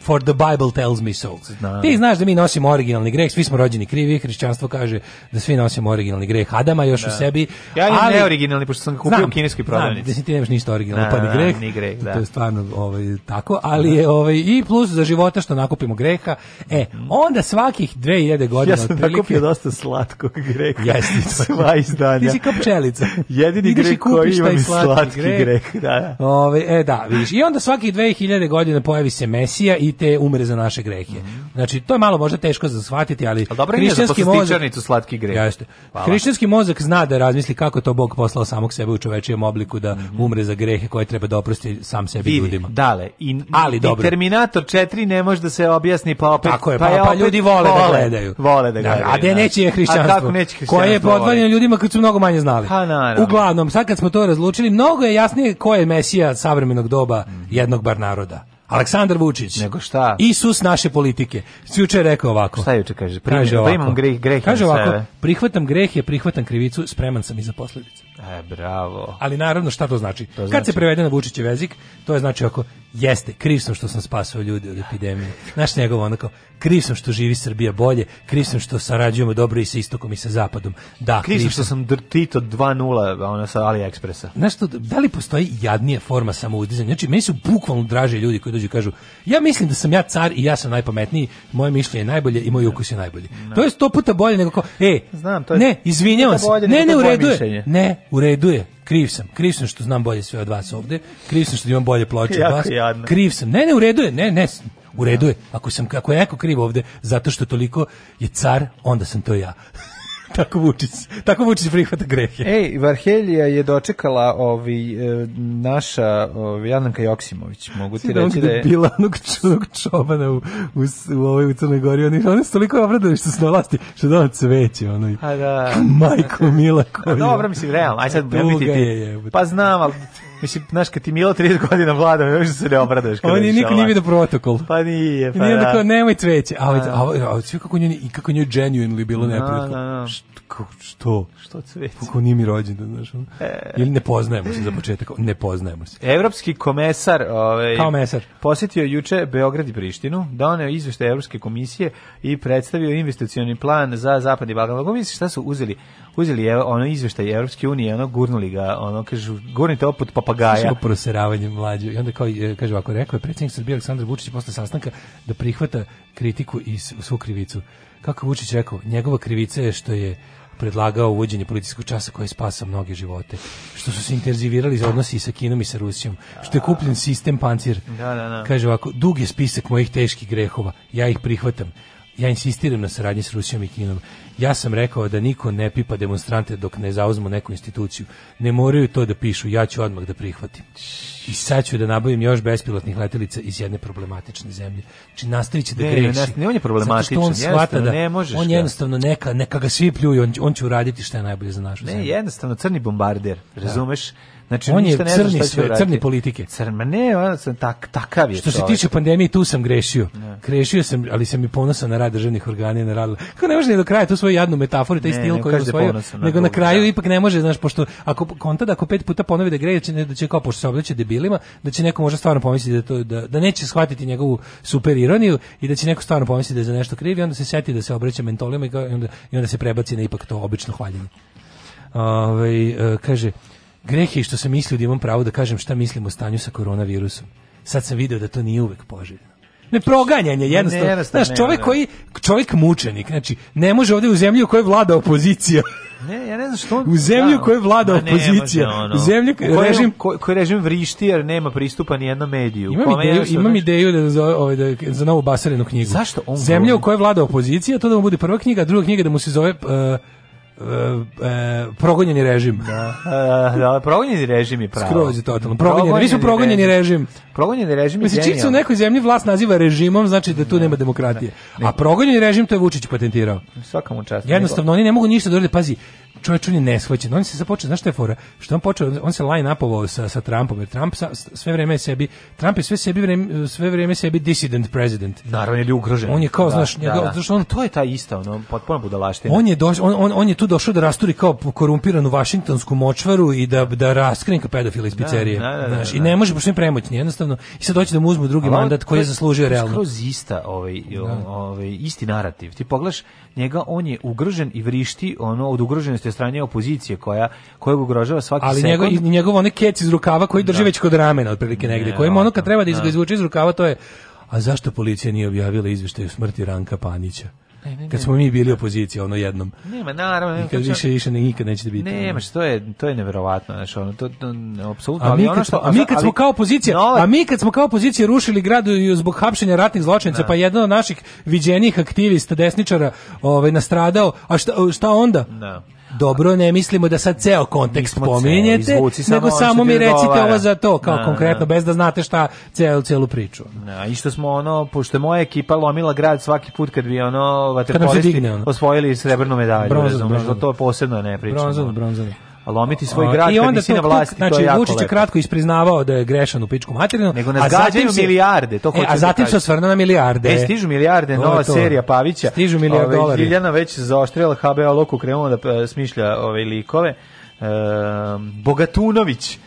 E: for the Bible tells me so. Znam. Ti znaš da mi nosimo originalni greh, svi smo rođeni krivi, hrišćanstvo kaže da svi nosimo originalni greh Adama još da. u sebi.
F: Ja imam ali, neoriginalni, pošto sam ga kupio znam, u kineskoj prodavnici.
E: Znam, da ti nemaš ništa
F: originalno, da,
E: pa ni da, greh, ni
F: greh da. to je stvarno ovaj, tako, a
E: ali je ovaj i plus za života što nakupimo greha. E, onda svakih 2000 godina ja
F: sam otprilike. nakupio dosta slatkog greha.
E: Jesi, [laughs]
F: sva izdanja. Ti
E: si kao pčelica.
F: Jedini Ideš greh koji ima je slatki greh. greh
E: da, da. Ove, ovaj, e, da, vidiš. I onda svakih 2000 godina pojavi se Mesija i te umre za naše grehe. Znači, to je malo možda teško za shvatiti, ali
F: A dobro hrišćanski mozak... slatki
E: greh. Jeste. Hrišćanski mozak zna da razmisli kako to Bog poslao samog sebe u čovečijem obliku da umre za grehe koje treba da oprosti sam sebi Vidi, ljudima. Dale,
F: i, ali dobro. I Terminator 4 ne može da se objasni pa opet. Tako
E: je, pa, pa, pa ljudi vole, da vole, da gledaju.
F: Vole da gledaju.
E: A gde da. neće je hrišćanstvo? A kako neće hrišćanstvo? Koje je podvaljeno ljudima kad su mnogo manje znali. Ha, pa, naravno. Uglavnom, sad kad smo to razlučili, mnogo je jasnije ko je mesija savremenog doba jednog bar naroda. Aleksandar Vučić.
F: Nego šta?
E: Isus naše politike. Juče rekao ovako.
F: Šta juče kaže?
E: Prime, kaže da ovako, primam
F: greh,
E: greh Kaže ovako, sebe. prihvatam greh je, prihvatam krivicu, spreman sam i za posledice.
F: E, bravo.
E: Ali naravno šta to znači? To Kad se znači- prevede na Vučićev jezik, to je znači ako jeste, kriv sam što sam spasao ljude od epidemije. Naš njegov onako, kriv sam što živi Srbija bolje, kriv sam što sarađujemo dobro i sa istokom i sa zapadom. Da,
F: kriv, kriv sam što sam Tito 2.0 ona sa AliExpressa.
E: Znaš što, da li postoji jadnija forma samouzdizanja? Znači, meni su bukvalno draže ljudi koji dođu i kažu, ja mislim da sam ja car i ja sam najpametniji, moje mišljenje je najbolje i moj ukus je najbolji. No. Da. To je sto puta bolje nego ko, e, Znam, to je ne, izvinjavam se,
F: ne, ne, u redu
E: je,
F: ne,
E: u redu je, kriv sam, kriv sam što znam bolje sve od vas ovde, kriv sam što imam bolje ploče od vas, jadno. kriv sam, ne, ne, u redu je, ne, ne, u redu je, ako, sam, ako je neko kriv ovde, zato što toliko je car, onda sam to ja. [laughs] tako Vučić, tako Vučić prihvata grehe.
F: Ej, Varhelija je dočekala ovi, e, naša ovi, Jadranka Joksimović, mogu ti da, reći da, da je...
E: Bila onog čudnog čobana u, u, u, ovoj, u Crnoj Gori, oni, oni su toliko obradili što su na vlasti, što
F: da
E: ono cveće, ono,
F: da.
E: majko mila koja...
F: Dobro, mislim, realno, aj sad,
E: ja biti ti, je, je,
F: pa znam, ali Mislim, znaš, kad ti Milo 30 godina vlada, ne možeš da se ne obraduješ.
E: On je niko nije
F: vidio
E: protokol. Pa
F: nije,
E: pa nije da. Tako, nemoj cveće. A, a, a, a, sve kako njoj, i kako njoj genuinely bilo da, neprijatno. No, da, no,
F: no. Što?
E: Što,
F: što cveće?
E: Kako nije mi rođendan, znaš. E... Ili ne poznajemo se za početak, ne poznajemo se.
F: Evropski komesar, ovaj,
E: Kao mesar.
F: posjetio juče Beograd i Prištinu, doneo izveštaj Evropske komisije i predstavio investicioni plan za Zapadni Balkan. Kako misliš šta su uzeli? Uzeli je ono izveštaj Evropske unije, ono gurnuli ga, ono kažu, gurnite oput papagaj
E: papagaja. Znači prosjeravanje mlađe. I onda kao, e, kaže ovako, rekao je predsjednik Srbije Aleksandar Vučić posle sastanka da prihvata kritiku i svu krivicu. Kako Vučić rekao, njegova krivica je što je predlagao uvođenje policijskog časa koji spasa mnoge živote. Što su se intenzivirali za odnosi sa Kinom i sa Rusijom. Što je kupljen sistem pancir. Da, da, da. Kaže ovako, dug je spisak mojih teških grehova. Ja ih prihvatam ja insistiram na saradnji s Rusijom i Kinom. Ja sam rekao da niko ne pipa demonstrante dok ne zauzmu neku instituciju. Ne moraju to da pišu, ja ću odmah da prihvatim. I sad ću da nabavim još bespilotnih letelica iz jedne problematične zemlje. Znači nastavit će da
F: ne,
E: greši. Ne,
F: ne, on je problematičan.
E: Zato što on shvata da
F: ne možeš
E: on jednostavno neka, neka ga svi pljuju, on, on će uraditi što je najbolje za našu
F: ne,
E: zemlju.
F: Ne, jednostavno crni bombarder, da. razumeš? Da
E: Znači,
F: on je
E: crni, ne
F: sve,
E: crni politike. Crma, ne,
F: on sam tak, takav je
E: Što se tiče pandemije, tu sam grešio. Ne. Grešio sam, ali sam i ponosan na rad državnih organa i na rad... Kako ne može ni do kraja tu svoju jadnu metaforu, taj ne, stil koji je da osvojio, nego na kraju da. ipak ne može, znaš, pošto ako konta da ako pet puta ponovi da greje, da, da će, kao pošto se obleće debilima, da će neko može stvarno pomisliti da, to, da, da neće shvatiti njegovu super ironiju i da će neko stvarno pomisliti da je za nešto kriv i onda se seti da se obreće mentolima i onda, i onda se prebaci na ipak to obično hvaljenje. Ove, ovaj, kaže, Greh je što sam mislio da imam pravo da kažem šta mislim o stanju sa koronavirusom. Sad sam video da to nije uvek poželjno. Ne proganjanje, jednostavno. Ne, Znaš, čovjek koji, čovjek mučenik, znači, ne može ovdje u zemlji u kojoj vlada opozicija.
F: Ne, ja ne znam što on... U
E: zemlju da, kojoj vlada opozicija.
F: Ne, ono. U zemlju koju režim... Koji ko režim vrišti jer nema pristupa ni jednom mediju.
E: Imam Kome ideju, imam ideju da, za, ovaj, da, za novu basarenu knjigu.
F: Zašto
E: on... Zemlja u kojoj vlada opozicija, to da mu bude prva knjiga, druga knjiga da mu se zove... Uh, e, progonjeni režim.
F: Da, e, da, progonjeni režim je pravo. Skroz
E: je totalno. Progonjeni, progonjeni nisu progonjeni režim. režim.
F: Progonjeni režim je
E: Mislim, čim se u nekoj zemlji vlast naziva režimom, znači da tu da. nema demokratije. Ne. Da. A progonjeni režim to je Vučić patentirao.
F: Svaka mu čast.
E: Jednostavno, oni ne mogu ništa da urade. Pazi, čovjek on je neshvaćen. On se započeo, znaš što je fora? Što on počeo, on se line upovao sa, sa Trumpom, jer Trump sa, sve vreme je sebi, Trump je sve sebi vreme, sve vreme sebi dissident president.
F: Naravno, je ugrožen.
E: On je kao, da, znaš, da, njega, da. Znaš, on, to je ta ista, ono, potpuno budalaština. On je doš, on, on, on je to tu došao da rasturi kao korumpiranu vašingtonsku močvaru i da da raskrinka pedofila iz da, pizzerije.
F: Da, da, da, znaš, i da. ne
E: može baš premoćni, jednostavno. I sad doći da mu uzmu drugi Ali, mandat koji je zaslužio realno.
F: Skroz ista, ovaj, ovaj, isti narativ. Ti pogledaš njega, on je ugrožen i vrišti ono od ugroženosti strane opozicije koja kojeg ugrožava svaki Ali sekund. i
E: njegov one kec iz rukava koji drži već kod ramena otprilike negde, ne, kojim ono kad treba da izvuče iz rukava to je a zašto policija nije objavila izveštaj o smrti Ranka Panića? Ne, ne, kad smo mi bili opozicija ono jednom.
F: Nema naravno,
E: I kad više što... više nikad nećete da biti.
F: Nema, što je to je neverovatno, znači ono to, to apsolutno,
E: ali
F: ono
E: što a mi kad smo kao opozicija, no, ovaj- a mi kad smo kao opozicija rušili grad zbog hapšenja ratnih zločinaca, da. pa jedan od naših viđenih aktivista desničara, ovaj nastradao, a šta, šta onda?
F: Da
E: dobro, ne mislimo da sad ceo kontekst pominjete, nego samo mi recite dolara. ovo za to, kao na, da, da. konkretno, bez da znate šta celu, celu priču.
F: Na, da, I što smo ono, pošto moja ekipa lomila grad svaki put kad bi
E: ono, vaterpolisti
F: osvojili srebrnu medalju,
E: bronzan,
F: bronzan. to posebno ne pričamo.
E: Bronzan, bronzan
F: lomiti svoj grad
E: I onda to, na vlasti, znači, to je znači, jako Vučić je kratko ispriznavao da je grešan u pičku materinu.
F: Nego
E: nas
F: gađaju milijarde, to
E: hoće e, A da zatim se osvrnu na milijarde. E,
F: stižu milijarde, nova to. serija Pavića.
E: Stižu milijarde ove, ovaj, dolari.
F: Ljiljana već zaoštrila HBO loku, krenuo da e, smišlja ove ovaj, likove. E,
E: Bogatunović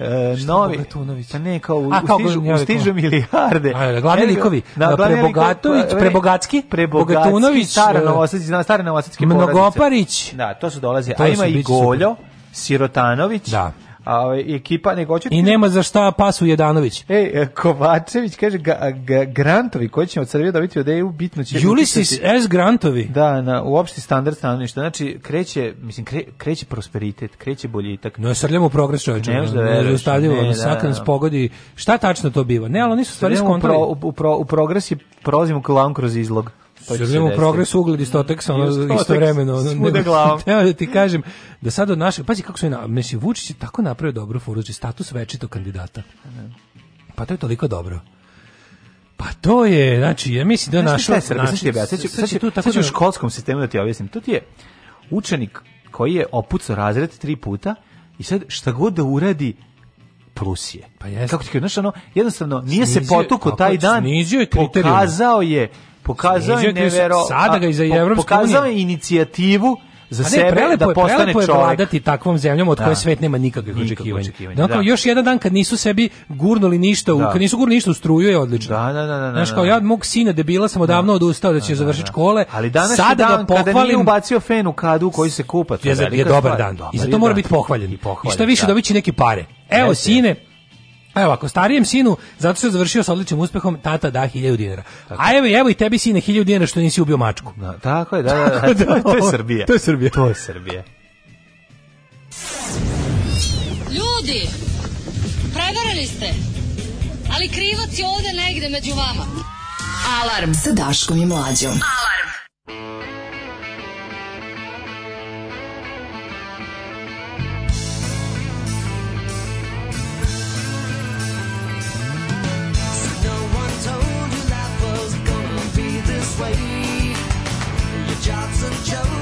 F: E, Šta novi Tunović. Pa ne, kao u, A, kao stižu, stižu milijarde.
E: Ajde, glavni Jel, likovi. Da, Prebogatović, pa, e, Prebogatski, Bogatunović, Stara Novosadski, zna Stara Novosadski
F: Mnogoparić. Da, to su dolazi. To A ima i Goljo, Sirotanović. Da. A, ovaj, ekipa, nego
E: hoću... I nema za šta pasu Jedanović.
F: Ej, e, Kovačević kaže, ga, ga, grantovi koji ćemo od Srbije dobiti od EU, bitno će...
E: Ulysses S. Grantovi.
F: Da, na, u opšti standard stanovništva. Znači, kreće, mislim, kre, kreće prosperitet, kreće boljitak.
E: No, srljamo progres čovječe. Ne, da veruješ. Ne, da, da, pogodi. Šta tačno to biva? Ne, ali nisu stvari skontrali.
F: U, pro, u, pro, u progres je prolazimo kroz izlog.
E: To pa će se u progres ugled istoteksa, ono istovremeno.
F: Smude glavom.
E: [laughs] Evo da ti kažem, da sad od naše, pazi kako su je, na, mislim, Vučić je tako napravio dobro foruđe, znači status večito kandidata. Pa to je toliko dobro. Pa to je, znači,
F: ja
E: mislim da našo... Znači,
F: šta
E: je Srbi, znači, sad ću, sad ću, tu, sad
F: ću u da- školskom sistemu da ti objasnim. To ti je učenik koji je opucao razred tri puta i sad šta god da uradi, plus je.
E: Pa jeste. Kako
F: ti kažeš, ono, jednostavno nije snizio, se potuko taj dan,
E: snizio
F: je
E: kriterijum. pokazao
F: je pokazao je
E: nevero... Sada ga iz za Pokazao
F: je inicijativu za ne, sebe da je, da postane prelepo je vladati
E: takvom zemljom od da. koje svet nema nikakvih očekivanja. očekivanja dakle, da. još jedan dan kad nisu sebi gurnuli ništa, u, da. kad nisu gurnuli ništa u struju je odlično.
F: Da, da, da, da, da
E: Znaš, da, kao ja od mog sina debila sam odavno odustao da će završiti škole.
F: Ali danas sada je dan, ga pohvalim, kada nije ubacio fen u kadu koji se kupa.
E: Je,
F: je
E: dobar dan. Dobar I zato mora biti pohvaljen. I, pohvaljen, I šta više, dobit će neke pare. Evo, sine, Pa evo, ako starijem sinu, zato što je završio sa odličnim uspehom, tata da 1000 dinara. A evo, evo i tebi sine 1000 dinara što nisi ubio mačku.
F: Da, tako je, da, da, da.
E: to je da, Srbija.
F: To je Srbija.
E: To je Srbija. Ljudi, prevarili ste, ali krivac je ovde negde među vama. Alarm sa Daškom i Mlađom. Alarm. slave. Your Johnson Jones.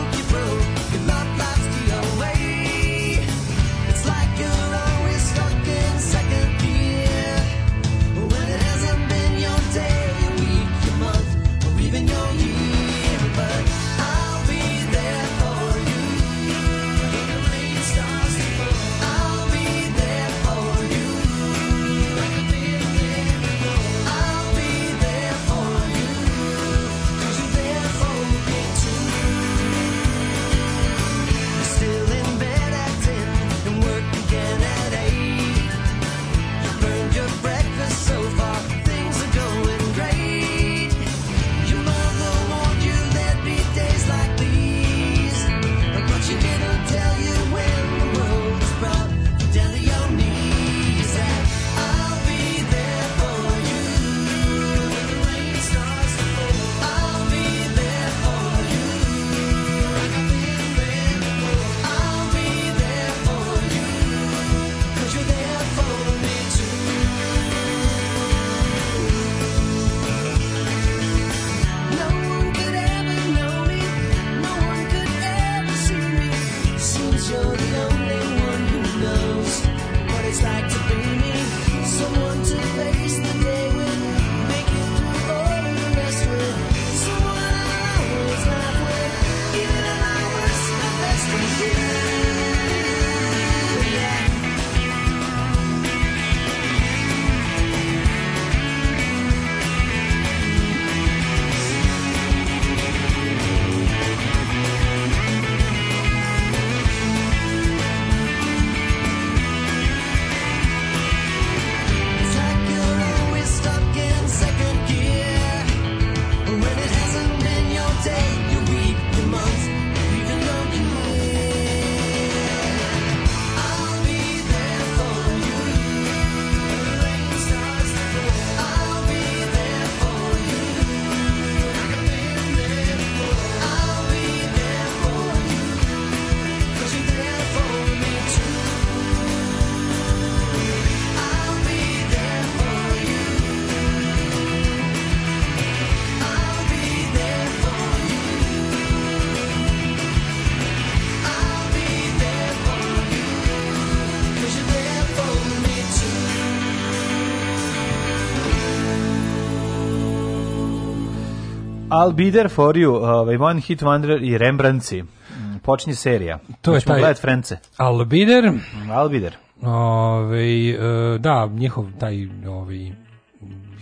F: I'll be there for you, ovaj, One Hit Wonder i Rembrandtci. Mm, počinje serija. To je taj... Gledati France.
E: I'll be there.
F: Mm, I'll be there.
E: Ove, ovaj, da, njihov taj ovaj,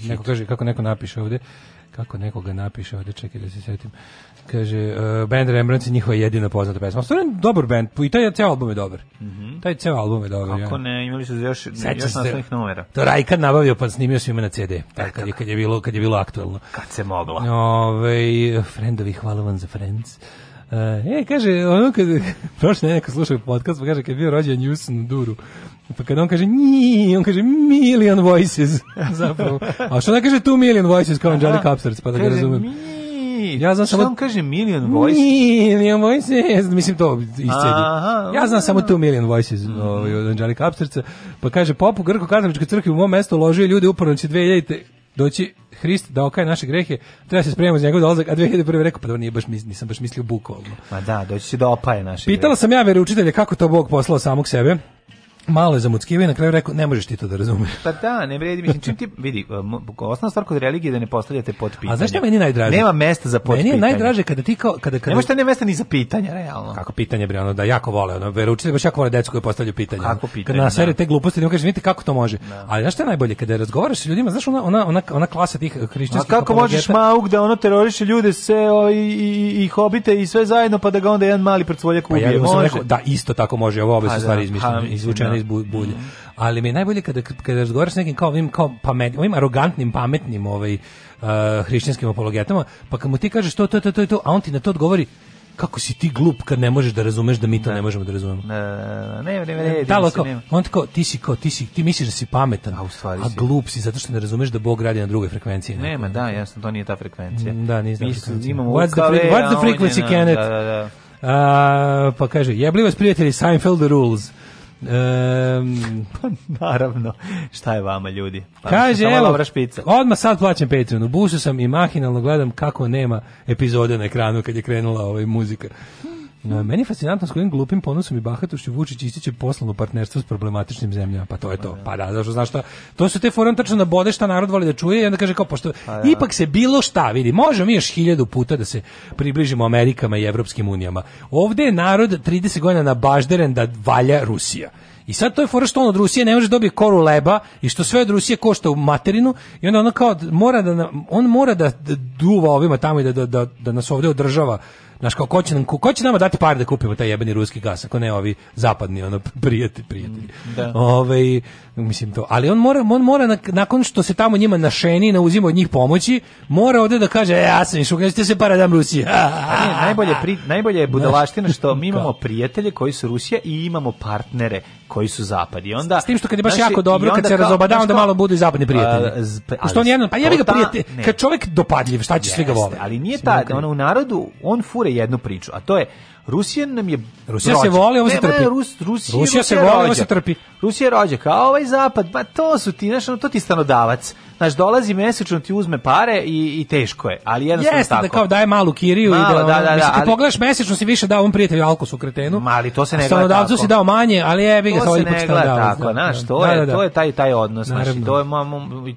E: neko kaže, kako neko napiše ovde, kako nekoga napiše ovde, čekaj da se setim. Kaže, uh, band Rembrandt je njihova jedina poznata pesma. Stvarno dobar band, i taj ceo album je dobar.
F: Mm
E: Taj ceo album je dobar.
F: Kako
E: ja.
F: ne, imali su još, Sećam još
E: nastavnih numera. To Rajka nabavio pa snimio svima na CD, e, taj, kad, je, kad, je bilo, kad je bilo aktuelno.
F: Kad se moglo.
E: Ovaj friendovi, hvala vam za friends. Uh, e, kaže, ono kad, [laughs] prošle neko slušao podcast, pa kaže, kad je bio rođen Newson u Duru, pa kad on kaže nji, on kaže million voices, [laughs] zapravo. A što ne kaže two million voices kao Angelica Upstarts, pa da ga razumem.
F: Vojsi.
E: Ja znam samo... Šta
F: vam kaže
E: Million Voices? Million Voices, mislim to iscedi. Ja znam samo tu Million Voices mm. ovaj, od Anđelika Apsterca. Pa kaže, popu Grko-Katoličkoj crkvi u mom mesto ložio ljude uporno će znači 2000 doći Hrist da okaje naše grehe, treba se spremamo za njegov dolazak, a 2001. rekao, pa da nije baš, nisam baš mislio bukvalno. Ma
F: da, doći će da opaje naše
E: Pitala grehe. sam ja učitelje, kako to Bog poslao samog sebe, malo je zamuckivao i na kraju rekao ne možeš ti to da razumeš.
F: Pa da, ne vredi, mislim, čim ti vidi, osnovna stvar kod religije je da ne postavljate pitanje.
E: A zašto meni najdraže?
F: Nema mesta za potpitanje.
E: Meni je najdraže kada ti kao kada kada
F: Nema šta ne mesta ni za pitanja, realno.
E: Kako pitanje bre, ono da jako vole, ono veroučitelji da baš jako vole decu koje postavljaju pitanja.
F: Kako pitanje?
E: Kad nasere da. te gluposti, ne da kažeš, vidite kako to može. Da. Ali znaš šta je najbolje kada razgovaraš sa ljudima, znaš ona ona ona ona
F: klasa tih
E: hrišćanskih. A kako
F: možeš Maug da ono teroriše ljude se o, i, i, i, hobite i sve zajedno pa da ga onda jedan mali prcvoljak ubije? Pa ja, može.
E: Rekao, da isto tako može, ovo pa obe su stvari izmišljene, žena iz bulje. Mhm. Ali mi je najbolje kada, kada razgovaraš s nekim kao ovim, kao pamet, ovim arogantnim, pametnim ovaj, uh, hrišćanskim apologetama, pa kad mu ti kažeš to, to, to, to, to, a on ti na to odgovori, kako si ti glup kad ne možeš da razumeš da mi to da. ne možemo da razumemo.
F: Da, da, da, ne, ne, ne, ne, ne,
E: kao, on tako, ti si kao, ti si, ti misliš da si pametan,
F: a, u
E: stvari a glup si zato što ne razumeš da Bog radi na drugoj frekvenciji.
F: Nema, da, jasno, to nije ta frekvencija.
E: Mm, da, nije ta frekvencija. What's, the, what's the frequency, Kenneth? Da, da, da. A, uh, pa kaže, jebli vas prijatelji, Seinfeld the rules.
F: Um, pa naravno, šta je vama ljudi?
E: Pa kaže, evo, dobra špica. odmah sad plaćam Patreonu, bušu sam i mahinalno gledam kako nema epizode na ekranu kad je krenula ovaj muzika. No, meni je fascinantno s kojim glupim ponosom i bahatošću Vučić ističe poslovno partnerstvo s problematičnim zemljama. Pa to je to. Pa da, pa da zašto znaš šta? To su te forum tačno na da bode šta narod voli da čuje i onda kaže kao pošto pa da. ipak se bilo šta vidi. Možemo mi još hiljadu puta da se približimo Amerikama i Evropskim unijama. Ovde je narod 30 godina na bažderen da valja Rusija. I sad to je fora što on od Rusije ne može da dobije koru leba i što sve od Rusije košta u materinu i onda ono kao mora da on mora da, duva ovima tamo i da, da, da, da nas ovde održava Znaš, kao, ko će, nam, ko će nama dati par da kupimo taj jebeni ruski gas, ako ne ovi zapadni, ono, prijatelji, prijatelji.
F: Da.
E: Ove, ovaj, mislim to. Ali on mora, on mora nakon što se tamo njima našeni, nauzima od njih pomoći, mora ovde da kaže, e, ja sam išao, kažete se paradam
F: Rusije. Ne, najbolje, pri, najbolje je budalaština što mi [laughs] imamo prijatelje koji su Rusija i imamo partnere koji su zapad. I onda, s
E: tim
F: što
E: kad je baš jako dobro, kad se razobada, onda malo budu i zapadni prijatelji. A, što pa, on jedan, pa ja ga prijatelj, kad čovek dopadljiv, šta će svi ga vole?
F: Ali nije ta, ono, u narodu, on fure jednu priču, a to je, Rusija nam je Rusija rođa. se voli, ovo
E: se trpi.
F: Ne,
E: Rus, Rusija,
F: Rusija se voli, ovo se trpi. Rusija je rođaka, a ovaj zapad, pa to su ti, znaš, ono, to ti stanodavac. Znaš, dolazi mesečno, ti uzme pare i, i teško je, ali jednostavno Jeste, da tako.
E: Jeste, da kao daje malu kiriju Malo, i da, da, da, da, mislim, ti ali... pogledaš mesečno si više dao ovom prijatelju Alkosu kretenu. Ma,
F: ali to se ne gleda tako. Stanodavcu
E: si dao manje, ali je, bi ga sa ovim
F: To
E: se ne
F: gleda da. tako, znaš, da,
E: to, je,
F: to je taj, taj odnos, znaš, i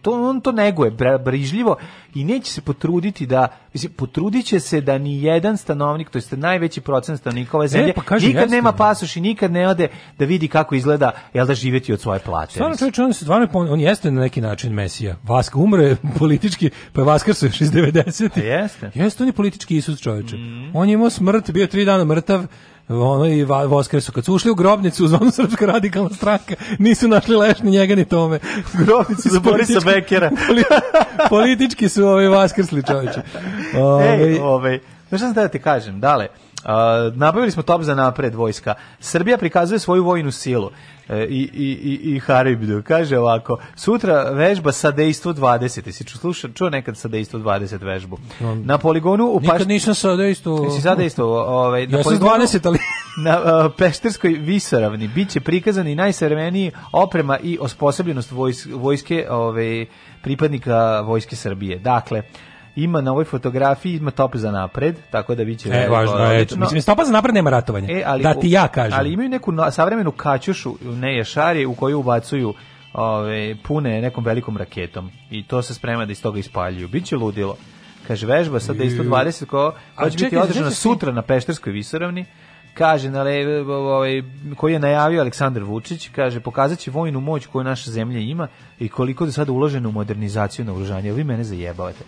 F: to, je, on to neguje, brižljivo, i neće se potruditi da mislim potrudiće se da ni jedan stanovnik to jest najveći procenat stanovnika ove e, zemlje e, pa kaži, nikad jeste. nema da. pasoš i nikad ne ode da vidi kako izgleda jel da živeti od svoje plate. Stvarno
E: čovjek on se stvarno on jeste na neki način mesija. Vaska umre [laughs] politički pa je Vaskrso još iz 90.
F: Jeste.
E: Jeste on je politički Isus čovjek. Mm. On je imao smrt, bio tri dana mrtav ono i Voskresu. Kad su ušli u grobnicu, zvonu Srpska radikalna stranka, nisu našli leš ni njega ni tome.
F: U Grobnicu za [laughs]
E: Borisa Bekera. [laughs] politički su ovi Vaskrsli
F: čoveče. Ej, ovej, znaš šta da ti kažem, dale, Uh, nabavili smo top za napred vojska. Srbija prikazuje svoju vojnu silu. E, I, i, i, i Haribdu. Kaže ovako, sutra vežba sa dejstvu 20. Si ču, sluša, čuo nekad sa dejstvu 20 vežbu? Na poligonu u
E: Pašti... Nikad nisam sa dejstvu... Si sa dejstvu... Ovaj, na ja poligonu,
F: 20,
E: ali...
F: [laughs] Na uh, Pešterskoj visoravni bit će prikazani najsremeniji oprema i osposobljenost vojske, vojske ovaj, pripadnika vojske Srbije. Dakle, ima na ovoj fotografiji ima top za napred, tako da biće
E: e, važno je. Mislim stopa za napred nema ratovanja. E, ali, da ti ja kažem.
F: Ali imaju neku savremenu kačušu, ne ješari, u koju ubacuju ove pune nekom velikom raketom i to se sprema da iz toga ispaljuju. Biće ludilo. Kaže vežba sada isto 20 ko, to će biti održana sutra na Pešterskoj visoravni kaže na ovaj koji je najavio Aleksandar Vučić, kaže pokazaće vojnu moć koju naša zemlja ima i koliko je sad uloženo u modernizaciju naoružanja. Vi mene zajebavate.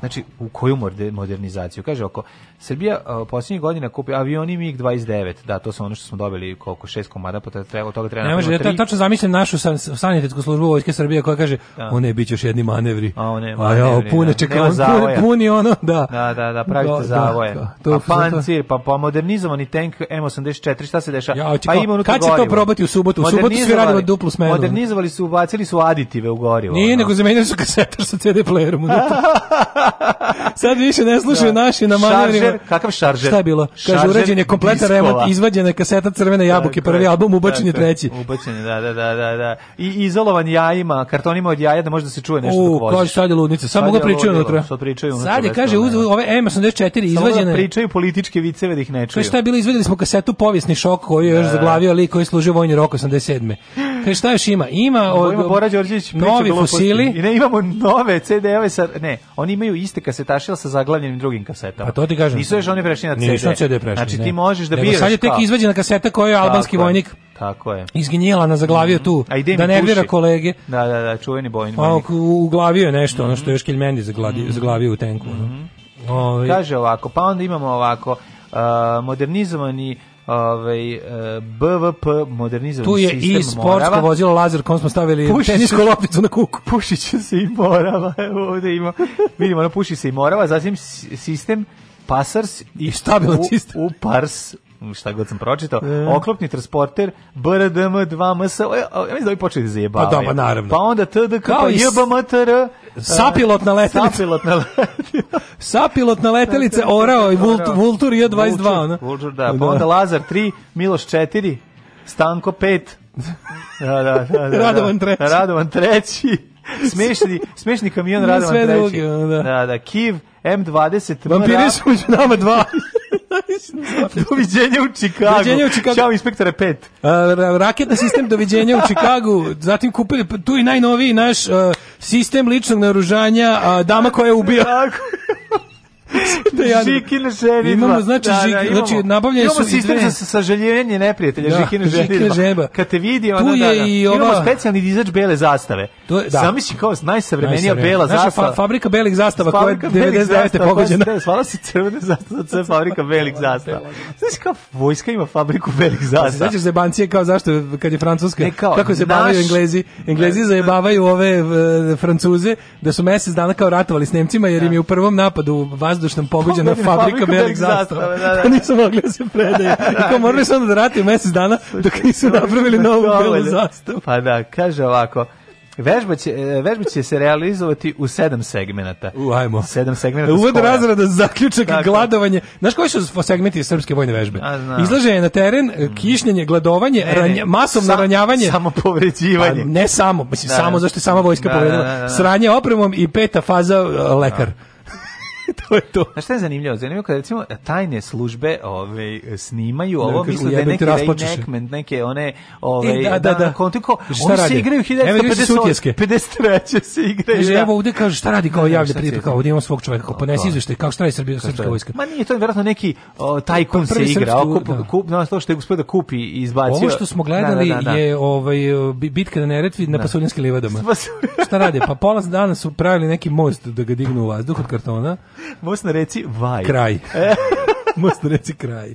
F: Znači, u koju modernizaciju? Kaže, oko Srbija uh, posljednjih godina kupi avioni MiG-29. Da, to su ono što smo dobili koliko šest komada, pa treba, od toga treba... Ne može, ja
E: tačno zamislim našu san, sanitetsku službu Vojske Srbije koja kaže, da. o bit još jedni manevri.
F: A, o A ja,
E: pune čekam, da. puni, puni ono, da.
F: Da, da, da, pravite da, da zavoje. Da, to, pa pancir, pa, pa modernizovani tank M84, šta se dešava?
E: Ja, pa ima unutra Kad će to probati u subotu? U subotu svi radimo duplu smenu.
F: Modernizovali su, ubacili su aditi aditive u
E: gorivo. Nije, ono. nego zamenili su kasetar sa CD playerom. Sad više ne slušaju da. naši na manjerima.
F: Kakav šaržer?
E: Šta je bilo? Kaže, urađen je kompletan remont, izvađena je kaseta crvene jabuke, tako, prvi album, ubačen je treći.
F: Ubačen je, da, da, da, da. I izolovan jajima, kartonima od jaja da možda se čuje nešto
E: u, dok voziš. Kaže, sad je ludnica, samo ga pričaju unutra.
F: Sad pričaju unutra. Sad je, kaže, uz, ove M84 izvađene. Samo pričaju političke viceve da ih ne čuju.
E: Kaže, šta je bilo, izvadili smo kasetu Povijesni šok koju je još zaglavio lik koji služio vojni rok 87. E šta još ima? Ima od
F: Bora Đorđević
E: novi fosili.
F: I ne imamo nove CD-ove sa ne, oni imaju iste kasetaše sa zaglavljenim drugim kasetama.
E: A pa to ti kažem.
F: Nisu još oni prešli na CD. Nisu
E: CD prešli.
F: Znači ne. ti možeš da biraš.
E: Sad je tek izvađena kaseta koju je albanski vojnik
F: tako je.
E: Izginjela na zaglavio mm -hmm. tu,
F: A
E: da nervira kolege. Da, da, da, čuveni bojni. A, pa, uglavio je nešto, mm -hmm. ono što je mhm. još Kilmendi zaglavio, mm -hmm. zaglavio u tenku.
F: Mm -hmm. Ove... Ovaj- Kaže ovako, pa onda imamo ovako, uh, modernizovani ovaj e, BVP modernizam Tu je i sportsko Morava.
E: vozilo Lazar kom smo stavili puši tenisku lopticu na kuku.
F: Pušiće se i Morava. Evo ovde ima. Vidimo, ona puši se i Morava, zatim sistem Passers
E: i stabilan u,
F: u Pars šta god sam pročitao, e. oklopni transporter BRDM2MS, ja mislim da bi počeli da zajebavaju. Pa da, pa naravno. Pa onda TDK, pa
E: JBMTR, e, sapilotna letelica.
F: Sapilotna letelica.
E: [laughs] sapilotna letelica, orao i Vultur J22. Vultur,
F: Vultur, da. da, pa onda Lazar 3, Miloš 4, Stanko 5,
E: da, da, da, da, Radovan da. treći.
F: Radovan treći. Smešni, smešni kamion Radovan treći. Da, da, Kiv, M20. Vampiri
E: su među nama dva. [laughs]
F: [laughs] doviđenja u Čikagu. Doviđenja u
E: Čikagu.
F: Ćao inspektore
E: 5. Uh, raketni sistem doviđenja u Čikagu. Zatim kupili pa, tu i najnoviji naš uh, sistem ličnog naoružanja uh, dama koja je ubija
F: da Žikina žeba.
E: Imamo znači da, da,
F: imamo.
E: znači nabavljaju
F: su sistem za sažaljenje neprijatelja da, Žikina žeba. žeba. Kad te vidi ona tu da, je da, da. I ova... imamo specijalni dizač bele zastave. To je, da. Zamisli kao najsavremenija bela Naša
E: zastava.
F: Naša
E: fabrika belih zastava koja je 99 pogođena.
F: Hvala se crvene zastave, to je [laughs] fabrika belih zastava.
E: Znači
F: kao vojska ima fabriku belih pa zastava. Znači
E: zebancije kao zašto kad je francuska ne, kao, kako se bavaju Englezi, Englezi zajebavaju ove e, Francuze da su mjesec dana kao ratovali s Nemcima jer da. im je u prvom napadu vazdušnom pogođena fabrika Belik zastava. Da, da, da. Pa nisu mogli da se predaje. I [laughs] da, kao morali su onda da, da rati mesec dana pa dok nisu napravili novu belu zastavu.
F: Pa da, kaže ovako. Vežba će, e, vežba će se realizovati u sedam segmenata. U, ajmo.
E: Sedam segmenata. Uvod razrada, zaključak, dakle. gladovanje. Znaš koji su segmenti srpske vojne vežbe? Izlaženje na teren, mm. kišnjenje, gladovanje, ne, ranja, masovno Sa, ranjavanje. Samo povređivanje. Pa, ne samo, mislim, da, samo zašto je sama vojska da, povredila. Da, da, Sranje opremom i peta faza e, lekar. [laughs] to je to.
F: Znaš šta je zanimljivo? Zanimljivo kada recimo tajne službe ove, snimaju da, ovo, ne, misle da je neki reenactment, neke one... Ove, e, da, da, da. Kao, tako,
E: oni se igraju 1953.
F: se igraju.
E: Evo ovde kaže šta radi kao da, javlja prijatelj, kao ovde imamo svog čoveka, kao ponesi
F: izveštaj, kako šta radi Srbija, srpska vojska. Ma nije, to je vjerojatno
E: neki tajkun
F: se igra, kup, na to što je uspio da kupi i izbacio. Ovo
E: što smo gledali je ovaj, bitka na Neretvi na Pasuljenskim livadama. [laughs] Šta radi? Pa pola dana su pravili neki most da ga dignu u vazduh od kartona.
F: Most na reci vaj.
E: Kraj. [laughs] Most na reci kraj.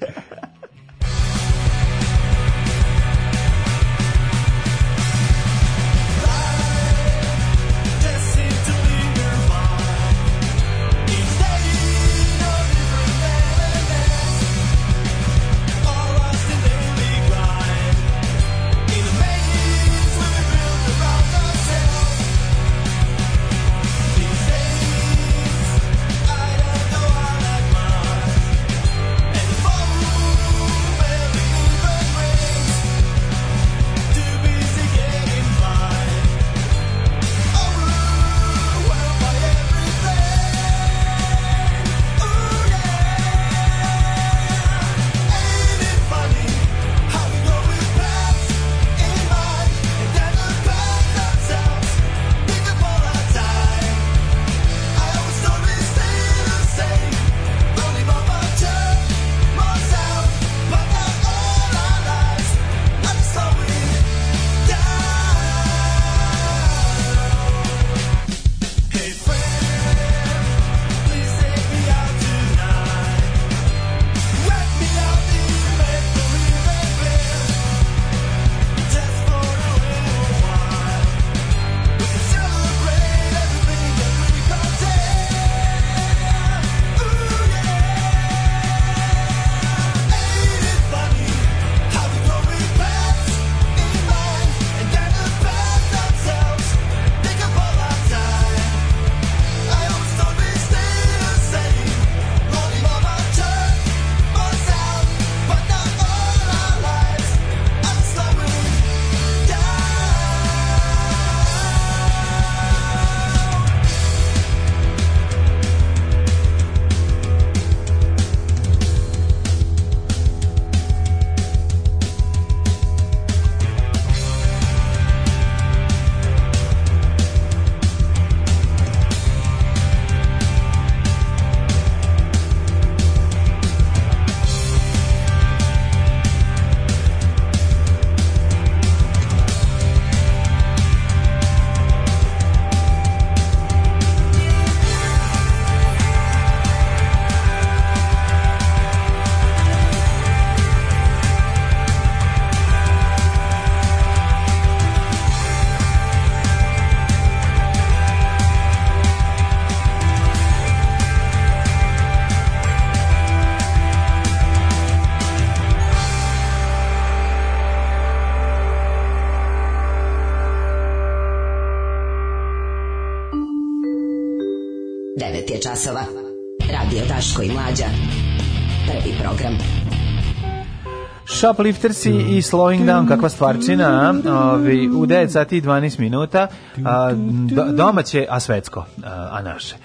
E: Shoplifters mm. i Slowing Down, kakva stvarčina, a? Ovi, u 9 sati i 12 minuta, a, do, domaće, a svetsko, a, a naše.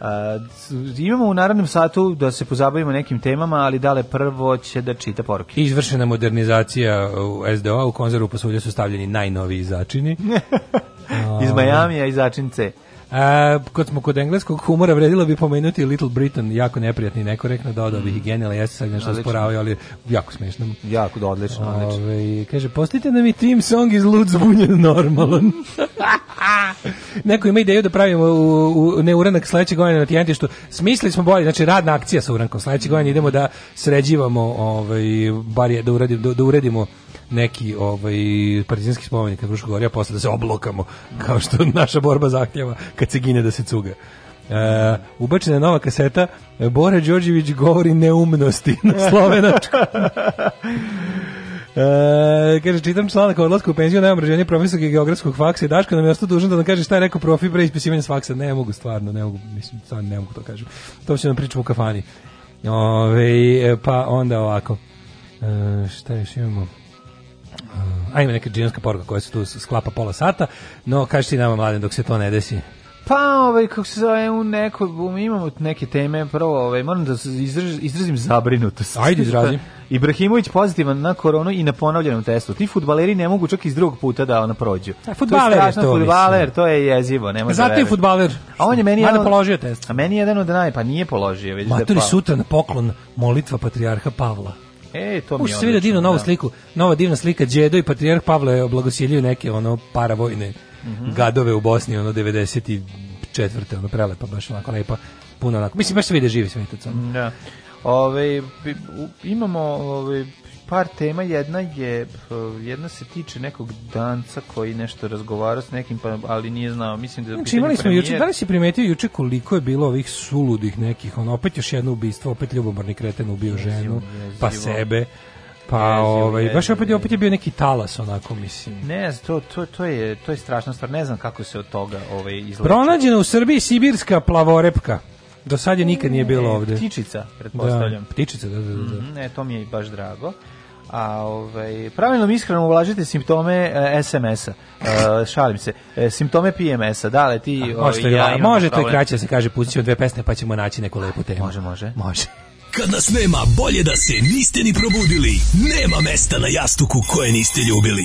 E: A, imamo u narodnom satu da se pozabavimo nekim temama, ali dale prvo će da čita poruke. Izvršena modernizacija u SDO, u konzervu posulja su stavljeni najnoviji začini. [laughs] Iz Majamija i začin E, kad smo kod engleskog humora, vredilo bi pomenuti Little Britain, jako neprijatni i nekorektno, dodao bih mm. genijala, jeste sad nešto sporavaju, ali jako smešno. Jako, da, odlično, odlično. Ove, kaže, postite nam i team song iz Lud zbunjen normalan. [laughs] Neko ima ideju da pravimo u, u neuranak sledeće godine na tijentištu. Smislili smo bolje, znači radna akcija sa urankom. Sledeće godine idemo da sređivamo, ovaj, bar je, da, uradimo, da, da uredimo neki ovaj partizanski spomenik kad Fruška govorio posle da se oblokamo kao što naša borba zahtjeva kad se gine da se cuga. E, ubačena je nova kaseta Bora Đorđević govori neumnosti na slovenačkom. E, kaže, čitam članak o odlasku u penziju, nemam rađenje profesor geografskog faksa i Daško nam je ostao dužan da nam kaže šta je rekao profi pre ispisivanja s faksa. Ne mogu, stvarno, ne mogu, mislim, stvarno ne mogu to kažem. To će nam pričamo u kafani. Ove, e, pa onda ovako. E, šta još imamo? a ima neka džinska poruka koja se tu sklapa pola sata, no kaži ti nama, mladen, dok se to ne desi. Pa, ovaj, kako se zove, u neko, um, imamo neke teme, prvo, ovaj, moram da izraz, izrazim zabrinutost. Ajde, izrazim. Ibrahimović pozitivan na koronu i na ponavljenom testu. Ti futbaleri ne mogu čak iz
J: drugog puta da ona prođu. A, e, futbaler to je, to, futbaler, to je jezivo. Ne Zato je futbaler. A on je meni jedan, položio test. A meni je jedan od naj, pa nije položio. Već da Maturi da pa... sutra na poklon molitva patrijarha Pavla. E, to mi Uš, se vidi divnu novu da. sliku, nova divna slika Đedo i patrijarh Pavle je blagosilio neke ono paravojne mm -hmm. gadove u Bosni ono 94. ono prelepa baš onako lepa puno onako mislim baš se vidi živi svetac da Ove, imamo ove, par tema, jedna je jedna se tiče nekog danca koji nešto razgovara s nekim pa ali nije znao, mislim da je znači, imali smo juče, da li si primetio juče koliko je bilo ovih suludih nekih, ono opet još jedno ubistvo, opet ljubomorni kreten ubio ženu, pa sebe pa ovaj baš opet je opet je bio neki talas onako mislim. Ne, to to to je to je strašna stvar. Ne znam kako se od toga ovaj izlači. Pronađena u Srbiji sibirska plavorepka. Do sad je nikad nije bilo ovde. Ptičica, pretpostavljam. Da, ptičica, da, da, da. Mm, ne, to mi je baš drago. A ovaj pravilnom ishranom ublažite simptome e, SMS-a. E, šalim se. E, simptome PMS-a. Da, li ti A, ovaj, možete, ja možete kraće da se kaže pustićemo dve pesme pa ćemo naći neku lepu temu. Može, može. Može. Kad nas nema, bolje da se niste ni probudili. Nema mesta na jastuku koje niste ljubili.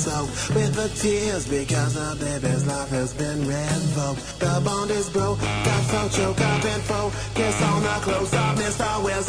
J: soaked with the tears because a baby's life has been revoked. The bond is broke, got so choked up and focused on the close up, Mr. Wheels.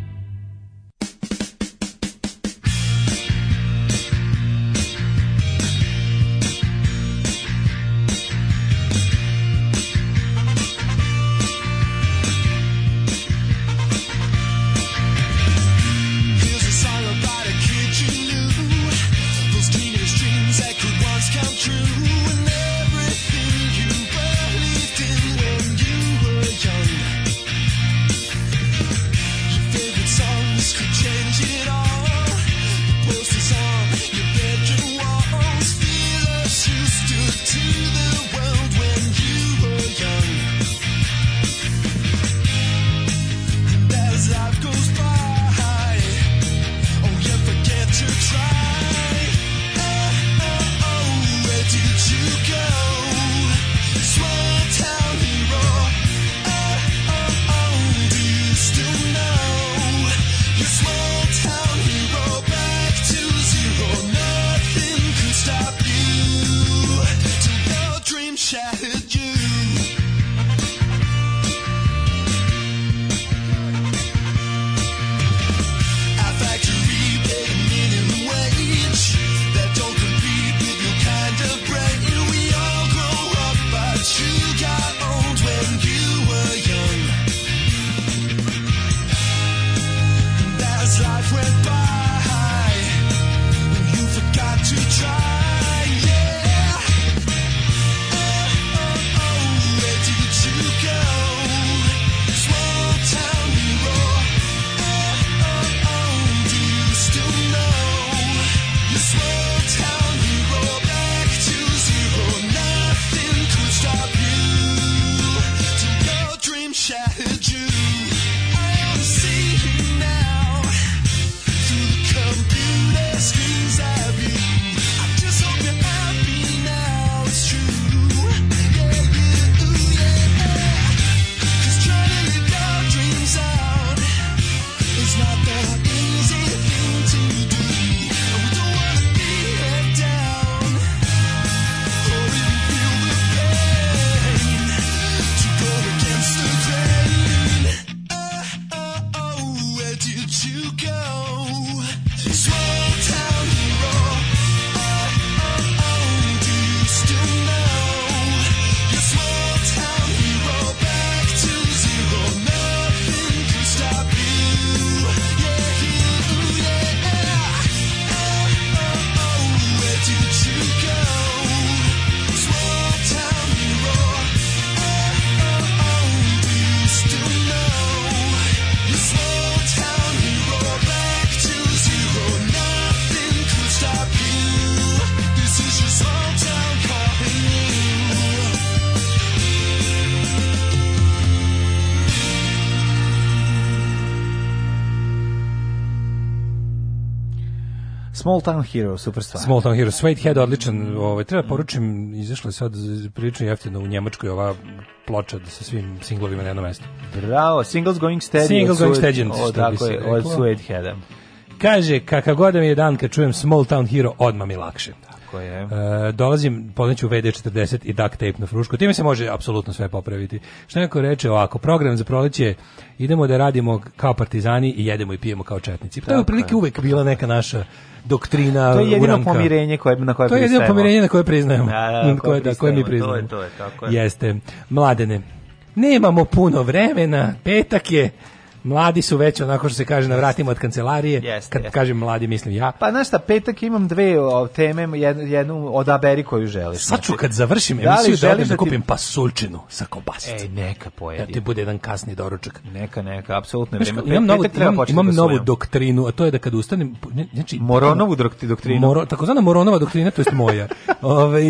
K: Small Town Hero, super stvar.
L: Small Town Hero, Suede Head, odličan. Ovaj, treba poručim, izašla je sad prilično jeftino u Njemačkoj ova ploča da sa svim singlovima na jedno mesto.
K: Bravo, Singles Going Steady. Singles Going Steady, što tako bi se reklo. Od Suede Heada.
L: Kaže, kakav god da mi je dan kad čujem Small Town Hero, odma mi lakše. Tako je. E, dolazim, podneću VD40 i duct tape na frušku. Time se može apsolutno sve popraviti. Što neko reče ovako, program za proleće, idemo da radimo kao partizani i jedemo i pijemo kao četnici.
K: Pa to je u prilike
L: uvek bila neka naša doktrina
K: To je jedino
L: uranka.
K: pomirenje koje na koje
L: To je
K: jedino
L: pomirenje na koje priznajemo. Da, da,
K: koje, da,
L: koje,
K: da,
L: koje mi priznajemo.
K: To je to, je, tako je.
L: Jeste. Mladene, nemamo puno vremena, petak je, mladi su već onako što se kaže na vratima od kancelarije. Yes, kad yes. kažem mladi mislim ja.
K: Pa znaš šta, petak imam dve teme, jednu, jednu odaberi koju želiš.
L: Sad ću znači, kad završim da emisiju
K: da, da, da, ti...
L: da kupim pasulčinu sa kobasicom. Ej,
K: neka pojedi. Da ti
L: bude jedan kasni doručak.
K: Neka, neka, apsolutno.
L: Znaš, vreme. imam, novu, imam, imam da novu doktrinu, a to je da kad ustanem...
K: Znači,
L: Moronovu doktrinu? Moro, takozvana Moronova doktrina, to jest moja. [laughs] Ove, ovaj,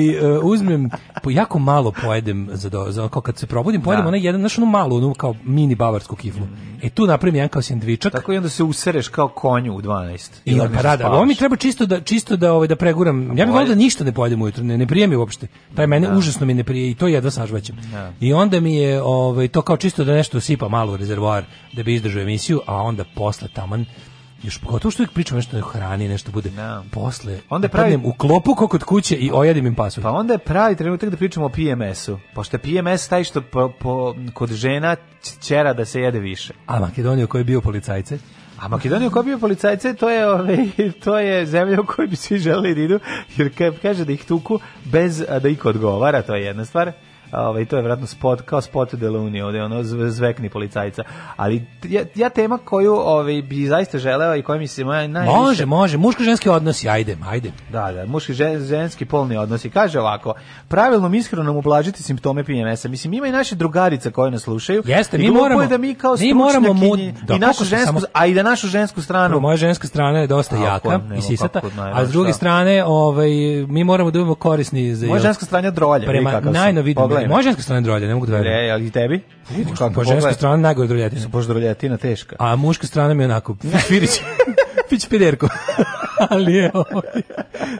L: uzmem, jako malo pojedem za, do, za, kao kad se probudim, pojedem da. onaj jedan, znaš, onu malu, onu kao mini bavarsku kiflu. Mm. E, to tu napravim jedan kao sendvičak.
K: Tako i onda se usereš kao konju u 12. I
L: onda rada. Pa da, ovo mi treba čisto da, čisto da, ovaj, da preguram. Ja bih volio da ništa ne pojedem ujutro, ne, ne prije mi uopšte. Taj mene, da. užasno mi ne prije i to jedva sažvaćem. Da. I onda mi je ovaj, to kao čisto da nešto sipa malo u rezervoar da bi izdržao emisiju, a onda posle taman još pogotovo što uvijek pričam nešto ne hrani, nešto bude no. Da. posle. Onda da pravi u klopu kako kod kuće i ojedim im pasulj.
K: Pa onda je pravi trenutak da pričamo o PMS-u. Pošto je PMS taj što po, po, kod žena ćera da se jede više.
L: A Makedonija koji je
K: bio policajce? A Makedonija koja bio policajce, to je, ove, ovaj, to je zemlja u kojoj bi svi želeli da idu, jer kaže da ih tuku bez da ih odgovara, to je jedna stvar. Ovaj to je vjerojatno spot kao spot de Luni, ovde ono zvekni policajca. Ali ja, ja tema koju ovaj bi zaista želeo i koja mi se moja najviše
L: Može, može, muško ženski odnosi, ajde, ajde.
K: Da, da, muški ženski polni odnosi. Kaže ovako, pravilnom ishranom ublažiti simptome PMS-a. Mislim ima i naše drugarice koje nas slušaju. Jeste, mi moramo da mi kao mi moramo mu, da, i našu žensku, samo, a i da našu žensku stranu.
L: Moja ženska strana je dosta a, jaka i sisata, a s druge strane, ovaj mi moramo da
K: budemo korisni za. Moja ženska strana
L: drolje, prema najnovijim
K: problema. Moja
L: ženska strana drolja, ne mogu da verujem. Ne,
K: ali i tebi?
L: Pa ženska strana najgore droljetina. Pošto
K: droljetina teška.
L: A muška strana mi je onako, Firić, pić [laughs] pederko. [laughs] ali je ovaj.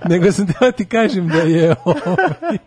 L: Nego sam da ti kažem da je ovaj.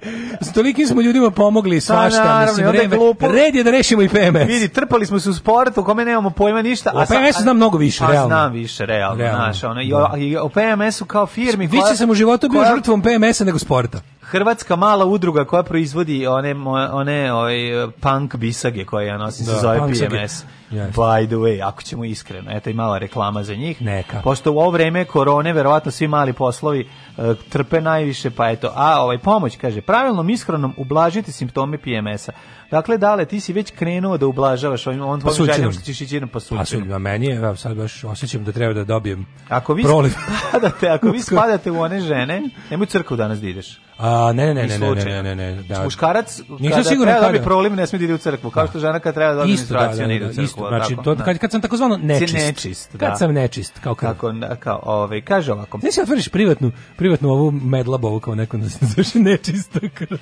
L: S tolikim smo ljudima pomogli pa svašta, da, naravno, mislim, vreme, glupo. red je da rešimo i PMS.
K: Vidi, trpali smo se u sportu u kome nemamo pojma ništa.
L: O PMS-u znam mnogo više, a, pa realno. znam
K: više, realno, realno. Znaš, ono, i o, i o PMS-u kao firmi. Više
L: sam u životu
K: bio žrtvom
L: PMS-a nego sporta
K: hrvatska mala udruga koja proizvodi one one ovaj punk bisage koje ja nosim da, se zove PMS. Yes. By the way, ako ćemo iskreno, eto i mala reklama za njih. Neka. Pošto u ovo vreme korone verovatno svi mali poslovi uh, trpe najviše, pa eto, a ovaj pomoć kaže pravilnom ishranom ublažite simptome PMS-a. Dakle, dale, ti si već krenuo da ublažavaš, ovim, on tvoj želja što ćeš ići na pa
L: pasućinu. A meni je, sad baš osjećam da treba da dobijem ako vi proliv. [laughs]
K: Spadate, ako vi [laughs] spadate u one žene, nemoj crkvu danas da ideš.
L: A, ne, ne, ne, ne, ne, ne, ne,
K: ne, da. Muškarac Nisam sigurno, treba da kada. da bi prolim ne sme da ide u crkvu, kao što žena
L: kad
K: treba da administracija da, da, ide u da,
L: da, crkvu.
K: Isto, znači, to,
L: kad, kad sam takozvano nečist. nečist da. Kad sam nečist,
K: kao kad. Kako, kao, ovaj, kaže ovako.
L: Nisi otvoriš privatnu, privatnu ovu medlabovu ovu kao neko se zove [laughs] nečista krv.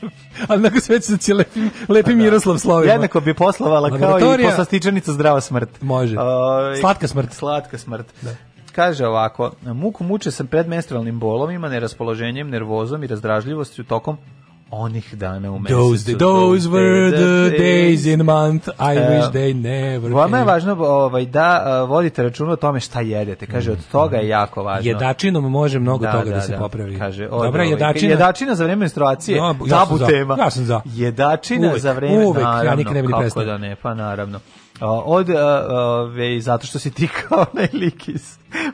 L: Ali neko sve će se lepi, lepi pa Miroslav Slovima.
K: Jednako bi poslovala kao i poslastičanica zdrava smrt.
L: Može. Ovaj,
K: slatka smrt. Slatka smrt. Da kaže ovako, muku muče sam predmenstrualnim bolovima, neraspoloženjem, nervozom i razdražljivosti tokom onih dana u mesecu. Those, the, those were the days in month, I uh, wish they never came. Vama je važno ovaj, da uh, vodite račun o tome šta jedete. Kaže, od toga je mhm. jako važno.
L: Jedačinom može mnogo da, toga da, da se da. popravi. Kaže, od, Dobra, jedačina.
K: Jedačina za vreme menstruacije, no,
L: ja tabu za,
K: tema.
L: Ja sam za.
K: Jedačina
L: uvek,
K: za vreme, uvek, naravno,
L: ja
K: nikad ne
L: bi kako da ne,
K: pa naravno od, ove, zato što se ti kao onaj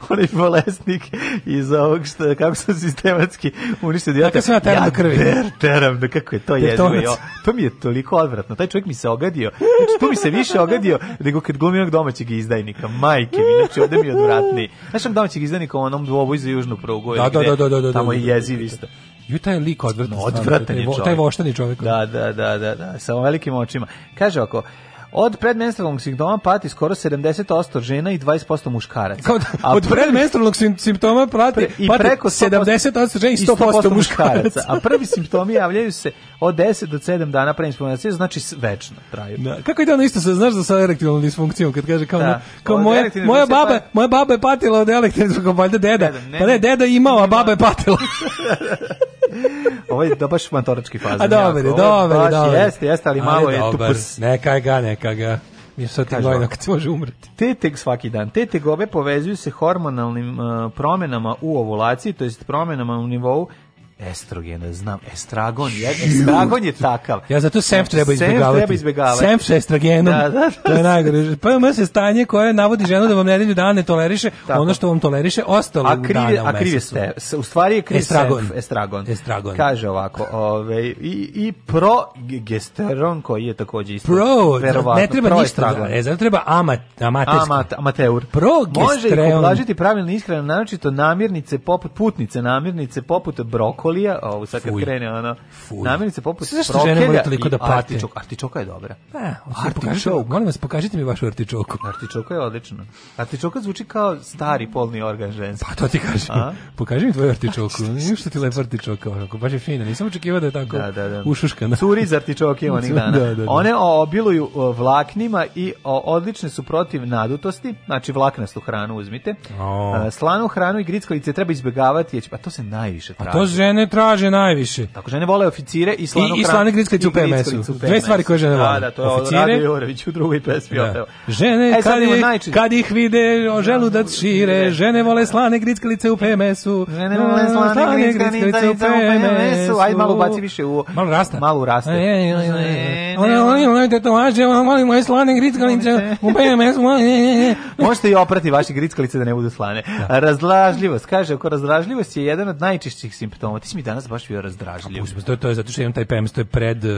K: onaj bolesnik iz ovog što, kako
L: se
K: sistematski uništio dijete. Kako se na teram do krvi. Ja teram, da kako je to je to mi je toliko odvratno. Taj čovjek mi se ogadio. Znači, tu mi se više ogadio nego kad glumi onog domaćeg izdajnika. Majke mi, znači ovde mi je odvratni Znaš sam domaćeg izdajnika u onom dvobu iz južnu prugu. Da, da, da, da, da, tamo
L: je
K: jeziv isto.
L: Ju taj lik odvrtan.
K: Odvratan je čovjek. Taj voštani
L: čovjek.
K: Da, da, da, da, da, sa velikim očima. Kaže ako,
L: Od
K: predmenstrualnog simptoma
L: pati
K: skoro 70%
L: žena i
K: 20% muškaraca. Kao
L: da, od predmenstrualnog simptoma prati, pre, i pati preko 70% žena i 100%, 100 muškaraca.
K: a prvi simptomi javljaju se od 10 do 7 dana pre menstruacije, znači večno traju. Da.
L: Kako ide ono isto sa, znaš da sa erektilnom disfunkcijom, kad kaže kao, da. na, kao moja, moja, baba, pa... moja baba je patila od električnog, valjda deda. deda ne, pa ne, deda imao, a baba je patila. [laughs]
K: [laughs] Ovo je da baš motorački fazan. A
L: dobar je, dobar je, dobar.
K: Jeste, jeste, ali malo je tu prs.
L: Neka ga, neka ga. Mi je ti tim
K: gojno
L: kad se može umreti.
K: Teteg svaki dan. Te tegobe povezuju se hormonalnim uh, eh, promjenama u ovulaciji, to jest promenama u nivou estrogen, znam, estragon, je, estragon je takav.
L: Ja zato sem znači, treba izbegavati. Sem treba izbegavati. Sem sa estrogenom. Da, da, da. To je da. najgore. PM pa se stanje koje navodi ženu da vam nedelju dana ne toleriše, Tako. ono što vam toleriše ostalo a kriv, dana u A kriv ste,
K: u stvari je kriv estragon. Semf, estragon. Estragon. Kaže ovako, ove, i, i progesteron koji je takođe isto. Pro,
L: ne treba pro ništa, da, e, zato treba amat, amaterski. Amat,
K: amateur. Progesteron. Može ih oblažiti pravilno iskreno, naročito namirnice poput, putnice namirnice poput broko brokolija, ovo sad kad Fuj. krene ono, namirnice poput Zašto žene
L: toliko da pate? Artičok,
K: artičoka je dobra.
L: Ne, pa, da artičok. Molim vas, pokažite mi vašu artičoku.
K: Artičoka je odlično. Artičoka zvuči kao stari polni organ ženski.
L: Pa to ti kažem. A? Pokaži mi tvoju artičoku. što ti lepa artičoka, onako, baš je fina. Nisam očekivao da je tako da, da, da. ušuškana.
K: Curi iz artičoke onih da, dana. Da, da, da. One obiluju vlaknima i odlične su protiv nadutosti, znači vlaknastu hranu uzmite. Oh. Slanu hranu i grickovice treba izbjegavati, jer pa to se najviše traži. A to žene
L: žene traže najviše.
K: Tako žene vole oficire i slanu I, i slane grickalice u PMS-u.
L: Dve stvari koje žene vole. Da, da,
K: to je oficire. Radio Jorović u drugoj pesmi da.
L: Žene e, kad, ih, kad ih vide o da šire, žene vole slane grickalice u PMS-u. Žene vole da, slane grickalice u PMS-u.
K: Ajde malo baci više u...
L: Malo rasta. Malo
K: raste.
L: oni One tetovaže,
K: volim moje
L: slane grickalice u PMS-u. Možete i oprati vaše grickalice da ne budu slane.
K: Da. Razlažljivost, kaže, ako razlažljivost je jedan od najčešćih simptoma Ti si mi danas baš bio razdražljiv.
L: Pustimo, pa to, to je zato što imam taj PMS, to je pred... Uh,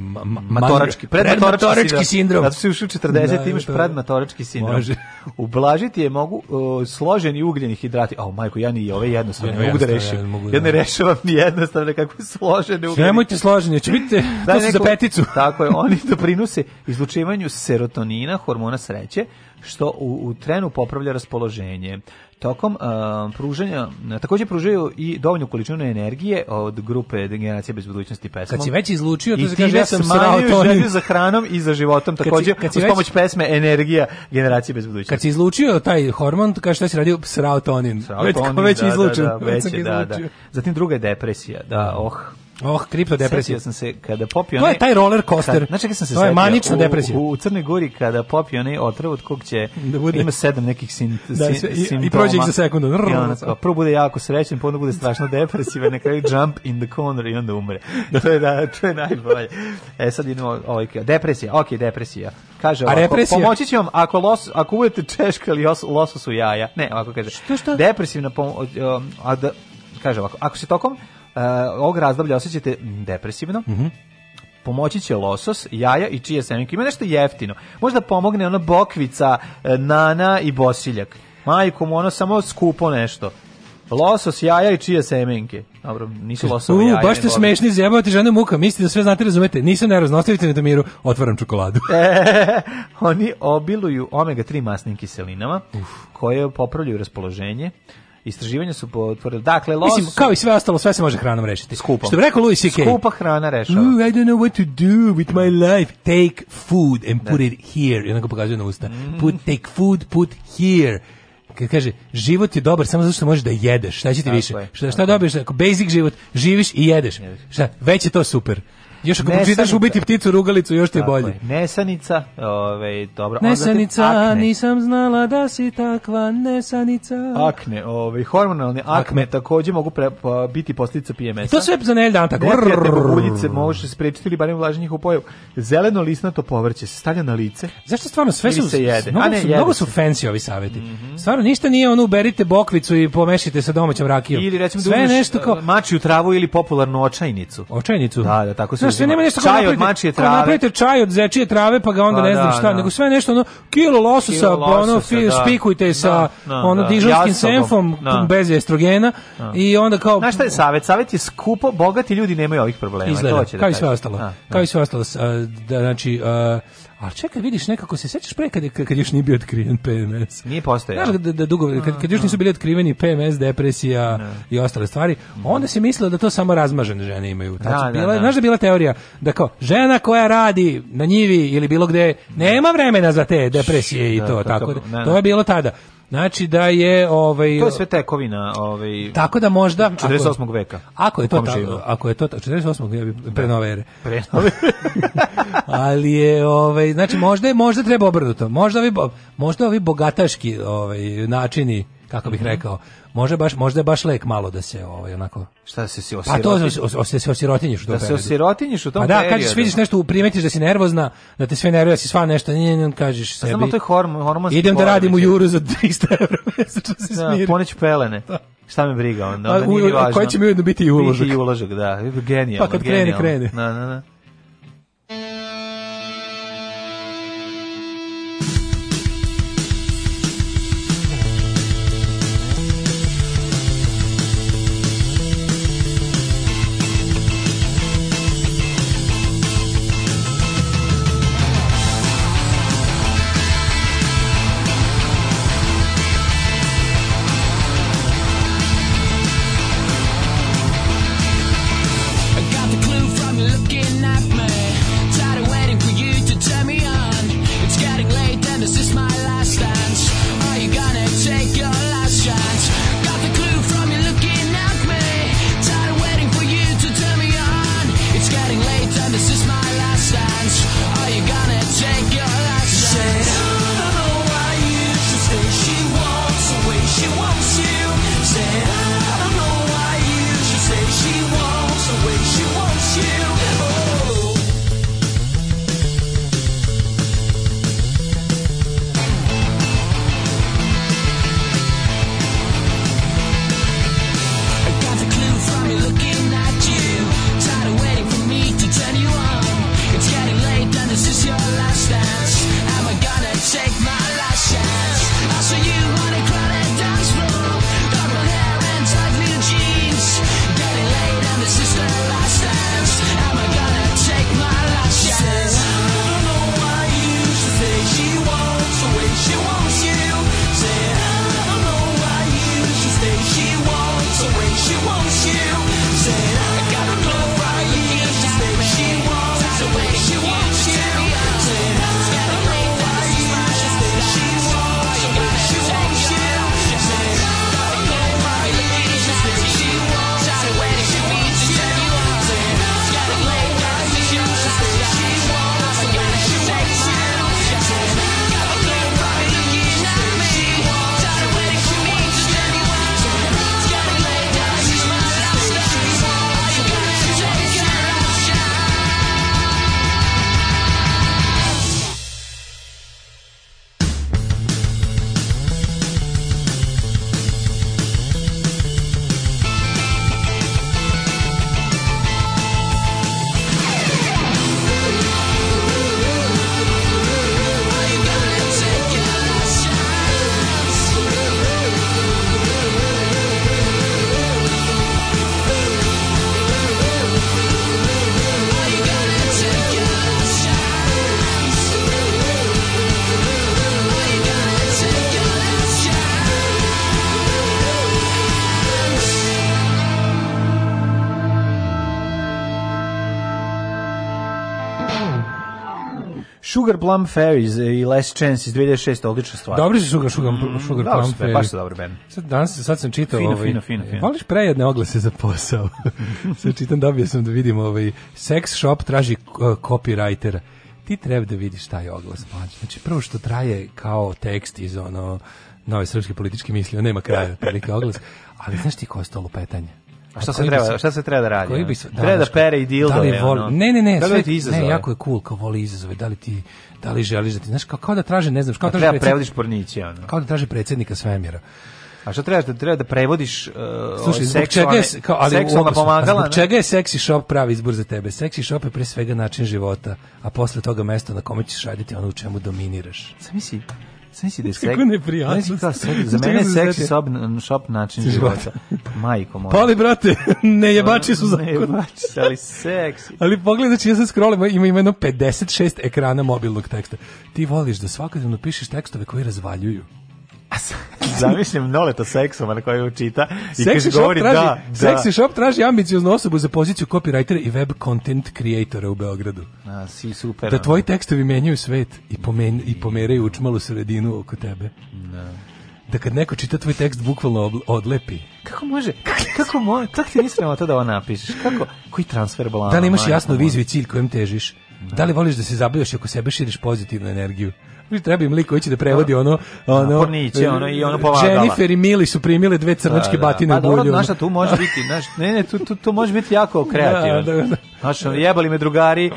L: ma, matorački, pred, pred
K: matorački, matorački sindrom.
L: Zato si
K: ušao 40, da, imaš to... pred matorački sindrom. Može. Ublažiti je mogu uh, složeni ugljeni hidrati. Au, majko, ja ni ove jednostavno ne, ne mogu da rešim. Ja, mogu, da. ja ne rešavam ni jednostavno kakve složene
L: ugljeni. Nemojte složeni, će biti da, [laughs] to neko, za peticu.
K: Tako je, oni doprinose izlučivanju serotonina, hormona sreće, što u, u trenu popravlja raspoloženje. Tokom uh, pružanja, takođe pružaju i dovoljnu količinu energije od grupe generacije bez budućnosti pesmom.
L: Kad si već izlučio,
K: to
L: se kaže ja sam srao želju
K: za hranom i za životom, takođe
L: kad si, kad si uz
K: pomoć već... pesme energija generacije bez budućnosti.
L: Kad si izlučio taj hormon, to kaže šta si radio, srao tonin.
K: već, tonin,
L: već
K: da, izlučio. Da, da, već, da, da. da, da, da. Zatim druga je
L: depresija,
K: da, oh
L: Oh, kripto depresija.
K: sam se kada popio To
L: je taj roller coaster.
K: Kad,
L: znači kada sam se to je manična depresija.
K: U, u Crnoj Gori kada popio onaj otrov od kog će da bude. ima sedam nekih sin, da, sin, i, simptoma. I prođe
L: ih za sekundu.
K: Rrr, I onda, kao, prvo bude jako srećan, pa onda bude strašno depresivan, na kraju jump in the corner i onda umre. To je, da, to je najbolje. E sad idemo ovaj, depresija, ok, depresija. Kaže ovako, A represija? pomoći će vam ako, los, ako budete češkali los, losos u jaja. Ne, ovako kaže. Što, što? Depresivna pomoć, um, a da, kaže ovako, ako se tokom Eh, ovog razdoblja osjećate depresivno, mm pomoći će losos, jaja i čije semenke. Ima nešto jeftino. Možda pomogne ona bokvica, eh, nana i bosiljak. Majkom, ono samo skupo nešto. Losos, jaja i čije semenke. Dobro, nisu losove jaja. U,
L: baš ste smešni, zjebavate žene muka, mislite da sve znate, razumete. Nisam nervozno, ostavite me do miru, otvaram čokoladu.
K: [laughs] oni obiluju omega-3 masnim kiselinama, Uf. koje popravljaju raspoloženje, Istraživanja su potvrdila. Dakle,
L: los...
K: Mislim,
L: kao i sve ostalo, sve se može hranom rešiti. Skupo. Što bi rekao Louis C.K.
K: Skupa hrana rešava. Ooh, I
L: don't know what to do with my life. Take food and da. put da. it here. I onda pokazuje na usta. Put, take food, put here kad kaže život je dobar samo zato što možeš da jedeš. Šta će ti tako više? šta šta dobiješ? Basic život, živiš i jedeš. Šta? Već je to super. Još ako čitaš ubiti pticu rugalicu, još ti je bolje.
K: Nesanica, ove, ovaj, dobro.
L: Nesanica, akne. nisam znala da si takva nesanica.
K: Akne, ove, ovaj, hormonalne akne, akne. takođe mogu pre, pa, biti posljedica PMS-a. To
L: sve za nelj dan
K: tako. Neprijatne boguljice možeš sprečiti ili barem vlažnje njih u pojavu. Zeleno lisnato povrće se stavlja na lice.
L: Zašto stvarno sve
K: su,
L: se jede? Mnogo, A ne, su, mnogo su fancy ovi savjeti. Mm -hmm. Stvarno ništa nije ono uberite bokvicu i pomešite sa domaćom rakijom.
K: Ili recimo da nešto kao... mači u travu ili popularnu očajnicu.
L: Očajnicu?
K: Da, da, tako se
L: znaš, sve nema nešto kao čaj od mačije Napravite čaj od zečije trave, pa ga onda pa ne znam da, šta, da. nego sve nešto ono kilo lososa, pa ono spikujte da. sa ono dižonskim senfom bez estrogena i onda kao
K: Znaš šta je savet? Savet je skupo, bogati ljudi nemaju ovih problema,
L: to će da. Kao
K: i
L: sve ostalo. Kao i sve ostalo, znači A čekaj, vidiš nekako se sećaš pre kad, kad još nije bio otkriven PMS.
K: Nije postojao.
L: Znaš da, da, da dugo, kad, kad još nisu bili otkriveni PMS, depresija ne. Da. i ostale stvari, onda se mislilo da to samo razmažene žene imaju. Ta da, da, bila, da. Znaš da bila teorija da kao žena koja radi na njivi ili bilo gde nema vremena za te depresije i to. tako, to je bilo tada. Znači da je ovaj
K: To
L: je
K: sve tekovina, ovaj Tako
L: da
K: možda 48. Ako, veka.
L: Ako je
K: to
L: tako, ako
K: je
L: to 48. ja bi pre da. nove ere. Pre [laughs] nove. Ali je ovaj znači možda je možda treba obrnuto. Možda vi možda ovi bogataški ovaj načini kako bih rekao, može baš, možda je baš lek malo da se ovaj onako
K: Šta se si osirotiš?
L: Pa to
K: osirotinjiš? os, os,
L: se
K: osirotinjiš u tom
L: Da se osirotiš u
K: tom
L: Pa da, periodu. kažeš, vidiš nešto, primetiš da si nervozna, da te sve nervira, da si sva nešto, ne, njen, kažeš
K: pa sebi. Samo to je hormon,
L: hormonski Idem da radim u juru za 300 € mesečno da
K: smiri. Da, smiri.
L: poneću
K: pelene. Šta me briga
L: onda? Onda A, pa u- nije ni važno. Koji će mi ujedno biti i uložak.
K: Biti i uložak, da.
L: Genijalno, Pa kad krene, genijalno. krene.
K: Na, na, na.
L: Sugar Plum Fairies i Last Chance iz 2006 odlična stvar. Dobri su Sugar, Sugar, mm, Sugar Plum su,
K: Baš
L: su
K: dobar band.
L: Sad, danas, sad sam čitao... Fino, ovaj, fino, fino, fino. Voliš prejedne oglase za posao? [laughs] sad čitam, dobio sam da vidim ovaj, Sex Shop traži uh, copywriter. ti treba da vidiš taj oglas mlađe. Znači prvo što traje kao tekst iz ono nove srpske političke misli, nema kraja, prilike oglas, ali znaš ti ko je ostalo petanje?
K: A šta se treba, se, šta se treba da radi? Koji bi se, da, treba da pere i dildo. Da li voli, ono,
L: ne, ne, ne, da sve, ne, jako je cool kao voli izazove. Da li ti da li želiš da ti, znaš, kao, kao da traže, ne znam,
K: kao da traže prevodiš pornići, ono.
L: Kao da traže predsjednika svemira.
K: A šta trebaš da treba da prevodiš uh, Slušaj, zbog čega je, kao, ali seksualna pomagala? Zbog
L: čega je seksi Shop pravi izbor za tebe? Seksi Shop je pre svega način života, a posle toga mesto na kome ćeš raditi ono u čemu dominiraš.
K: Zamisli,
L: Sve si da je seksi. za
K: mene je da seksi sob, shop način života. Pa- pa majko moja.
L: Pali, brate, [laughs] ne jebači su zakon. Ne jebači se,
K: ali seksi.
L: ali pogledaj, znači ja sad scrollim, ima, ima jedno 56 ekrana mobilnog teksta. Ti voliš da svakodnevno pišeš tekstove koji razvaljuju.
K: [laughs] Zamišljam noleta seksom na koju čita i kaže govori traži, da,
L: da. Sexy shop traži ambicioznu osobu za poziciju copywritera i web content kreatora u Beogradu. A,
K: si super.
L: Da tvoji tekstovi menjaju svet i, pomen, i pomeraju učmalu sredinu oko tebe. Da da kad neko čita tvoj tekst bukvalno odlepi.
K: Kako može? Kako može? Kako ti nisi da to da ovo napišeš? Kako? Koji transfer balana? Da
L: li imaš jasnu viziju i cilj kojem težiš? Da. da li voliš da se zabavljaš i oko sebe širiš pozitivnu energiju? treba im liko ići da prevodi da. ono
K: ono Porniće, ono i ono povadala.
L: Jennifer i Mili su primili dve crnačke da, da, da. batine pa u bulju.
K: Pa naša tu može biti, naš, ne, ne, tu, tu, tu može biti jako kreativno. Da, da, da. Znaš, jebali me drugari,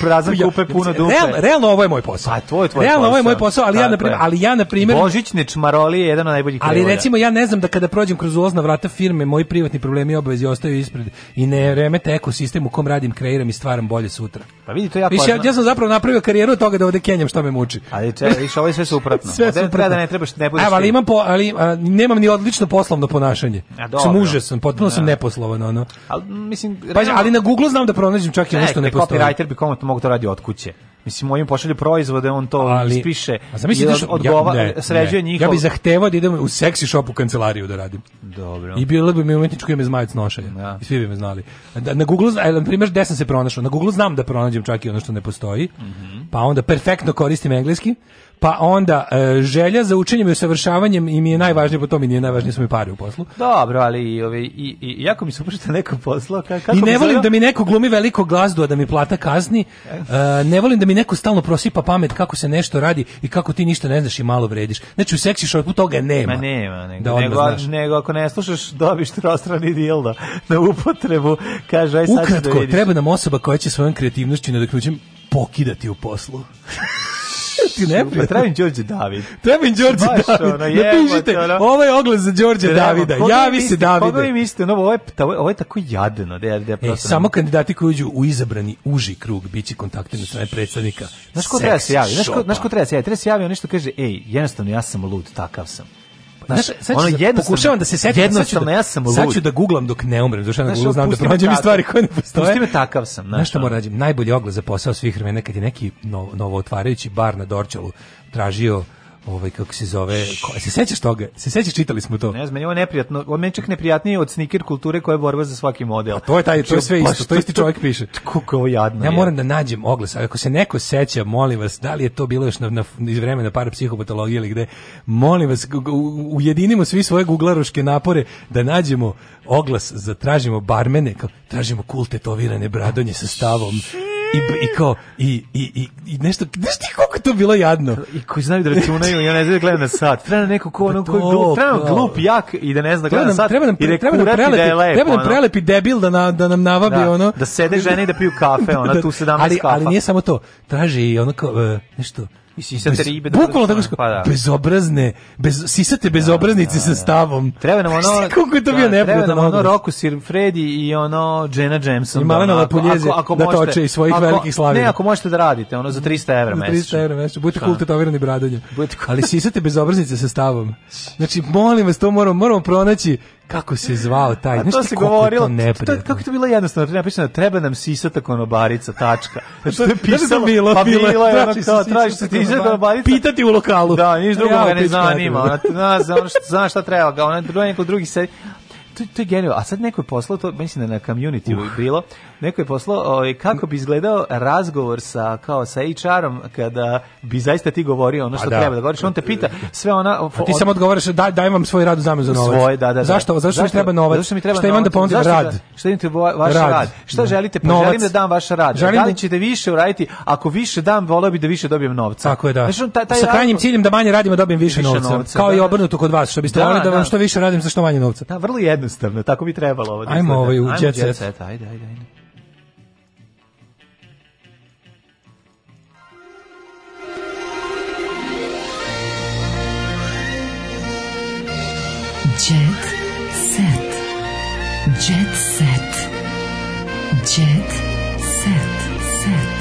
K: prazan [laughs] kupe puno dupe.
L: Real, realno ovo je moj posao. A pa, tvoj, tvoj realno posao. ovo je moj posao, ali ja na primer, ali ja na primjer
K: Božićne čmaroli je jedan od najboljih. Ali
L: recimo ja ne znam da kada prođem kroz ulazna vrata firme, moji privatni problemi i obaveze ostaju ispred i ne remete ekosistem u kom radim, kreiram i stvaram bolje sutra.
K: Pa vidi to jako. Više,
L: ja, ja sam zapravo napravio karijeru od toga da ovde kenjam šta me muči.
K: Ali čekaj, viš, ovo je sve suprotno. [laughs] sve suprotno. Treba da ne trebaš, ne
L: budeš. Evo, ali imam po, ali nemam ni odlično poslovno ponašanje. A, dobro. Sam užasan, potpuno sam da. neposlovan, ono. Al, mislim, pa, ali na Google znam da pronađem čak i nešto ne postoji.
K: Copywriter bi komu to mogu to radi od kuće. Mislim, on im pošalje proizvode, on to ali, ispiše a sam i od, odgova, ja, ne, sređuje ne. njihov...
L: Ja bih zahtevao da idem u seksi shop u kancelariju da radim. Dobro. I bilo bi mi umetničko ime Zmajac nošalje. Ja. Da. I svi bi me znali. Da, na Google, e, na primjer, gde sam se pronašao? Na Google znam da pronađem čak i ono što ne postoji. Mm -hmm. Pa onda perfektno koristim engleski pa onda e, želja za učenjem i usavršavanjem i mi je najvažnije po tome i nije najvažnije su mi pare u poslu.
K: Dobro, ali i, ovi, ovaj, i, i jako mi se upušta neko posla. kako I
L: ne volim zelo? da mi neko glumi veliko glazdu, a da mi plata kazni. E, ne volim da mi neko stalno prosipa pamet kako se nešto radi i kako ti ništa ne znaš i malo vrediš. Znači u seksi od pa toga nema. Ma
K: nema, nego, da nego, znaš. nego ako ne slušaš dobiš trostrani da na upotrebu. Kaže, aj sad da
L: Ukratko, da vidiš. treba nam osoba koja će svojom kreativnošću nadoknućem pokidati u poslu. [laughs] ti ne Pa treba
K: im Đorđe
L: David. Treba im Đorđe David. Ono, Napišite, da ono, ovaj oglas za Đorđe treba, Davida. Javi se Davide. Koga vi mislite? No, pa ovo,
K: je, ovo je tako jadno. Da, da, e,
L: samo kandidati koji uđu u izabrani uži krug biće kontaktirani od strane predstavnika.
K: Znaš ko treba da se javi? Znaš ko, znaš ko treba da se javi? Treba se javi on nešto kaže, ej, jednostavno ja sam lud, takav sam.
L: Znaš, sad ono da pokušavam da se setim, da- jednostavno, ja sam lud. Sad ću da guglam dok ne umrem, duša na Google znam da pronađem i stvari koje ne postoje. Pusti me takav
K: sam. Znaš,
L: znaš šta moram rađem? Najbolji oglas za posao svih vremena kad je neki novo, novo otvarajući znači bar na Dorćolu tražio ovaj kako se zove, ko, e, se sećaš toga? Se sećaš čitali smo to?
K: Ne znam, meni je neprijatno, on meni čak neprijatnije od sniker kulture koja je borba za svaki model. A
L: pa to je taj, to
K: je
L: znači, sve isto, što, to isti čovjek piše.
K: Kako ovo jadno.
L: Ja
K: je.
L: moram da nađem oglas, ako se neko seća, molim vas, da li je to bilo još na, na iz vremena parapsihopatologije ili gde? Molim vas, ujedinimo svi svoje guglaroške napore da nađemo oglas, zatražimo barmene, kao, tražimo kulte cool bradonje sa stavom i, i kao, i, i, i, i nešto, znaš ti koliko to bilo jadno? I
K: koji znaju da računaju, ja ne znam gledam na sat. Treba neko ko, pa ono, koji glup, treba glup, jak i da ne zna da gleda
L: na
K: sat.
L: Treba nam, i treba nam prelepi, da je lepo, treba nam prelepi debil da, na, da nam navabi,
K: da,
L: ono.
K: Da sede žene i da piju kafe, ona [laughs] da- tu 17 ali, kafa.
L: Ali nije samo to, traži ono kao, uh, nešto, I
K: sisate
L: ribe. Da bukvalno tako pa da. bezobrazne, bez, sisate bezobraznice da, da, da. sa stavom.
K: Treba nam ono... [laughs] Kako je to bio da, neprijedno. Treba nam ono, Roku Sir Sirfredi i ono Jenna Jameson.
L: I Malena Lapuljeze da, ako, ako da možete, da toče iz svojih ako, velikih slavina.
K: Ne, ako možete da radite, ono za 300 mm, evra mesečno. Za
L: 300 evra mesečno. Budite kulte tovirani bradanje. Budite Ali sisate bezobraznice sa stavom. [laughs] Znači, molim vas, to moramo, moramo pronaći kako se zvao taj, nešto se govorilo, to, to, kako je to bilo
K: jednostavno, znači, napisano, treba nam sisata konobarica, tačka. [laughs] Znači, to je pisalo, bilo, pa, pa bilo, bilo je ono znači, znači, da, tražiš se sisata konobarica.
L: Pitati u lokalu.
K: Da, ništa drugo ga ne zanima, ona, ona, ona, zna šta treba, ga, ona drugi neko drugi se, to, to je genijalno. A sad neko je poslao to, mislim da na community uh. bilo, neko je poslao ovaj, kako bi izgledao razgovor sa kao sa HR-om kada bi zaista ti govorio ono pa što da. treba da govoriš. On te pita sve
L: ona A pa ti od... samo odgovaraš daj daj vam svoj rad u zamenu za novac. Svoje, da, da, da. Zašto? Zašto, zašto mi treba novac? Zašto mi treba šta imam da ponudim
K: rad? šta imate da vaš rad? rad? Šta da. želite? Pa novac. želim da dam vaš rad. Želim da li da- ćete više uraditi? Ako više dam, voleo bih da više dobijem novca.
L: Tako je, da. Znači, taj, taj sa krajnjim ciljem da manje radimo dobijem više, više novca. novca. Kao da, i obrnuto kod vas, što biste da, da vam što više radim za što manje novca. Da,
K: vrlo jednostavno, tako bi trebalo
L: ovo. Ajmo ovaj u jet set. Ajde, ajde, ajde. Jet set. Jet set. Jet set. Set.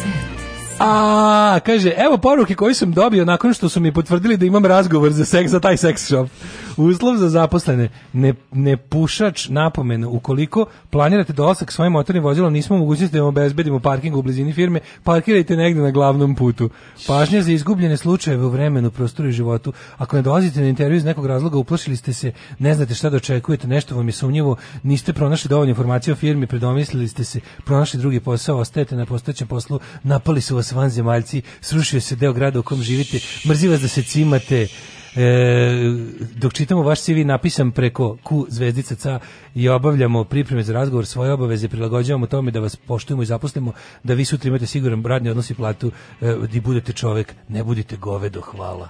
L: Set. A, kaže, evo poruke koje sam dobio nakon što su mi potvrdili da imam razgovor za seks za taj sex shop. Uslov za zaposlene, ne, ne pušač napomenu, ukoliko planirate dolazak da svojim motornim vozilom, nismo mogućnosti da vam obezbedimo parking u blizini firme, parkirajte negde na glavnom putu. Pažnja za izgubljene slučajeve u vremenu, prostoru i životu. Ako ne dolazite na intervju iz nekog razloga, uplašili ste se, ne znate šta da očekujete, nešto vam je sumnjivo, niste pronašli dovoljno informacije o firmi, predomislili ste se, pronašli drugi posao, ostajete na postojećem poslu, napali su vas vanzemaljci, srušio se deo grada u kom živite, mrzi vas da se cimate, E, dok čitamo vaš CV napisan preko Q zvezdica ca i obavljamo pripreme za razgovor, svoje obaveze prilagođavamo tome da vas poštujemo i zaposlimo, da vi sutra imate siguran radni odnos i platu, e, di da budete čovek, ne budite govedo, hvala.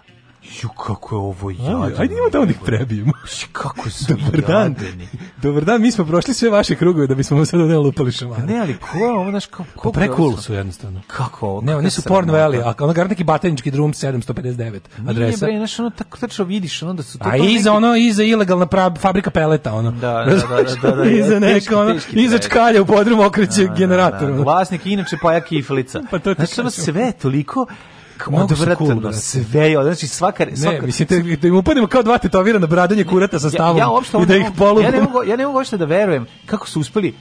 K: Ju, kako je ovo jadno.
L: Ajde, ima tamo da onih prebijemo.
K: Kako su Dobar dan. Jadeni.
L: Dobar dan, mi smo prošli sve vaše krugove da bismo vam sad ovdje lupali šamare.
K: Ne, ali ko je ovo, znaš, kako... Pa
L: precool su jednostavno.
K: Kako ovo?
L: Ne, oni su porn valley, a ono gar neki batanički drum 759 adresa.
K: Nije bre, znaš, ono tako tačno vidiš, da su to...
L: A iza ono, iza ilegalna fabrika peleta, ono. Da, da, da, da, da, iza neka, ono, iza čkalja u podrum okreće generator.
K: Vlasnik inače pa ja kiflica. Pa to ti sve toliko odvratno, sve je, znači svaka...
L: svaka ne, mislite da-, da im upadimo kao dva tetovirana bradanje kurata sa stavom ja, ja i da ih polu... Ja ne
K: mogu, ja ne mogu da verujem kako su uspeli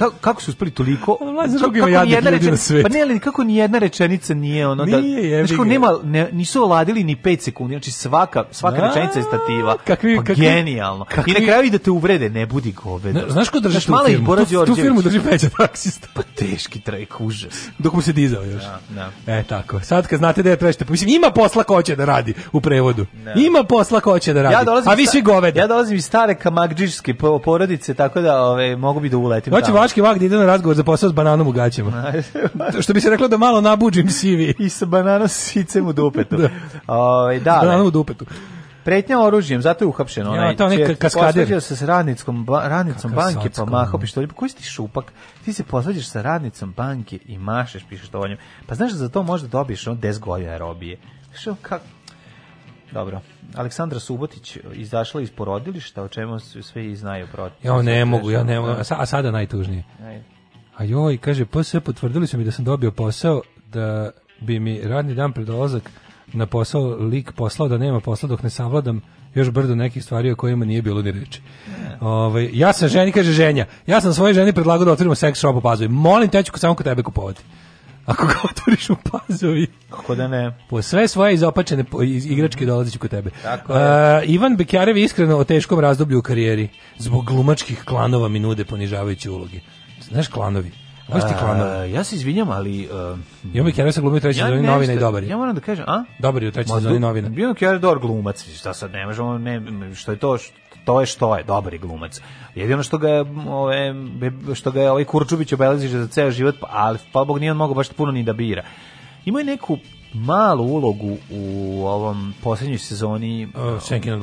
K: kako, kako su uspeli toliko? Pa, kako, kako jedna rečenica, pa ne, ali kako ni jedna rečenica nije ono da nije, znači, nema, ne, nisu oladili ni 5 sekundi, znači svaka svaka da, rečenica je stativa. Kakvi, pa, kakvi, genijalno. Kakvi, I na kraju i da te uvrede, ne budi govedo.
L: Znaš ko drži tu firmu? Tu, tu firmu drži peća taksista.
K: Pa teški trajk, užas.
L: Dok mu se dizao još. Da, da. E, tako. Sad kad znate da je trešte, pa mislim, ima posla ko će da radi u prevodu. Da. Ima posla ko će da radi. Ja A vi svi goveda.
K: Ja dolazim iz stare kamakđiške porodice, tako da ove, mogu
L: bi
K: da uletim.
L: Znači, Daški Vagdi da ide na razgovor za posao s bananom u gaćama. Što bi se reklo da malo nabuđim sivi.
K: I sa bananom sicem u dupetu. [laughs] da. Ove, ovaj, da, da, bananom u
L: dupetu.
K: Pretnja oružjem, zato je uhapšen onaj. Ja, to neka kaskader. se s radnicom, ba, radnicom banke, pa mahao pištolj. Pa koji si ti šupak? Ti se posvađaš sa radnicom banke i mašeš pištoljem. Pa znaš da za to možda dobiješ on 10 godina robije. Što kako Dobro. Aleksandra Subotić izašla iz porodilišta, o čemu sve i znaju protiv.
L: Ja ne mogu, ja ne mogu. A sada najtužnije. Ajde. A joj, kaže, PS potvrdili su mi da sam dobio posao, da bi mi radni dan pred dolazak na posao lik poslao da nema posla dok ne savladam još brdo nekih stvari o kojima nije bilo ni reči. Ove, ovaj, ja sam ženi, kaže ženja, ja sam svojoj ženi predlagao da otvorimo seks shop u Molim te, ću samo kod tebe kupovati. Ako ga otvoriš u pazovi. Kako da ne? Po sve svoje izopačene igračke dolaziću kod tebe. Tako je. Uh, Ivan Bekarev iskreno o teškom razdoblju u karijeri. Zbog glumačkih klanova mi nude ponižavajuće uloge. Znaš klanovi? Koji ti klanovi?
K: Ja se izvinjam, ali...
L: Uh, Ivan Bekarev se glumio u trećoj ja sezoni novina i dobar je.
K: Ja moram da kažem, a? Dobar je
L: u trećoj sezoni novina.
K: Ivan je
L: dobar
K: glumac, šta sad, nemaš možemo, ne, što je to, što to je što je, dobar je glumac. Jedino što ga je, ove, što ga je ovaj Kurčubić obeležiš za ceo život, pa, ali pa Bog nije on mogao baš puno ni da bira. Ima je neku malu ulogu u ovom poslednjoj sezoni
L: uh,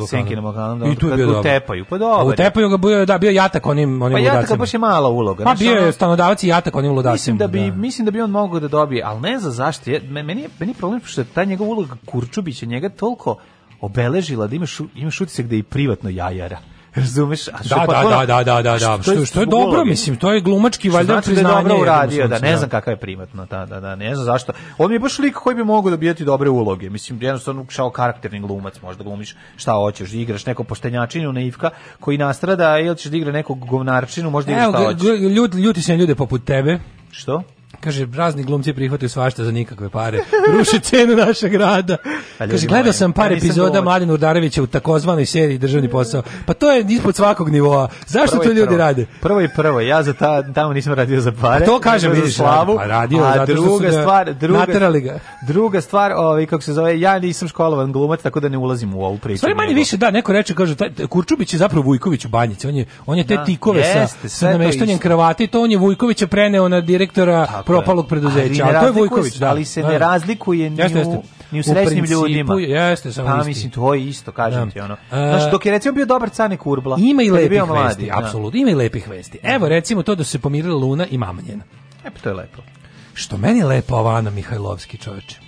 L: Senkina Balkana.
K: I tu je bio dobro. Tepaju, pa
L: dobro. U Tepaju ga bio, da, bio jatak onim, onim pa ludacima.
K: Pa jatak baš je mala uloga.
L: Pa bio je stanodavac i jatak onim ludacima. Mislim
K: da, bi, da. mislim da bi on mogao da dobije, ali ne za zašto. Meni je, meni je problem što je ta njegova uloga Kurčubića, njega toliko obeležila da imaš, imaš utisak da je i privatno jajara. [laughs] Razumeš?
L: A što da, pa, da, da, da, da, da, Što, što, što je dobro, gleda. mislim, to je glumački valjda znači priznanje. da je dobro
K: uradio, da, ne da. znam kakav je primatno, da, da, da, ne znam zašto. On mi je baš lik koji bi mogao dobijati dobre uloge. Mislim, jednostavno, šao karakterni glumac, možda glumiš šta hoćeš, da igraš neko poštenjačinu, naivka, koji nastrada, ili ćeš da igra nekog govnarčinu, možda igraš šta hoćeš.
L: Evo, ljudi se na ljude poput tebe.
K: Što?
L: Kaže, razni glumci prihvataju svašta za nikakve pare. Ruši cenu našeg rada. Pa kaže, gledao sam par ja epizoda Mladen Urdarevića u takozvanoj seriji Državni posao. Pa to je ispod svakog nivoa. Zašto prvo to ljudi prvo. rade?
K: Prvo
L: i
K: prvo, ja za ta, tamo nisam radio za pare.
L: Pa to kažem, vidiš, slavu,
K: pa radio, a druga stvar, druga, naterali ga. Druga stvar, ovaj, kako se zove, ja nisam školovan glumac, tako da ne ulazim u ovu priču.
L: Sve manje više, da, neko reče, kaže, taj, Kurčubić je zapravo Vujković u banjici, on je, on je te da, tikove jeste, sa, sa nameštanjem kravate, to on je Vujkovića preneo na direktora propalog preduzeća, a to je Vojković. da.
K: Ali se
L: ne
K: da, da. razlikuje ni jeste, jeste. ni u srećnim ljudima. Jeste, samo pa, isti. mislim, to je isto, kažem da. ti ono.
L: Znaš, e, dok je recimo bio dobar Cane Kurbla. Ima i lepih vesti, apsolutno, ima i lepih vesti. Evo, recimo to da se pomirila Luna i mama njena.
K: E, pa to je lepo.
L: Što meni je lepa ova Ana Mihajlovski čoveče.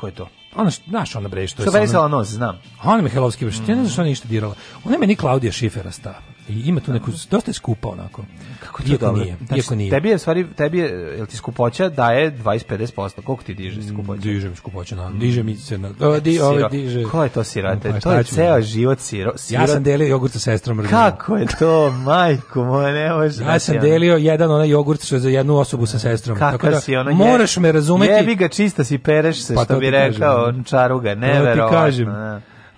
K: Ko je to?
L: Ona, znaš ona bre, što je...
K: Što je nos, znam.
L: Ana Mihajlovski, što mm. ja ne znaš mm. ona ništa dirala. Ona je meni Klaudija Šiferasta. I ima tu neku, dosta je skupa onako. Kako ti je dobro? Nije, znači, iako nije.
K: Tebi je, stvari, tebi je, jel ti skupoća daje 20-50%, koliko ti diže mm, skupoća?
L: Diže mi skupoća, na, da. diže mi se na... O, di, ovaj diže.
K: Ko je to sirate? Pa to je ceo život siro, sirot.
L: Ja sam delio jogurt sa sestrom.
K: Kako je to, majko moja, ne možeš.
L: Ja da sam delio jedan onaj jogurt što je za jednu osobu sa sestrom. Kako Tako da, si ono, moraš me razumeti.
K: Jebi ga čista si, pereš se, pa, što bi rekao, čaruga, neverovatno. Pa ti kažem.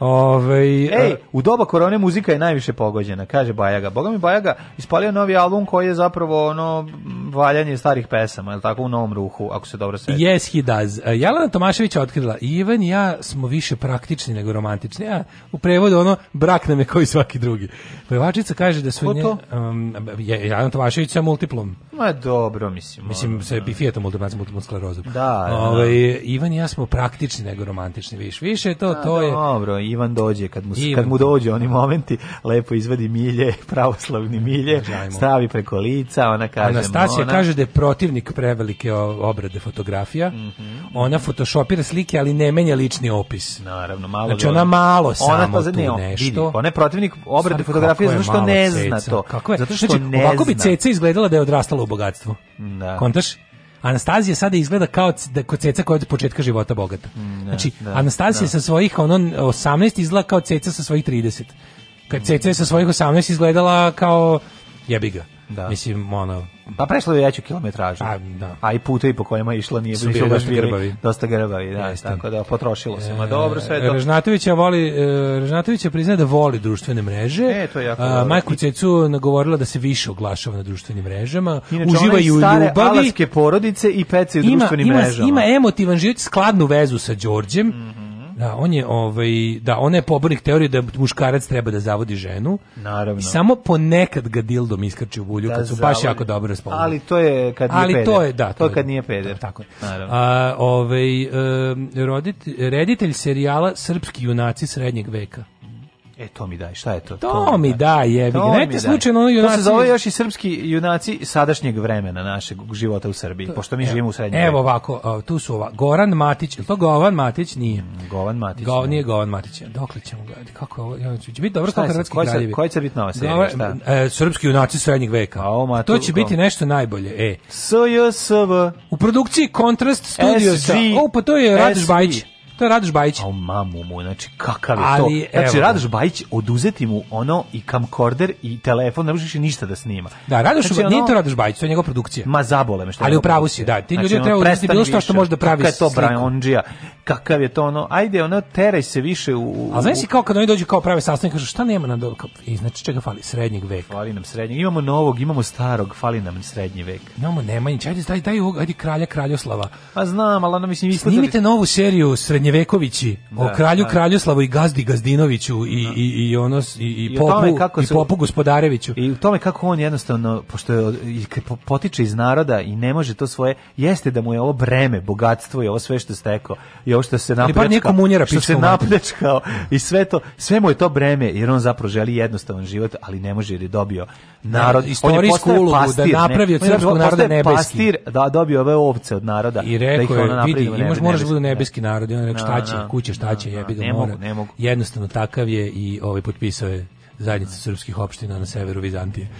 K: Ove, Ej, u doba korone muzika je najviše pogođena, kaže Bajaga. Boga mi Bajaga ispalio novi album koji je zapravo ono valjanje starih pesama, je tako, u novom ruhu, ako se dobro sveća.
L: Yes, he does. E, Jelena Tomašević otkrila, Ivan i ja smo više praktični nego romantični. Ja, u prevodu ono, brak nam je koji svaki drugi. Pevačica kaže da su nje...
K: To? Um,
L: Jelena Tomašević sa multiplom.
K: Ma dobro, mislim.
L: Mislim, sa epifijetom da. multiplom, znači multiplom sklerozom. Da, da. da. Ove, ovaj, Ivan i ja smo praktični nego romantični, više. Više je to, A, da, to
K: dobro, je... Ivan dođe, kad mu, kad mu dođe oni momenti, lepo izvadi milje, [laughs] pravoslavni milje, da, stavi preko lica, ona
L: kaže...
K: Anastasija ona...
L: kaže da je protivnik prevelike obrade fotografija, mm -hmm. ona fotoshopira slike, ali ne menja lični opis.
K: Naravno,
L: malo... Znači ona malo ona samo to tu nešto. Vidi, ona
K: je protivnik obrade fotografije zato što ne ceca. zna to. Kako je? Zato što znači, ne
L: ovako zna. bi Ceca izgledala da je odrastala u bogatstvu. Da. Kontaš? Anastazija sada izgleda kao da kod ceca koja je od početka života bogata. ne, mm, da, znači, da, Anastazija da. sa svojih ono 18 izgleda kao ceca sa svojih 30. Kad mm. ceca je sa svojih 18 izgledala kao jebiga. Da. Mislim, ono...
K: Pa prešla je veću kilometražu. A, da. A i putevi po kojima je išla nije bilo baš grbavi. Dosta grbavi, da. Jeste. Tako da potrošilo se. Ma e, dobro, sve to.
L: Režnatovića voli, e, Režnatovića priznaje da voli društvene mreže.
K: E, to je jako A,
L: Majku Cecu nagovorila da se više oglašava na društvenim mrežama. Inače, uživa i u ljubavi.
K: porodice i pece
L: u društvenim ima, mrežama. Ima, ima emotivan život, skladnu vezu sa Đorđem. Mm -hmm Da, on je ovaj da on je pobornik teorije da muškarac treba da zavodi ženu. Naravno. I samo ponekad ga dildom iskači u bulju da, kad su zavodi. baš jako dobro spolni.
K: Ali to je kad nije Ali peder. to je da, to, to je, kad nije peder. Da, tako je.
L: Naravno. A ovaj um, rodit, reditelj serijala Srpski junaci srednjeg veka.
K: E, to mi daj, šta je to?
L: To, to mi daj, daj jebi. Najte slučajno ono junaci...
K: To se zove još i srpski junaci sadašnjeg vremena našeg života u Srbiji, to, pošto mi evo, živimo u srednjoj.
L: Evo ovako, tu su ova, Goran Matić, je to Govan Matić? Nije. Mm,
K: Govan Matić.
L: Gov, nije Govan Matić. Dokle ćemo gledati? Kako ovo? Ja biti dobro kao hrvatski kraljevi.
K: Koji će biti nova serija?
L: Dobar, e, srpski junaci srednjeg veka. A, pa, oma, to će biti nešto najbolje. E. SJSV. U produkciji Contrast Studios. O, pa to je Radoš Bajić. To je Radoš Bajić. Au mamu
K: mu, znači kakav je Ali, to. Znači evo, Radoš Bajić oduzeti mu ono i kamkorder i telefon, ne možeš ništa da snima.
L: Da, Radoš, znači, ono, nije to Radoš Bajić, to je njegova produkcija.
K: Ma zabole me
L: što. Ali u pravu si, da. Ti znači, ljudi znači, treba uzeti bilo što što može da pravi.
K: Kakav je to Brian Kakav je to ono? Ajde, ono teraj se više u, u
L: A znaš
K: kao
L: kad oni dođu kao prave sastanak, kažu šta nema na dol, i znači čega
K: fali srednjeg veka. Fali nam srednjeg. Imamo novog, imamo starog, fali nam srednji vek.
L: Imamo Nemanjić, ajde daj daj, daj, daj kralja Kraljoslava.
K: Pa znam, al ona mislim vi Snimite novu seriju srednje
L: Srednjevekovići, da, o kralju da. Kraljoslavu i gazdi Gazdinoviću i, da. i, i, ono, i, i, popu, kako i popu Gospodareviću.
K: I u tome kako on jednostavno, pošto je, potiče iz naroda i ne može to svoje, jeste da mu je ovo breme, bogatstvo i ovo sve što je stekao i ovo što se napljačkao, pa što se napljačkao i sve to, sve mu je to breme jer on zapravo želi jednostavan život, ali ne može jer je dobio narod. Ne, istorijsku ulogu da
L: pastir, da napravi od srpskog naroda nebeski. Pastir,
K: da dobio ove ovce od naroda.
L: I da rekao da je, vidi, imaš, moraš da budu nebeski narod. I on Da, šta će, da. kuće šta da, će, jebi ga ne mora. Mogu, ne mogu. Jednostavno takav je i ovaj potpisao je zajednica srpskih opština na severu Vizantije. [laughs]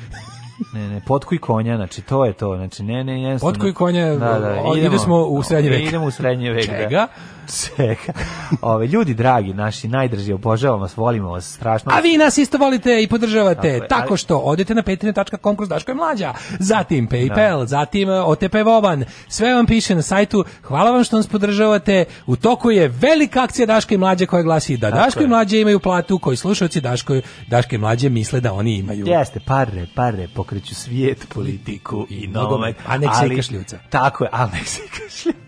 K: Ne, ne, potkuj konja, znači to je to, znači ne, ne, jednostavno.
L: Potkuj konja, da, da, idemo, idemo smo u srednji vek.
K: Idemo u srednji vek, Čega?
L: Da.
K: Čeka. Ove, ljudi dragi, naši najdraži, obožavamo vas, volimo vas strašno.
L: A vi nas isto volite i podržavate dakle, tako što odete na patreon.com kroz Daško je mlađa, zatim da. PayPal, da. zatim e, OTP Voban. Sve vam piše na sajtu. Hvala vam što nas podržavate. U toku je velika akcija Daške i mlađe koja glasi da dakle. Daško i mlađe imaju platu koji slušaoci Daško, Daške i mlađe misle da oni imaju.
K: Jeste, pare, pare, pokreću svijet, politiku i
L: nove. A nek se kašljuca.
K: Tako je, a nek se kašljuca.